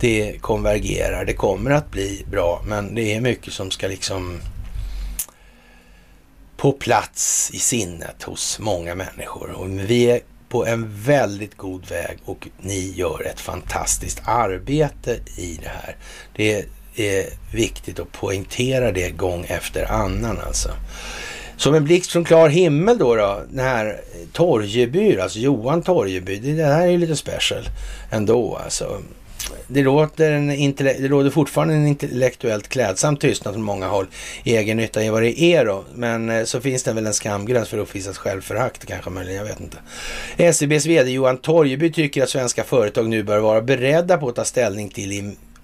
Det konvergerar. Det kommer att bli bra, men det är mycket som ska liksom på plats i sinnet hos många människor. Och vi är på en väldigt god väg och ni gör ett fantastiskt arbete i det här. Det är viktigt att poängtera det gång efter annan alltså. Som en blixt från klar himmel då, då den här Torjeby, alltså Johan Torjeby, det här är ju lite special ändå alltså det, låter en det råder fortfarande en intellektuellt klädsam tystnad från många håll. Egen nytta är vad det är då. Men eh, så finns det väl en skamgräns för att uppvisa självförakt kanske möjligen, jag vet inte. SEBs vd Johan Torgeby tycker att svenska företag nu bör vara beredda på att ta ställning till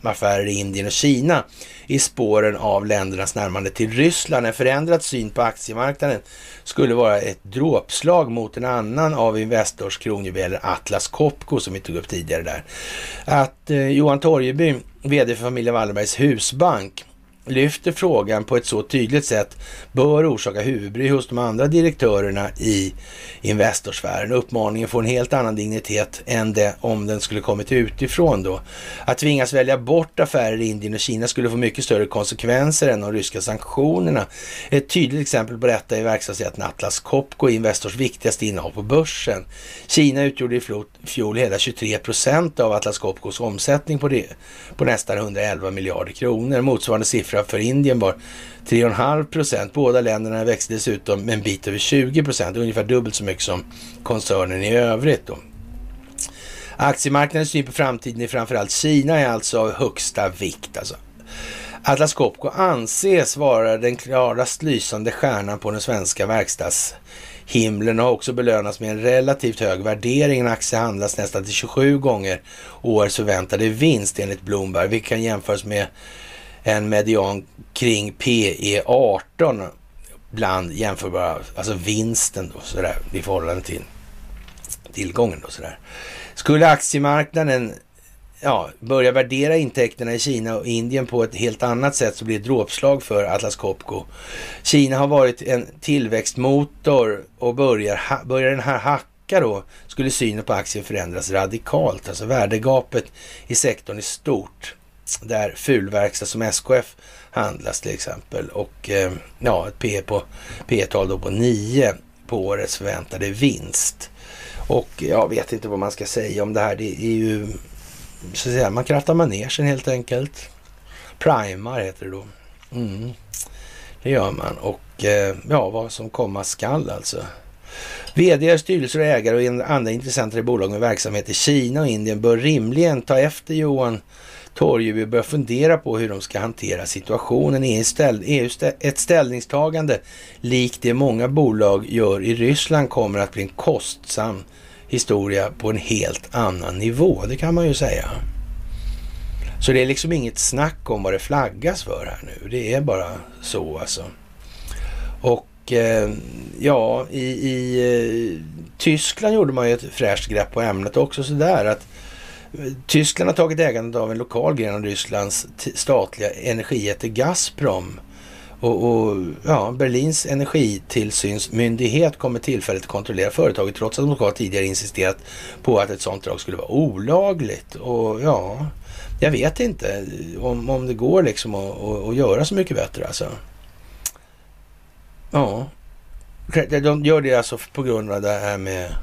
med affärer i Indien och Kina i spåren av ländernas närmande till Ryssland. En förändrad syn på aktiemarknaden skulle vara ett dråpslag mot en annan av Investors kronjuveler, Atlas Copco, som vi tog upp tidigare där. Att eh, Johan Torgeby, vd för familjen Wallenbergs husbank, lyfter frågan på ett så tydligt sätt bör orsaka huvudbry hos de andra direktörerna i Investorsfären. Uppmaningen får en helt annan dignitet än det om den skulle kommit utifrån då. Att tvingas välja bort affärer i Indien och Kina skulle få mycket större konsekvenser än de ryska sanktionerna. Ett tydligt exempel på detta är verksamheten Atlas Copco, Investors viktigaste innehav på börsen. Kina utgjorde i fjol hela 23 procent av Atlas Copcos omsättning på, det, på nästan 111 miljarder kronor. Motsvarande siffra siffra för Indien var 3,5 procent. Båda länderna växte dessutom med en bit över 20 procent, ungefär dubbelt så mycket som koncernen i övrigt. Då. Aktiemarknadens syn på framtiden i framförallt Kina är alltså av högsta vikt. Alltså. Atlas Copco anses vara den klarast lysande stjärnan på den svenska verkstadshimlen och har också belönats med en relativt hög värdering. En aktie handlas nästan till 27 gånger årets förväntade vinst enligt Bloomberg, vilket kan jämföras med en median kring PE 18 bland jämförbara, alltså vinsten då sådär i förhållande till tillgången då sådär. Skulle aktiemarknaden ja, börja värdera intäkterna i Kina och Indien på ett helt annat sätt så blir det ett dråpslag för Atlas Copco. Kina har varit en tillväxtmotor och börjar, börjar den här hacka då skulle synen på aktien förändras radikalt. Alltså värdegapet i sektorn är stort där fulverkstad som SKF handlas till exempel. Och eh, ja, ett P på P-tal då på 9 på årets förväntade vinst. Och jag vet inte vad man ska säga om det här. Det är ju, så att säga, man krattar manegen helt enkelt. Primar heter det då. Mm. Det gör man och eh, ja, vad som komma skall alltså. VD, styrelser och ägare och andra intressenter i bolag med verksamhet i Kina och Indien bör rimligen ta efter Johan Torgeby bör fundera på hur de ska hantera situationen. EU ställ, EU ställ, ett ställningstagande likt det många bolag gör i Ryssland kommer att bli en kostsam historia på en helt annan nivå. Det kan man ju säga. Så det är liksom inget snack om vad det flaggas för här nu. Det är bara så alltså. Och eh, ja, i, i eh, Tyskland gjorde man ju ett fräscht grepp på ämnet också sådär att Tyskland har tagit ägandet av en lokal gren av Rysslands statliga energijätte Gazprom. Och, och, ja, Berlins energitillsynsmyndighet kommer tillfälligt kontrollera företaget trots att de tidigare insisterat på att ett sådant drag skulle vara olagligt. Och ja, jag vet inte om, om det går liksom att, att, att göra så mycket bättre alltså. Ja, de gör det alltså på grund av det här med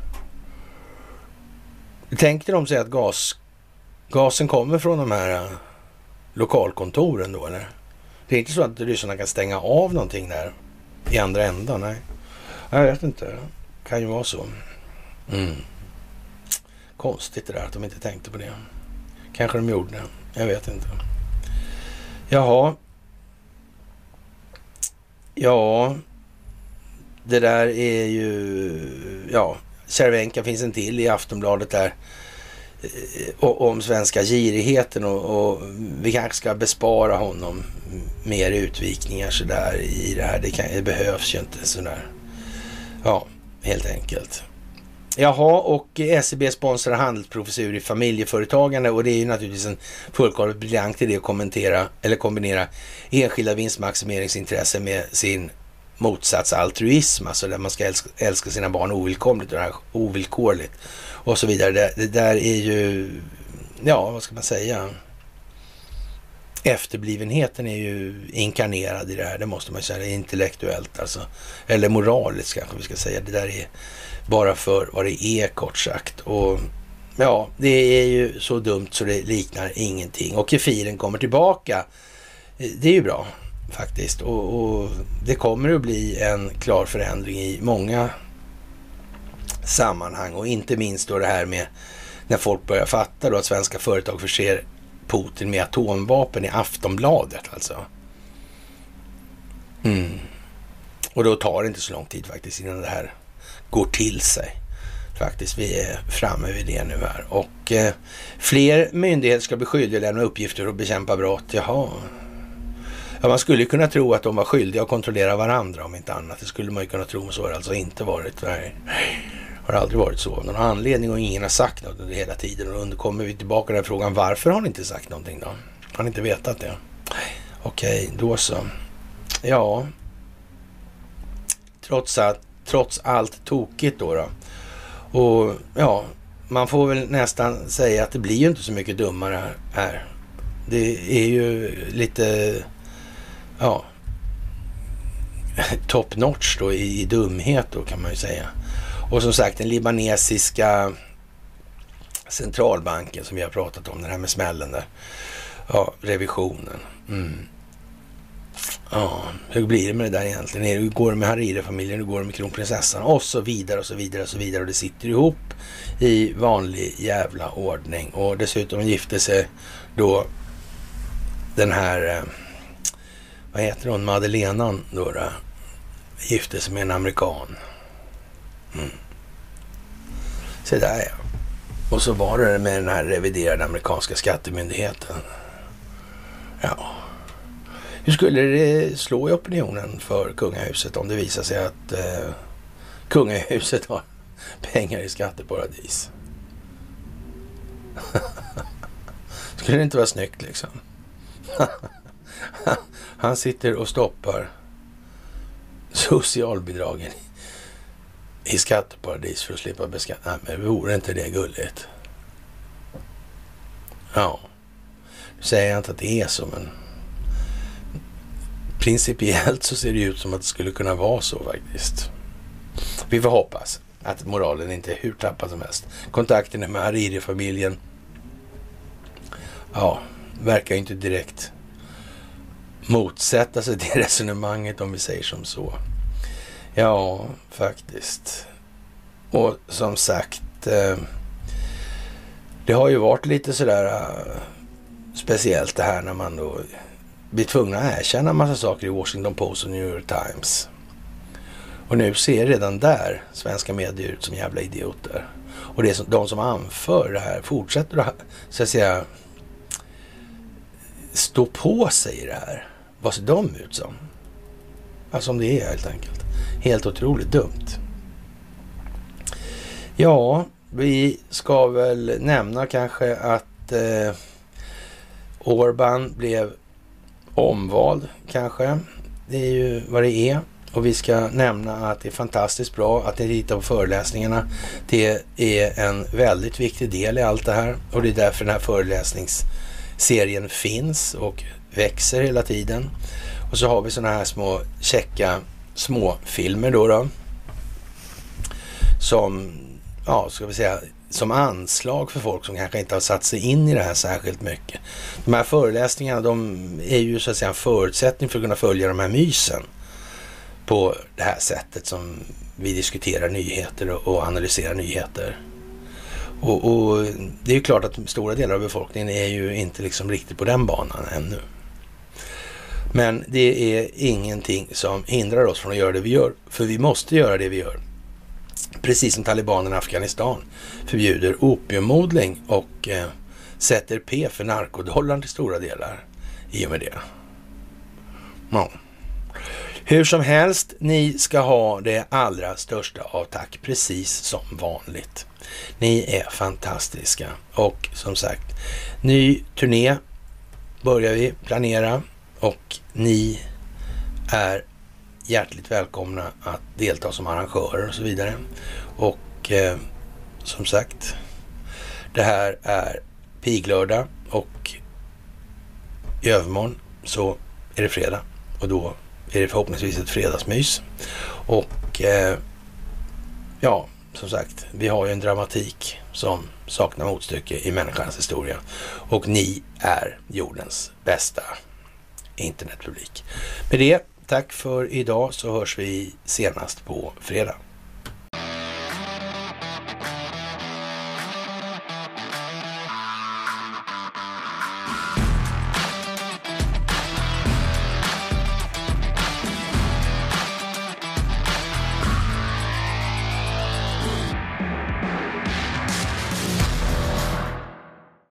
Tänkte de sig att gas, gasen kommer från de här eh, lokalkontoren då eller? Det är inte så att ryssarna kan stänga av någonting där i andra ändan? Nej, jag vet inte. Det kan ju vara så. Mm. Konstigt det där att de inte tänkte på det. Kanske de gjorde det. Jag vet inte. Jaha. Ja, det där är ju... Ja, Cervenka finns en till i Aftonbladet där eh, om svenska girigheten och, och, vi kanske ska bespara honom mer utvikningar sådär i det här. Det, kan, det behövs ju inte sådär. Ja, helt enkelt. Jaha, och SEB sponsrar handelsprofessur i familjeföretagande och det är ju naturligtvis en fullkomligt briljant idé att kommentera eller kombinera enskilda vinstmaximeringsintressen med sin motsats altruism, alltså där man ska älska, älska sina barn ovillkomligt och ovillkorligt och så vidare. Det, det, där är ju, ja vad ska man säga? Efterblivenheten är ju inkarnerad i det här, det måste man säga, intellektuellt alltså. Eller moraliskt kanske vi ska säga. Det där är bara för vad det är kort sagt. Och ja, det är ju så dumt så det liknar ingenting. Och kefiren kommer tillbaka. Det är ju bra faktiskt. Och, och, det kommer att bli en klar förändring i många sammanhang och inte minst då det här med när folk börjar fatta då att svenska företag förser Putin med atomvapen i Aftonbladet alltså. Mm. Och då tar det inte så lång tid faktiskt innan det här går till sig. Faktiskt, vi är framme vid det nu här. Och eh, fler myndigheter ska bli skyldiga att lämna uppgifter och bekämpa brott. Jaha, Ja, man skulle kunna tro att de var skyldiga att kontrollera varandra om inte annat. Det skulle man ju kunna tro, men så har det alltså inte varit. Nej, har aldrig varit så. av Någon anledning och ingen har sagt något under hela tiden. Och då kommer vi tillbaka till den frågan, varför har ni inte sagt någonting då? Har ni inte vetat det? Okej, då så. Ja, trots, att, trots allt tokigt då, då. Och ja, man får väl nästan säga att det blir ju inte så mycket dummare här. Det är ju lite ja, top notch då i, i dumhet då kan man ju säga. Och som sagt den libanesiska centralbanken som vi har pratat om, den här med smällen där. Ja, revisionen. Mm. Ja, hur blir det med det där egentligen? Hur går det med Hariri-familjen? Hur går det med kronprinsessan? Och så vidare och så vidare och så vidare. Och det sitter ihop i vanlig jävla ordning. Och dessutom gifte sig då den här, eh, vad heter hon, Madelenan då, då gifte sig med en amerikan. Mm. Se där ja. Och så var det med den här reviderade amerikanska skattemyndigheten. Ja. Hur skulle det slå i opinionen för kungahuset om det visar sig att eh, kungahuset har pengar i skatteparadis? skulle det inte vara snyggt liksom? Han sitter och stoppar socialbidragen i skatteparadis för att slippa beskatta. Nej, men vore inte det gulligt? Ja, nu säger jag inte att det är så, men principiellt så ser det ut som att det skulle kunna vara så faktiskt. Vi får hoppas att moralen inte är hur tappad som helst. Kontakterna med Hariri-familjen, ja, verkar inte direkt motsätta sig det resonemanget om vi säger som så. Ja, faktiskt. Och som sagt, eh, det har ju varit lite sådär eh, speciellt det här när man då blir tvungna att erkänna en massa saker i Washington Post och New York Times. Och nu ser redan där svenska medier ut som jävla idioter. Och det är som, de som anför det här fortsätter att, så att säga, stå på sig i det här. Vad ser de ut som? Ja, som det är helt enkelt. Helt otroligt dumt. Ja, vi ska väl nämna kanske att eh, Orban blev omvald kanske. Det är ju vad det är. Och vi ska nämna att det är fantastiskt bra att ni tittar på föreläsningarna. Det är en väldigt viktig del i allt det här och det är därför den här föreläsningsserien finns och växer hela tiden. Och så har vi sådana här små käcka småfilmer då, då. Som, ja, ska vi säga, som anslag för folk som kanske inte har satt sig in i det här särskilt mycket. De här föreläsningarna, de är ju så att säga en förutsättning för att kunna följa de här mysen på det här sättet som vi diskuterar nyheter och analyserar nyheter. Och, och, det är ju klart att stora delar av befolkningen är ju inte liksom riktigt på den banan ännu. Men det är ingenting som hindrar oss från att göra det vi gör, för vi måste göra det vi gör. Precis som talibanerna i Afghanistan förbjuder opiumodling och eh, sätter P för narkodollarn till stora delar i och med det. Ja. Hur som helst, ni ska ha det allra största av tack, precis som vanligt. Ni är fantastiska och som sagt, ny turné börjar vi planera och ni är hjärtligt välkomna att delta som arrangörer och så vidare. Och eh, som sagt, det här är piglördag och i övermorgon så är det fredag och då är det förhoppningsvis ett fredagsmys. Och eh, ja, som sagt, vi har ju en dramatik som saknar motstycke i människans historia. Och ni är jordens bästa internetpublik. Med det, tack för idag så hörs vi senast på fredag.